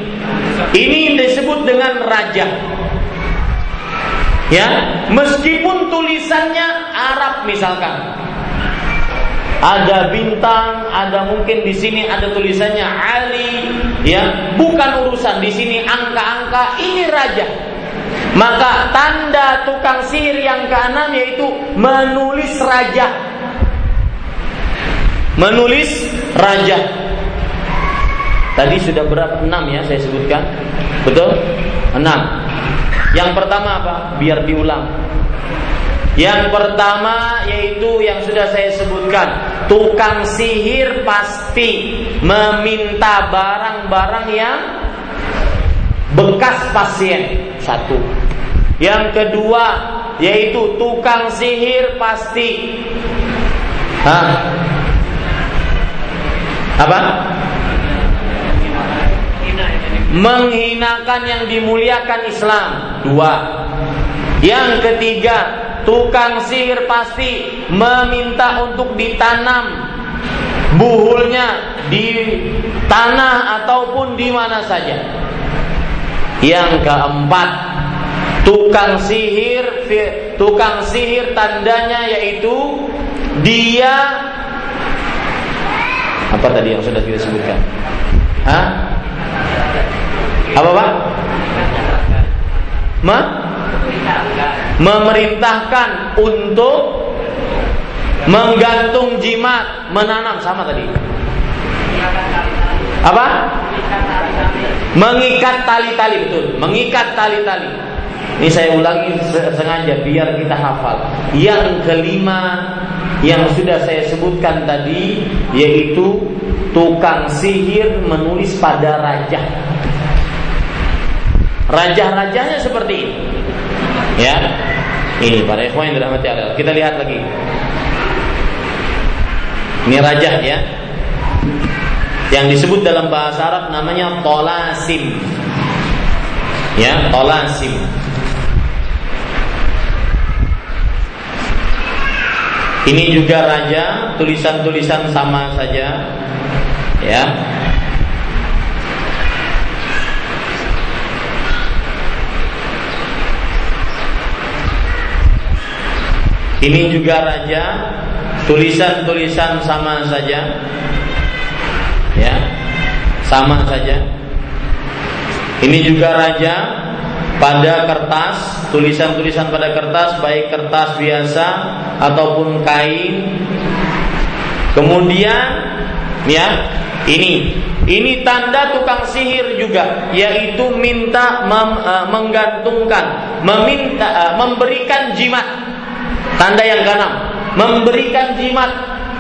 ini disebut dengan raja. Ya, meskipun tulisannya Arab misalkan. Ada bintang, ada mungkin di sini ada tulisannya Ali, ya, bukan urusan di sini angka-angka ini raja. Maka tanda tukang sihir yang keenam yaitu menulis raja. Menulis raja. Tadi sudah berapa? Enam ya saya sebutkan. Betul? Enam. Yang pertama apa? Biar diulang. Yang pertama yaitu yang sudah saya sebutkan, tukang sihir pasti meminta barang-barang yang bekas pasien. Satu. Yang kedua yaitu tukang sihir pasti Hah? Apa? Menghinakan yang dimuliakan Islam. Dua. Yang ketiga, tukang sihir pasti meminta untuk ditanam buhulnya di tanah ataupun di mana saja. Yang keempat, tukang sihir tukang sihir tandanya yaitu dia apa tadi yang sudah kita sebutkan? Hah? Apa Pak? Ma? Memerintahkan untuk menggantung jimat, menanam sama tadi. Apa? Mengikat tali-tali betul, mengikat tali-tali. Ini saya ulangi sengaja biar kita hafal. Yang kelima yang sudah saya sebutkan tadi yaitu tukang sihir menulis pada raja. Raja-rajanya seperti ini. Ya. Ini para ikhwan yang dirahmati Allah. Kita lihat lagi. Ini raja ya. Yang disebut dalam bahasa Arab namanya tolasim. Ya, tolasim. Ini juga raja, tulisan-tulisan sama saja. Ya, Ini juga raja, tulisan-tulisan sama saja. Ya. Sama saja. Ini juga raja pada kertas, tulisan-tulisan pada kertas baik kertas biasa ataupun kain. Kemudian ya, ini ini tanda tukang sihir juga, yaitu minta mem, uh, menggantungkan, meminta uh, memberikan jimat tanda yang keenam, memberikan jimat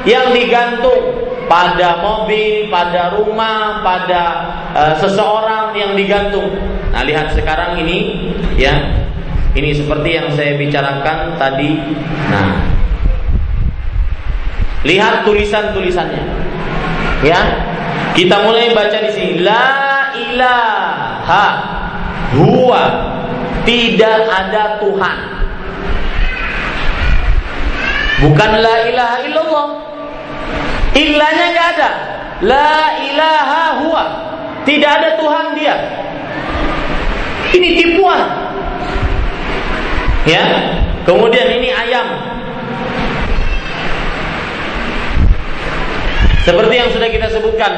yang digantung pada mobil, pada rumah, pada uh, seseorang yang digantung. Nah, lihat sekarang ini ya. Ini seperti yang saya bicarakan tadi. Nah, lihat tulisan-tulisannya. Ya. Kita mulai baca di sini. La ilaha huwa. Tidak ada Tuhan. Bukan la ilaha illallah. Ilahnya nggak ada. La ilaha huwa. Tidak ada Tuhan dia. Ini tipuan. Ya. Kemudian ini ayam. Seperti yang sudah kita sebutkan,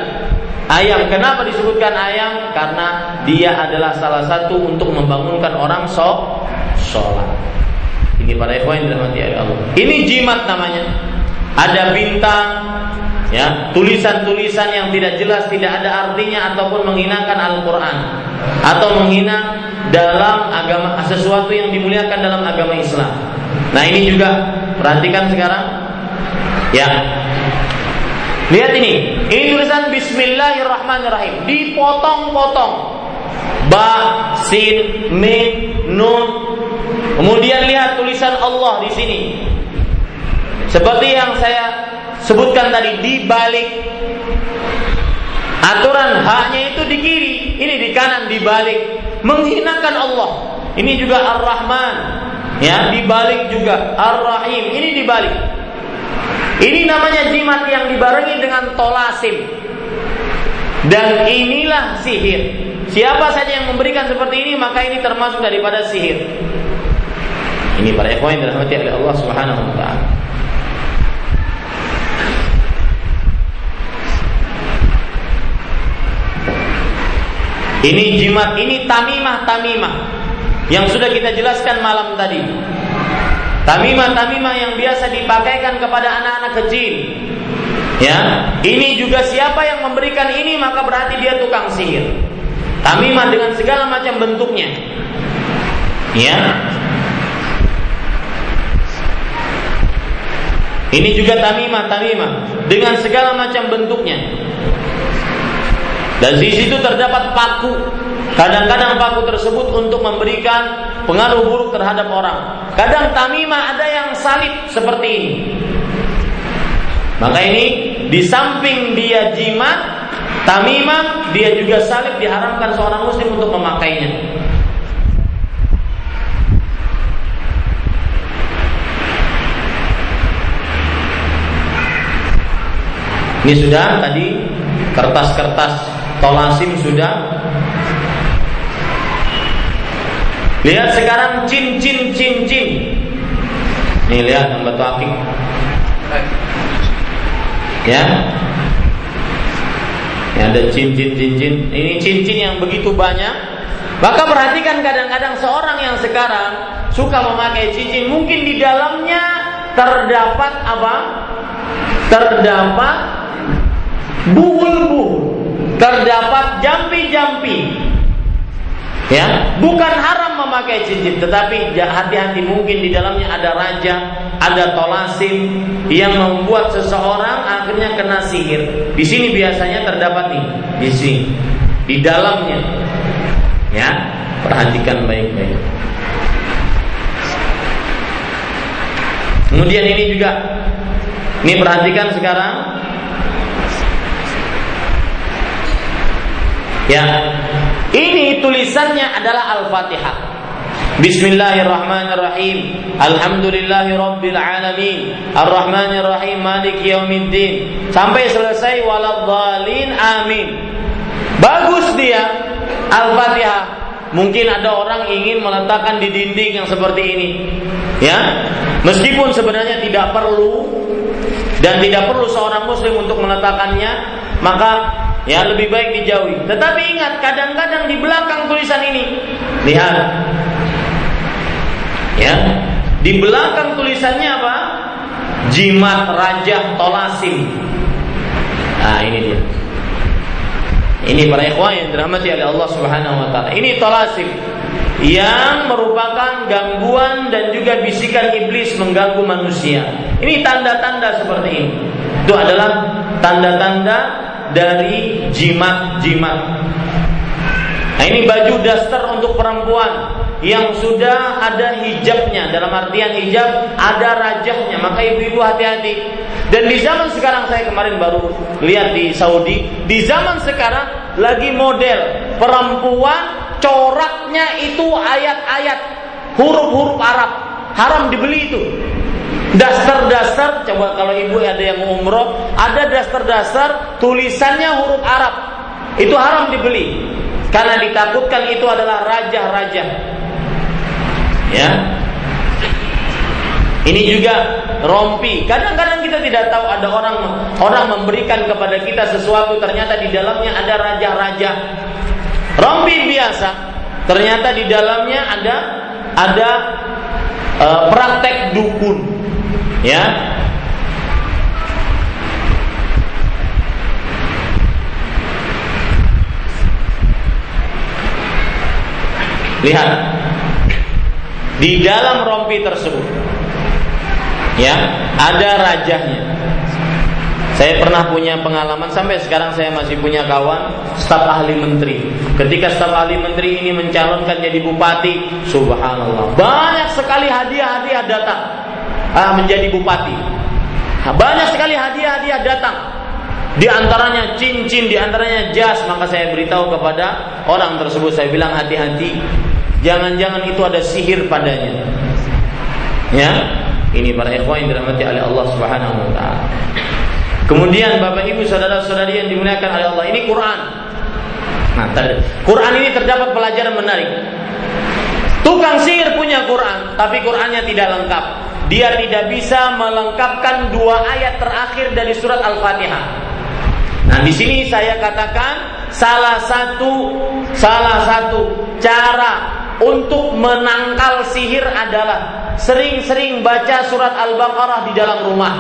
ayam. Kenapa disebutkan ayam? Karena dia adalah salah satu untuk membangunkan orang sholat. Ini para ikhwan dirahmati Allah. Ini jimat namanya. Ada bintang, ya tulisan-tulisan yang tidak jelas tidak ada artinya ataupun menghinakan Al-Qur'an atau menghina dalam agama sesuatu yang dimuliakan dalam agama Islam. Nah, ini juga perhatikan sekarang. Ya. Lihat ini. Ini tulisan bismillahirrahmanirrahim. Dipotong-potong. Ba, sin, min, nun. Kemudian lihat tulisan Allah di sini. Seperti yang saya sebutkan tadi di balik aturan haknya itu di kiri, ini di kanan di balik menghinakan Allah. Ini juga Ar-Rahman, ya, di balik juga Ar-Rahim. Ini di balik. Ini namanya jimat yang dibarengi dengan tolasim. Dan inilah sihir. Siapa saja yang memberikan seperti ini maka ini termasuk daripada sihir. Ini para ikhwan yang dirahmati oleh Allah Subhanahu wa taala. Ini jimat, ini tamimah-tamimah yang sudah kita jelaskan malam tadi. Tamimah-tamimah yang biasa dipakaikan kepada anak-anak kecil. Ya, ini juga siapa yang memberikan ini maka berarti dia tukang sihir. Tamimah dengan segala macam bentuknya. Ya. Ini juga tamimah, tamimah dengan segala macam bentuknya. Dan di situ terdapat paku. Kadang-kadang paku tersebut untuk memberikan pengaruh buruk terhadap orang. Kadang tamimah ada yang salib seperti ini. Maka ini di samping dia jimat, tamimah, dia juga salib diharamkan seorang muslim untuk memakainya. Ini sudah tadi kertas-kertas Tolasim sudah. Lihat sekarang cincin cincin. Nih lihat yang batu akik. Ya. Ini ada cincin cincin. Ini cincin yang begitu banyak. Maka perhatikan kadang-kadang seorang yang sekarang suka memakai cincin, mungkin di dalamnya terdapat apa? Terdapat buhul-buhul terdapat jampi-jampi. Ya, bukan haram memakai cincin, tetapi hati-hati mungkin di dalamnya ada raja, ada tolasim yang membuat seseorang akhirnya kena sihir. Di sini biasanya terdapat nih, di sini, di dalamnya. Ya, perhatikan baik-baik. Kemudian ini juga, ini perhatikan sekarang Ya. Ini tulisannya adalah Al-Fatihah. Bismillahirrahmanirrahim. Alhamdulillahi rabbil alamin. Arrahmanirrahim maliki yaumiddin. Sampai selesai waladhdallin amin. Bagus dia Al-Fatihah. Mungkin ada orang ingin meletakkan di dinding yang seperti ini. Ya. Meskipun sebenarnya tidak perlu dan tidak perlu seorang muslim untuk meletakkannya, maka Ya lebih baik dijauhi. Tetapi ingat, kadang-kadang di belakang tulisan ini, lihat, ya, di belakang tulisannya apa? Jimat Raja Tolasim. Nah ini dia. Ini para ikhwan yang dirahmati oleh Allah Subhanahu Wa Taala. Ini Tolasim. yang merupakan gangguan dan juga bisikan iblis mengganggu manusia. Ini tanda-tanda seperti ini. Itu adalah tanda-tanda dari jimat-jimat. Nah ini baju daster untuk perempuan yang sudah ada hijabnya. Dalam artian hijab ada rajahnya. Maka ibu-ibu hati-hati. Dan di zaman sekarang saya kemarin baru lihat di Saudi di zaman sekarang lagi model. Perempuan coraknya itu ayat-ayat. Huruf-huruf Arab. Haram dibeli itu daster-daster coba kalau ibu ada yang umroh ada daster-daster tulisannya huruf Arab itu haram dibeli karena ditakutkan itu adalah raja-raja Ya. Ini juga rompi. Kadang-kadang kita tidak tahu ada orang orang memberikan kepada kita sesuatu ternyata di dalamnya ada raja-raja. Rompi biasa, ternyata di dalamnya ada ada uh, praktek dukun. Ya. Lihat, di dalam rompi tersebut ya ada rajahnya saya pernah punya pengalaman sampai sekarang saya masih punya kawan staf ahli menteri. Ketika staf ahli menteri ini mencalonkan jadi bupati, subhanallah, banyak sekali hadiah-hadiah datang menjadi bupati. Banyak sekali hadiah-hadiah datang. Di antaranya cincin, di antaranya jas, maka saya beritahu kepada orang tersebut, saya bilang hati-hati, Jangan-jangan itu ada sihir padanya. Ya, ini para ikhwan yang dirahmati oleh Allah Subhanahu wa taala. Kemudian Bapak Ibu saudara-saudari yang dimuliakan oleh Allah, ini Quran. Nah, Quran ini terdapat pelajaran menarik. Tukang sihir punya Quran, tapi Qurannya tidak lengkap. Dia tidak bisa melengkapkan dua ayat terakhir dari surat Al-Fatihah. Nah, di sini saya katakan salah satu salah satu cara untuk menangkal sihir adalah sering-sering baca surat Al-Baqarah di dalam rumah.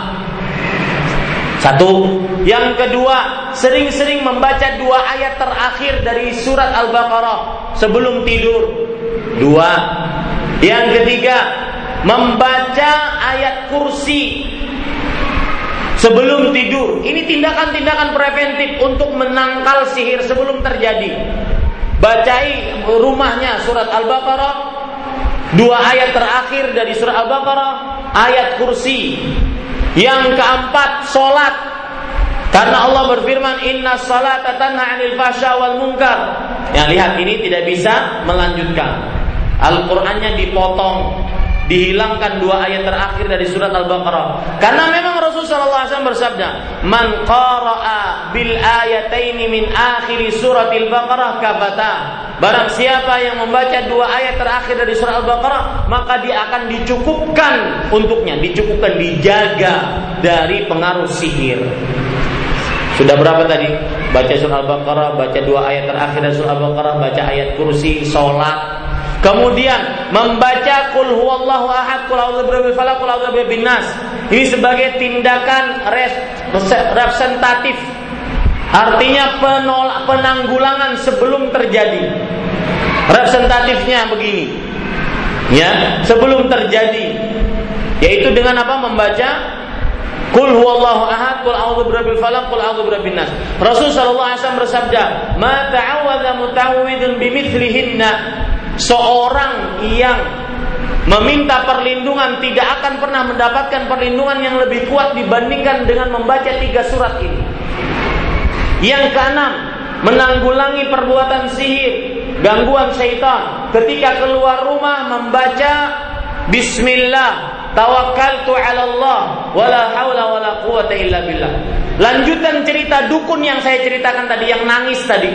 Satu. Yang kedua, sering-sering membaca dua ayat terakhir dari surat Al-Baqarah sebelum tidur. Dua. Yang ketiga, membaca ayat kursi sebelum tidur. Ini tindakan-tindakan preventif untuk menangkal sihir sebelum terjadi. Bacai rumahnya surat Al-Baqarah Dua ayat terakhir dari surat Al-Baqarah Ayat kursi. Yang keempat Solat Karena Allah berfirman Inna salat tanha anil fasya wal munkar. Yang lihat ini tidak bisa melanjutkan. Al-Qur'annya dipotong dihilangkan dua ayat terakhir dari surat Al-Baqarah. Karena memang Rasulullah SAW bersabda, "Man qara'a bil ayataini min akhir surat Al-Baqarah kafata." Barang siapa yang membaca dua ayat terakhir dari surat Al-Baqarah, maka dia akan dicukupkan untuknya, dicukupkan, dijaga dari pengaruh sihir. Sudah berapa tadi? Baca surah Al-Baqarah, baca dua ayat terakhir dari surah Al-Baqarah, baca ayat kursi, sholat, Kemudian membaca kul huwallahu ahad, kul a'udzu falaq, kul a'udzu nas. Ini sebagai tindakan representatif. Artinya penolak penanggulangan sebelum terjadi. Representatifnya begini. Ya, sebelum terjadi. Yaitu dengan apa? Membaca Kul huwallahu ahad, kul a'udzu birabbil falaq, kul a'udzu birabbin nas. Rasul sallallahu alaihi wasallam bersabda, "Ma ta'awadza muta'awwidun bimithlihinna Seorang yang meminta perlindungan tidak akan pernah mendapatkan perlindungan yang lebih kuat dibandingkan dengan membaca tiga surat ini. Yang keenam, menanggulangi perbuatan sihir, gangguan syaitan. Ketika keluar rumah membaca Bismillah, tawakkaltu 'ala Allah, wala haula wala quwata illa billah. Lanjutan cerita dukun yang saya ceritakan tadi yang nangis tadi.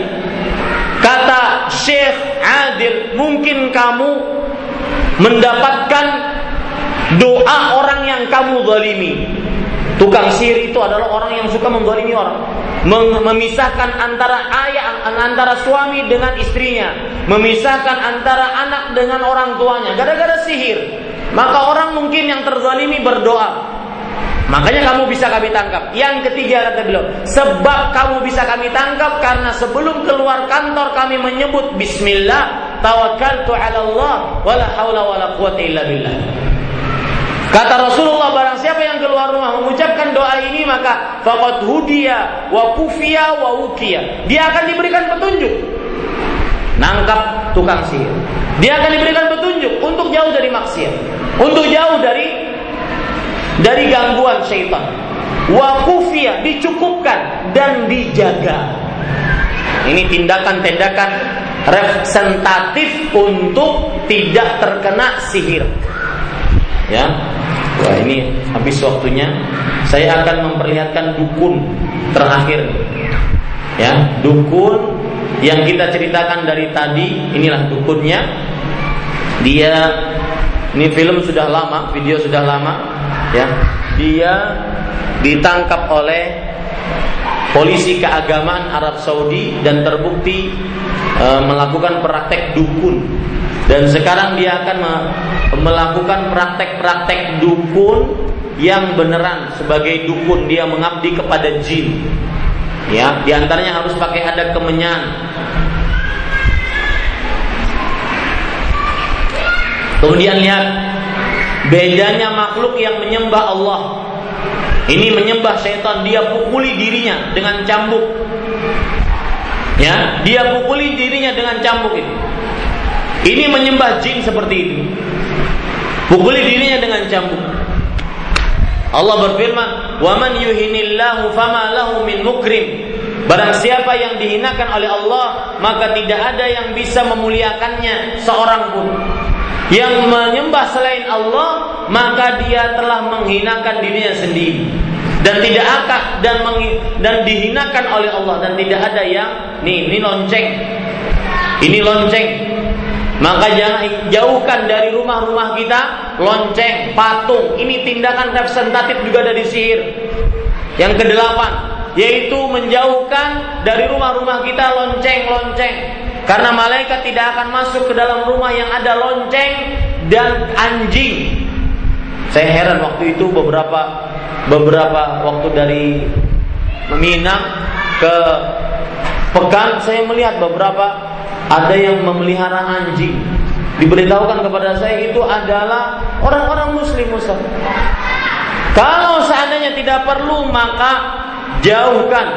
Kata Syekh Adil, mungkin kamu mendapatkan doa orang yang kamu zalimi. Tukang sihir itu adalah orang yang suka menzalimi orang. Memisahkan antara ayah, antara suami dengan istrinya. Memisahkan antara anak dengan orang tuanya. Gara-gara sihir. Maka orang mungkin yang terzalimi berdoa. Makanya kamu bisa kami tangkap. Yang ketiga kata beliau, sebab kamu bisa kami tangkap karena sebelum keluar kantor kami menyebut bismillah, tawakkaltu 'ala Allah wala haula wala quwwata illa billah. Kata Rasulullah barang siapa yang keluar rumah mengucapkan doa ini maka faqad hudiya wa kufiya wa ukiya. Dia akan diberikan petunjuk. Nangkap tukang sihir. Dia akan diberikan petunjuk untuk jauh dari maksiat, untuk jauh dari dari gangguan syaitan. Wa kufiya dicukupkan dan dijaga. Ini tindakan-tindakan representatif untuk tidak terkena sihir. Ya, Wah ini habis waktunya. Saya akan memperlihatkan dukun terakhir. Ya, dukun yang kita ceritakan dari tadi, inilah dukunnya. Dia ini film sudah lama, video sudah lama, ya. Dia ditangkap oleh polisi keagamaan Arab Saudi dan terbukti e, melakukan praktek dukun dan sekarang dia akan melakukan praktek-praktek dukun yang beneran sebagai dukun dia mengabdi kepada jin. Ya, di antaranya harus pakai adat kemenyan. Kemudian lihat bedanya makhluk yang menyembah Allah. Ini menyembah setan, dia pukuli dirinya dengan cambuk. Ya, dia pukuli dirinya dengan cambuk itu. Ini menyembah jin seperti itu. Pukuli dirinya dengan cambuk. Allah berfirman, "Wa man yuhinillahu fama lahu min mukrim." Barang siapa yang dihinakan oleh Allah, maka tidak ada yang bisa memuliakannya seorang pun. Yang menyembah selain Allah, maka dia telah menghinakan dirinya sendiri dan tidak akan dan dan dihinakan oleh Allah dan tidak ada yang nih ini lonceng. Ini lonceng maka jangan jauhkan dari rumah-rumah kita lonceng, patung. Ini tindakan representatif juga dari sihir. Yang kedelapan, yaitu menjauhkan dari rumah-rumah kita lonceng-lonceng. Karena malaikat tidak akan masuk ke dalam rumah yang ada lonceng dan anjing. Saya heran waktu itu beberapa beberapa waktu dari Minang ke Pekan saya melihat beberapa ada yang memelihara anjing. Diberitahukan kepada saya itu adalah orang-orang muslim Ustaz. Kalau seandainya tidak perlu maka jauhkan.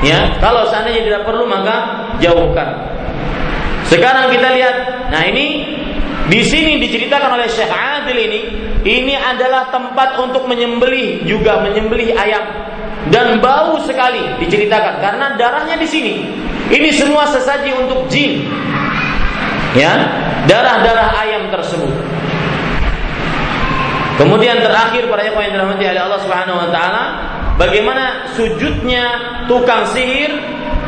Ya, kalau seandainya tidak perlu maka jauhkan. Sekarang kita lihat, nah ini di sini diceritakan oleh Syekh Adil ini, ini adalah tempat untuk menyembelih juga menyembelih ayam dan bau sekali diceritakan karena darahnya di sini. Ini semua sesaji untuk jin. Ya, darah-darah ayam tersebut. Kemudian terakhir para yang dirahmati oleh Allah Subhanahu wa taala, bagaimana sujudnya tukang sihir?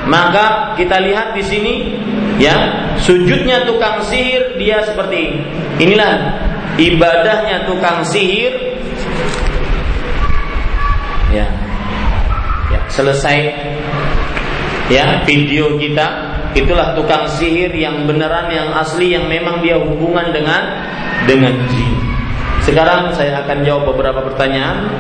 Maka kita lihat di sini ya, sujudnya tukang sihir dia seperti ini. Inilah ibadahnya tukang sihir. Ya. Ya, selesai ya video kita itulah tukang sihir yang beneran yang asli yang memang dia hubungan dengan dengan jin. Sekarang saya akan jawab beberapa pertanyaan.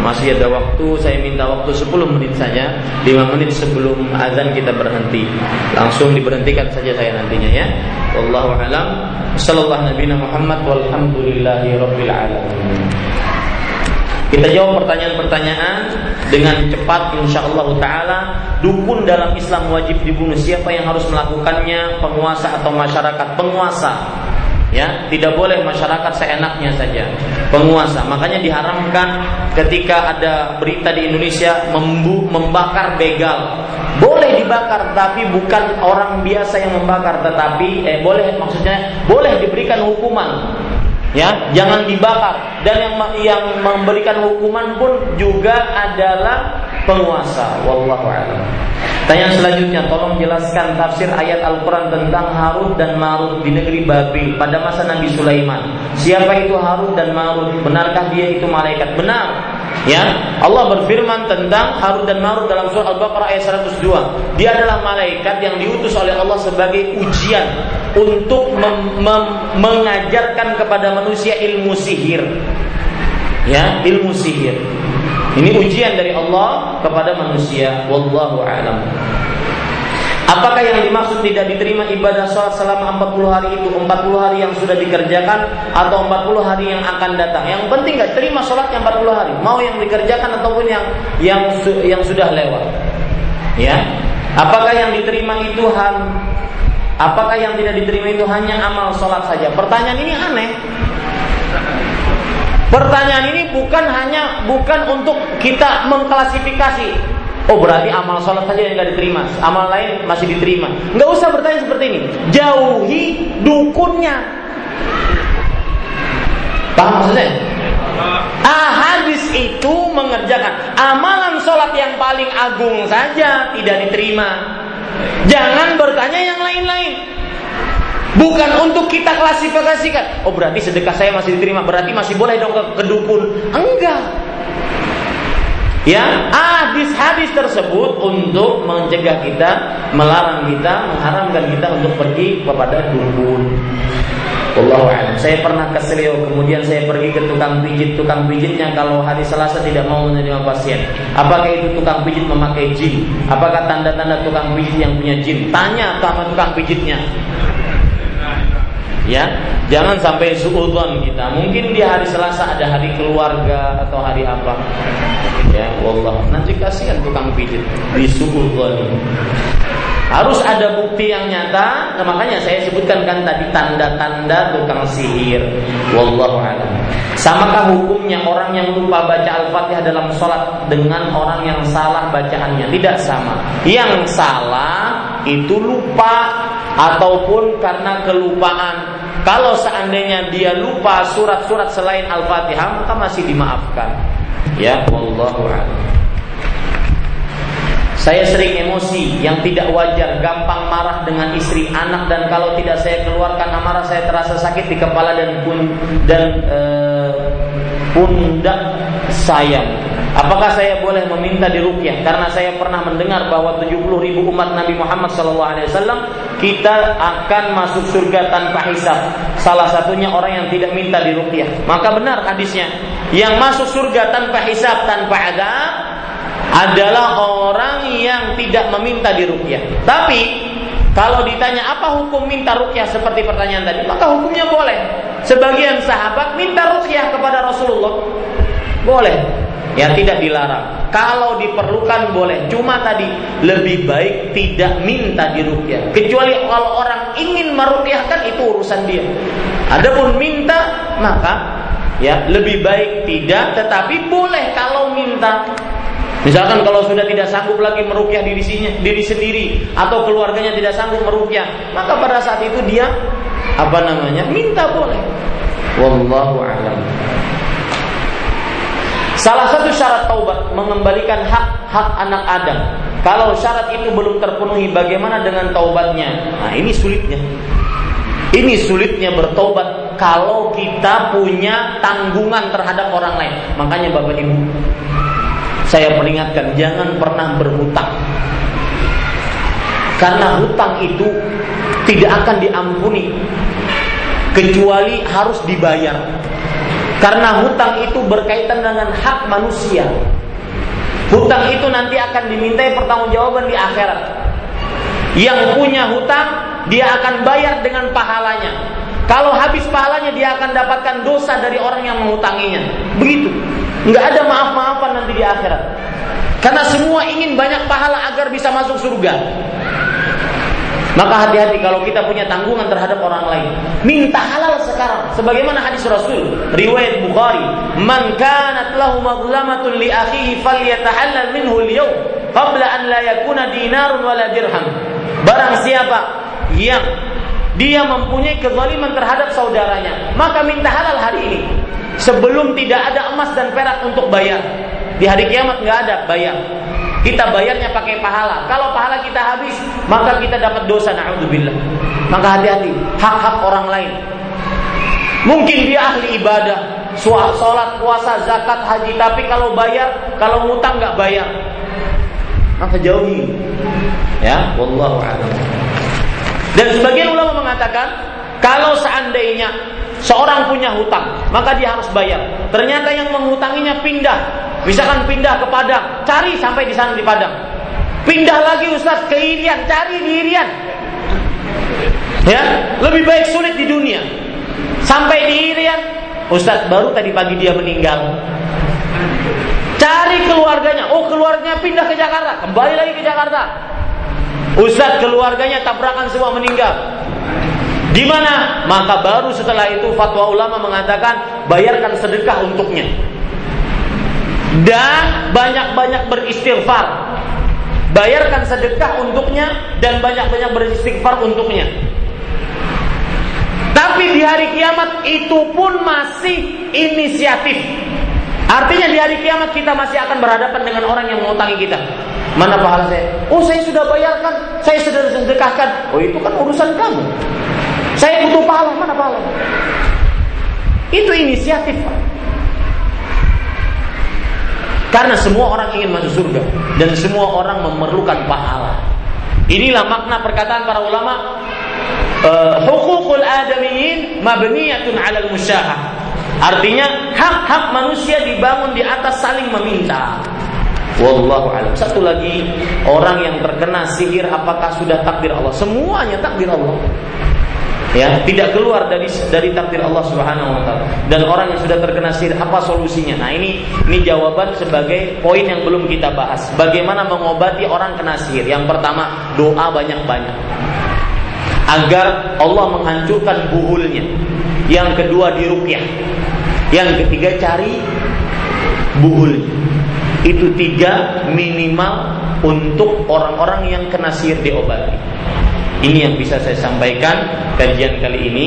Masih ada waktu, saya minta waktu 10 menit saja. 5 menit sebelum azan kita berhenti. Langsung diberhentikan saja saya nantinya ya. Wallahu alam. Sallallahu Nabi Muhammad Walhamdulillahi Rabbil Alamin. Kita jawab pertanyaan-pertanyaan dengan cepat insya Allah Ta'ala. Dukun dalam Islam wajib dibunuh. Siapa yang harus melakukannya? Penguasa atau masyarakat? Penguasa ya tidak boleh masyarakat seenaknya saja penguasa. Makanya diharamkan ketika ada berita di Indonesia membu, membakar begal. Boleh dibakar tapi bukan orang biasa yang membakar. Tetapi eh boleh maksudnya boleh diberikan hukuman. Ya jangan dibakar. Dan yang yang memberikan hukuman pun juga adalah penguasa wallahu a'lam Tanya selanjutnya, tolong jelaskan tafsir ayat Al-Quran tentang Harut dan Marut di negeri Babil pada masa Nabi Sulaiman. Siapa itu Harut dan Marut? Benarkah dia itu malaikat? Benar. Ya, Allah berfirman tentang Harut dan Marut dalam surah Al-Baqarah ayat 102. Dia adalah malaikat yang diutus oleh Allah sebagai ujian untuk mengajarkan kepada manusia ilmu sihir. Ya, ilmu sihir. Ini ujian dari Allah kepada manusia. Wallahu a'lam. Apakah yang dimaksud tidak diterima ibadah sholat selama 40 hari itu 40 hari yang sudah dikerjakan atau 40 hari yang akan datang? Yang penting nggak terima sholatnya 40 hari, mau yang dikerjakan ataupun yang yang yang sudah lewat. Ya, apakah yang diterima itu han Apakah yang tidak diterima itu hanya amal sholat saja? Pertanyaan ini aneh. Pertanyaan ini bukan hanya bukan untuk kita mengklasifikasi Oh berarti amal sholat saja yang tidak diterima, amal lain masih diterima. Nggak usah bertanya seperti ini. Jauhi dukunnya. Paham maksudnya? Ah, hadis itu mengerjakan amalan sholat yang paling agung saja tidak diterima. Jangan bertanya yang lain-lain. Bukan untuk kita klasifikasikan. Oh berarti sedekah saya masih diterima. Berarti masih boleh dong ke, ke dukun. Enggak. Ya, hadis-hadis tersebut untuk mencegah kita, melarang kita, mengharamkan kita untuk pergi kepada dukun. A'lam. Saya pernah ke Seleo, kemudian saya pergi ke tukang pijit. Tukang pijitnya kalau hari Selasa tidak mau menerima pasien. Apakah itu tukang pijit memakai jin? Apakah tanda-tanda tukang pijit yang punya jin? Tanya sama tukang pijitnya ya jangan sampai suudzon kita. Mungkin di hari Selasa ada hari keluarga atau hari apa. Ya wallah. Nanti kasihan tukang pijit di suudzon. Harus ada bukti yang nyata. Nah, makanya saya sebutkan kan tadi tanda-tanda tukang sihir. Wallahu a'lam. Samakah hukumnya orang yang lupa baca al-fatihah dalam sholat dengan orang yang salah bacaannya? Tidak sama. Yang salah itu lupa ataupun karena kelupaan. Kalau seandainya dia lupa surat-surat selain Al-Fatihah maka masih dimaafkan. Ya, wallahu Saya sering emosi yang tidak wajar, gampang marah dengan istri, anak dan kalau tidak saya keluarkan amarah saya terasa sakit di kepala dan pun dan e, pundak saya. Apakah saya boleh meminta dirukyah? Karena saya pernah mendengar bahwa 70 ribu umat Nabi Muhammad SAW kita akan masuk surga tanpa hisab. Salah satunya orang yang tidak minta dirukyah. Maka benar hadisnya. Yang masuk surga tanpa hisab, tanpa adab adalah orang yang tidak meminta dirukyah. Tapi kalau ditanya apa hukum minta rukyah seperti pertanyaan tadi, maka hukumnya boleh. Sebagian sahabat minta rukyah kepada Rasulullah. Boleh. Ya tidak dilarang. Kalau diperlukan boleh. Cuma tadi lebih baik tidak minta dirukyah. Kecuali kalau orang ingin merukyahkan itu urusan dia. Adapun minta maka ya lebih baik tidak. Tetapi boleh kalau minta. Misalkan kalau sudah tidak sanggup lagi merukyah diri, diri sendiri atau keluarganya tidak sanggup merukyah, maka pada saat itu dia apa namanya minta boleh. Wallahu a'lam. Salah satu syarat taubat mengembalikan hak-hak anak Adam. Kalau syarat itu belum terpenuhi, bagaimana dengan taubatnya? Nah, ini sulitnya. Ini sulitnya bertobat kalau kita punya tanggungan terhadap orang lain. Makanya Bapak Ibu, saya peringatkan jangan pernah berhutang. Karena hutang itu tidak akan diampuni kecuali harus dibayar. Karena hutang itu berkaitan dengan hak manusia. Hutang itu nanti akan dimintai pertanggungjawaban di akhirat. Yang punya hutang, dia akan bayar dengan pahalanya. Kalau habis pahalanya, dia akan dapatkan dosa dari orang yang mengutanginya. Begitu. Nggak ada maaf-maafan nanti di akhirat. Karena semua ingin banyak pahala agar bisa masuk surga. Maka hati-hati kalau kita punya tanggungan terhadap orang lain. Minta halal sekarang. Sebagaimana hadis Rasul. Riwayat Bukhari. Man kanat lahu mazlamatun li akhihi falyatahallal minhu al-yawm. Qabla an la yakuna dinarun wala dirham. Barang siapa yang dia mempunyai kezaliman terhadap saudaranya. Maka minta halal hari ini. Sebelum tidak ada emas dan perak untuk bayar. Di hari kiamat nggak ada bayar. Kita bayarnya pakai pahala. Kalau pahala kita habis, maka kita dapat dosa naudzubillah. Maka hati-hati, hak-hak orang lain. Mungkin dia ahli ibadah, sholat, puasa, zakat, haji, tapi kalau bayar, kalau ngutang nggak bayar, maka jauhi. Ya, wallahu. Dan sebagian ulama mengatakan, kalau seandainya seorang punya hutang, maka dia harus bayar. Ternyata yang menghutanginya pindah, Misalkan pindah ke Padang, cari sampai di sana di Padang. Pindah lagi Ustaz ke Irian, cari di Irian. Ya, lebih baik sulit di dunia. Sampai di Irian, Ustaz baru tadi pagi dia meninggal. Cari keluarganya. Oh, keluarganya pindah ke Jakarta, kembali lagi ke Jakarta. Ustaz keluarganya tabrakan semua meninggal. Gimana? Maka baru setelah itu fatwa ulama mengatakan bayarkan sedekah untuknya. Dan banyak-banyak beristighfar. Bayarkan sedekah untuknya dan banyak-banyak beristighfar untuknya. Tapi di hari kiamat itu pun masih inisiatif. Artinya di hari kiamat kita masih akan berhadapan dengan orang yang mengutangi kita. Mana pahala saya? Oh saya sudah bayarkan, saya sudah sedekahkan. Oh itu kan urusan kamu. Saya butuh pahala, mana pahala? Itu inisiatif, Pak. Karena semua orang ingin masuk surga dan semua orang memerlukan pahala. Inilah makna perkataan para ulama uh, hukukul adamiyin mabniyatun 'alal musyahah. Artinya hak-hak manusia dibangun di atas saling meminta. Wallahu alam. Satu lagi, orang yang terkena sihir apakah sudah takdir Allah? Semuanya takdir Allah ya tidak keluar dari dari takdir Allah Subhanahu wa taala. Dan orang yang sudah terkena sihir apa solusinya? Nah, ini ini jawaban sebagai poin yang belum kita bahas. Bagaimana mengobati orang kena sihir? Yang pertama, doa banyak-banyak. Agar Allah menghancurkan buhulnya. Yang kedua diruqyah. Yang ketiga cari buhulnya. Itu tiga minimal untuk orang-orang yang kena sihir diobati. Ini yang bisa saya sampaikan kajian kali ini.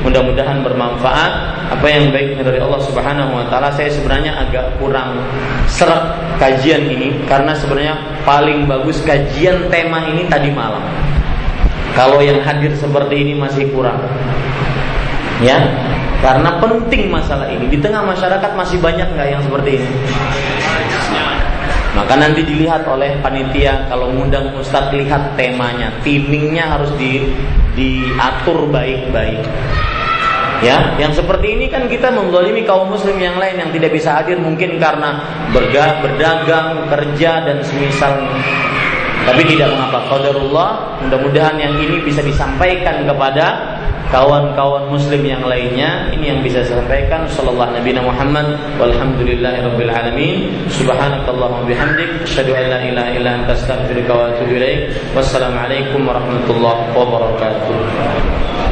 Mudah-mudahan bermanfaat. Apa yang baik dari Allah Subhanahu wa taala. Saya sebenarnya agak kurang serak kajian ini karena sebenarnya paling bagus kajian tema ini tadi malam. Kalau yang hadir seperti ini masih kurang. Ya, karena penting masalah ini di tengah masyarakat masih banyak nggak yang seperti ini maka nanti dilihat oleh panitia kalau ngundang ustadz lihat temanya, timingnya harus di diatur baik-baik. Ya, yang seperti ini kan kita mendolimi kaum muslim yang lain yang tidak bisa hadir mungkin karena berga, berdagang, kerja dan semisal. Tapi tidak mengapa. Qadarullah, mudah-mudahan yang ini bisa disampaikan kepada kawan-kawan muslim yang lainnya ini yang bisa saya sampaikan. Sallallahu nabi Muhammad walhamdulillahirabbil alamin. Subhanakallahumma bihamdik asyhadu an la ilaha illa anta astaghfiruka wa atubu ilaik. Wassalamu warahmatullahi wabarakatuh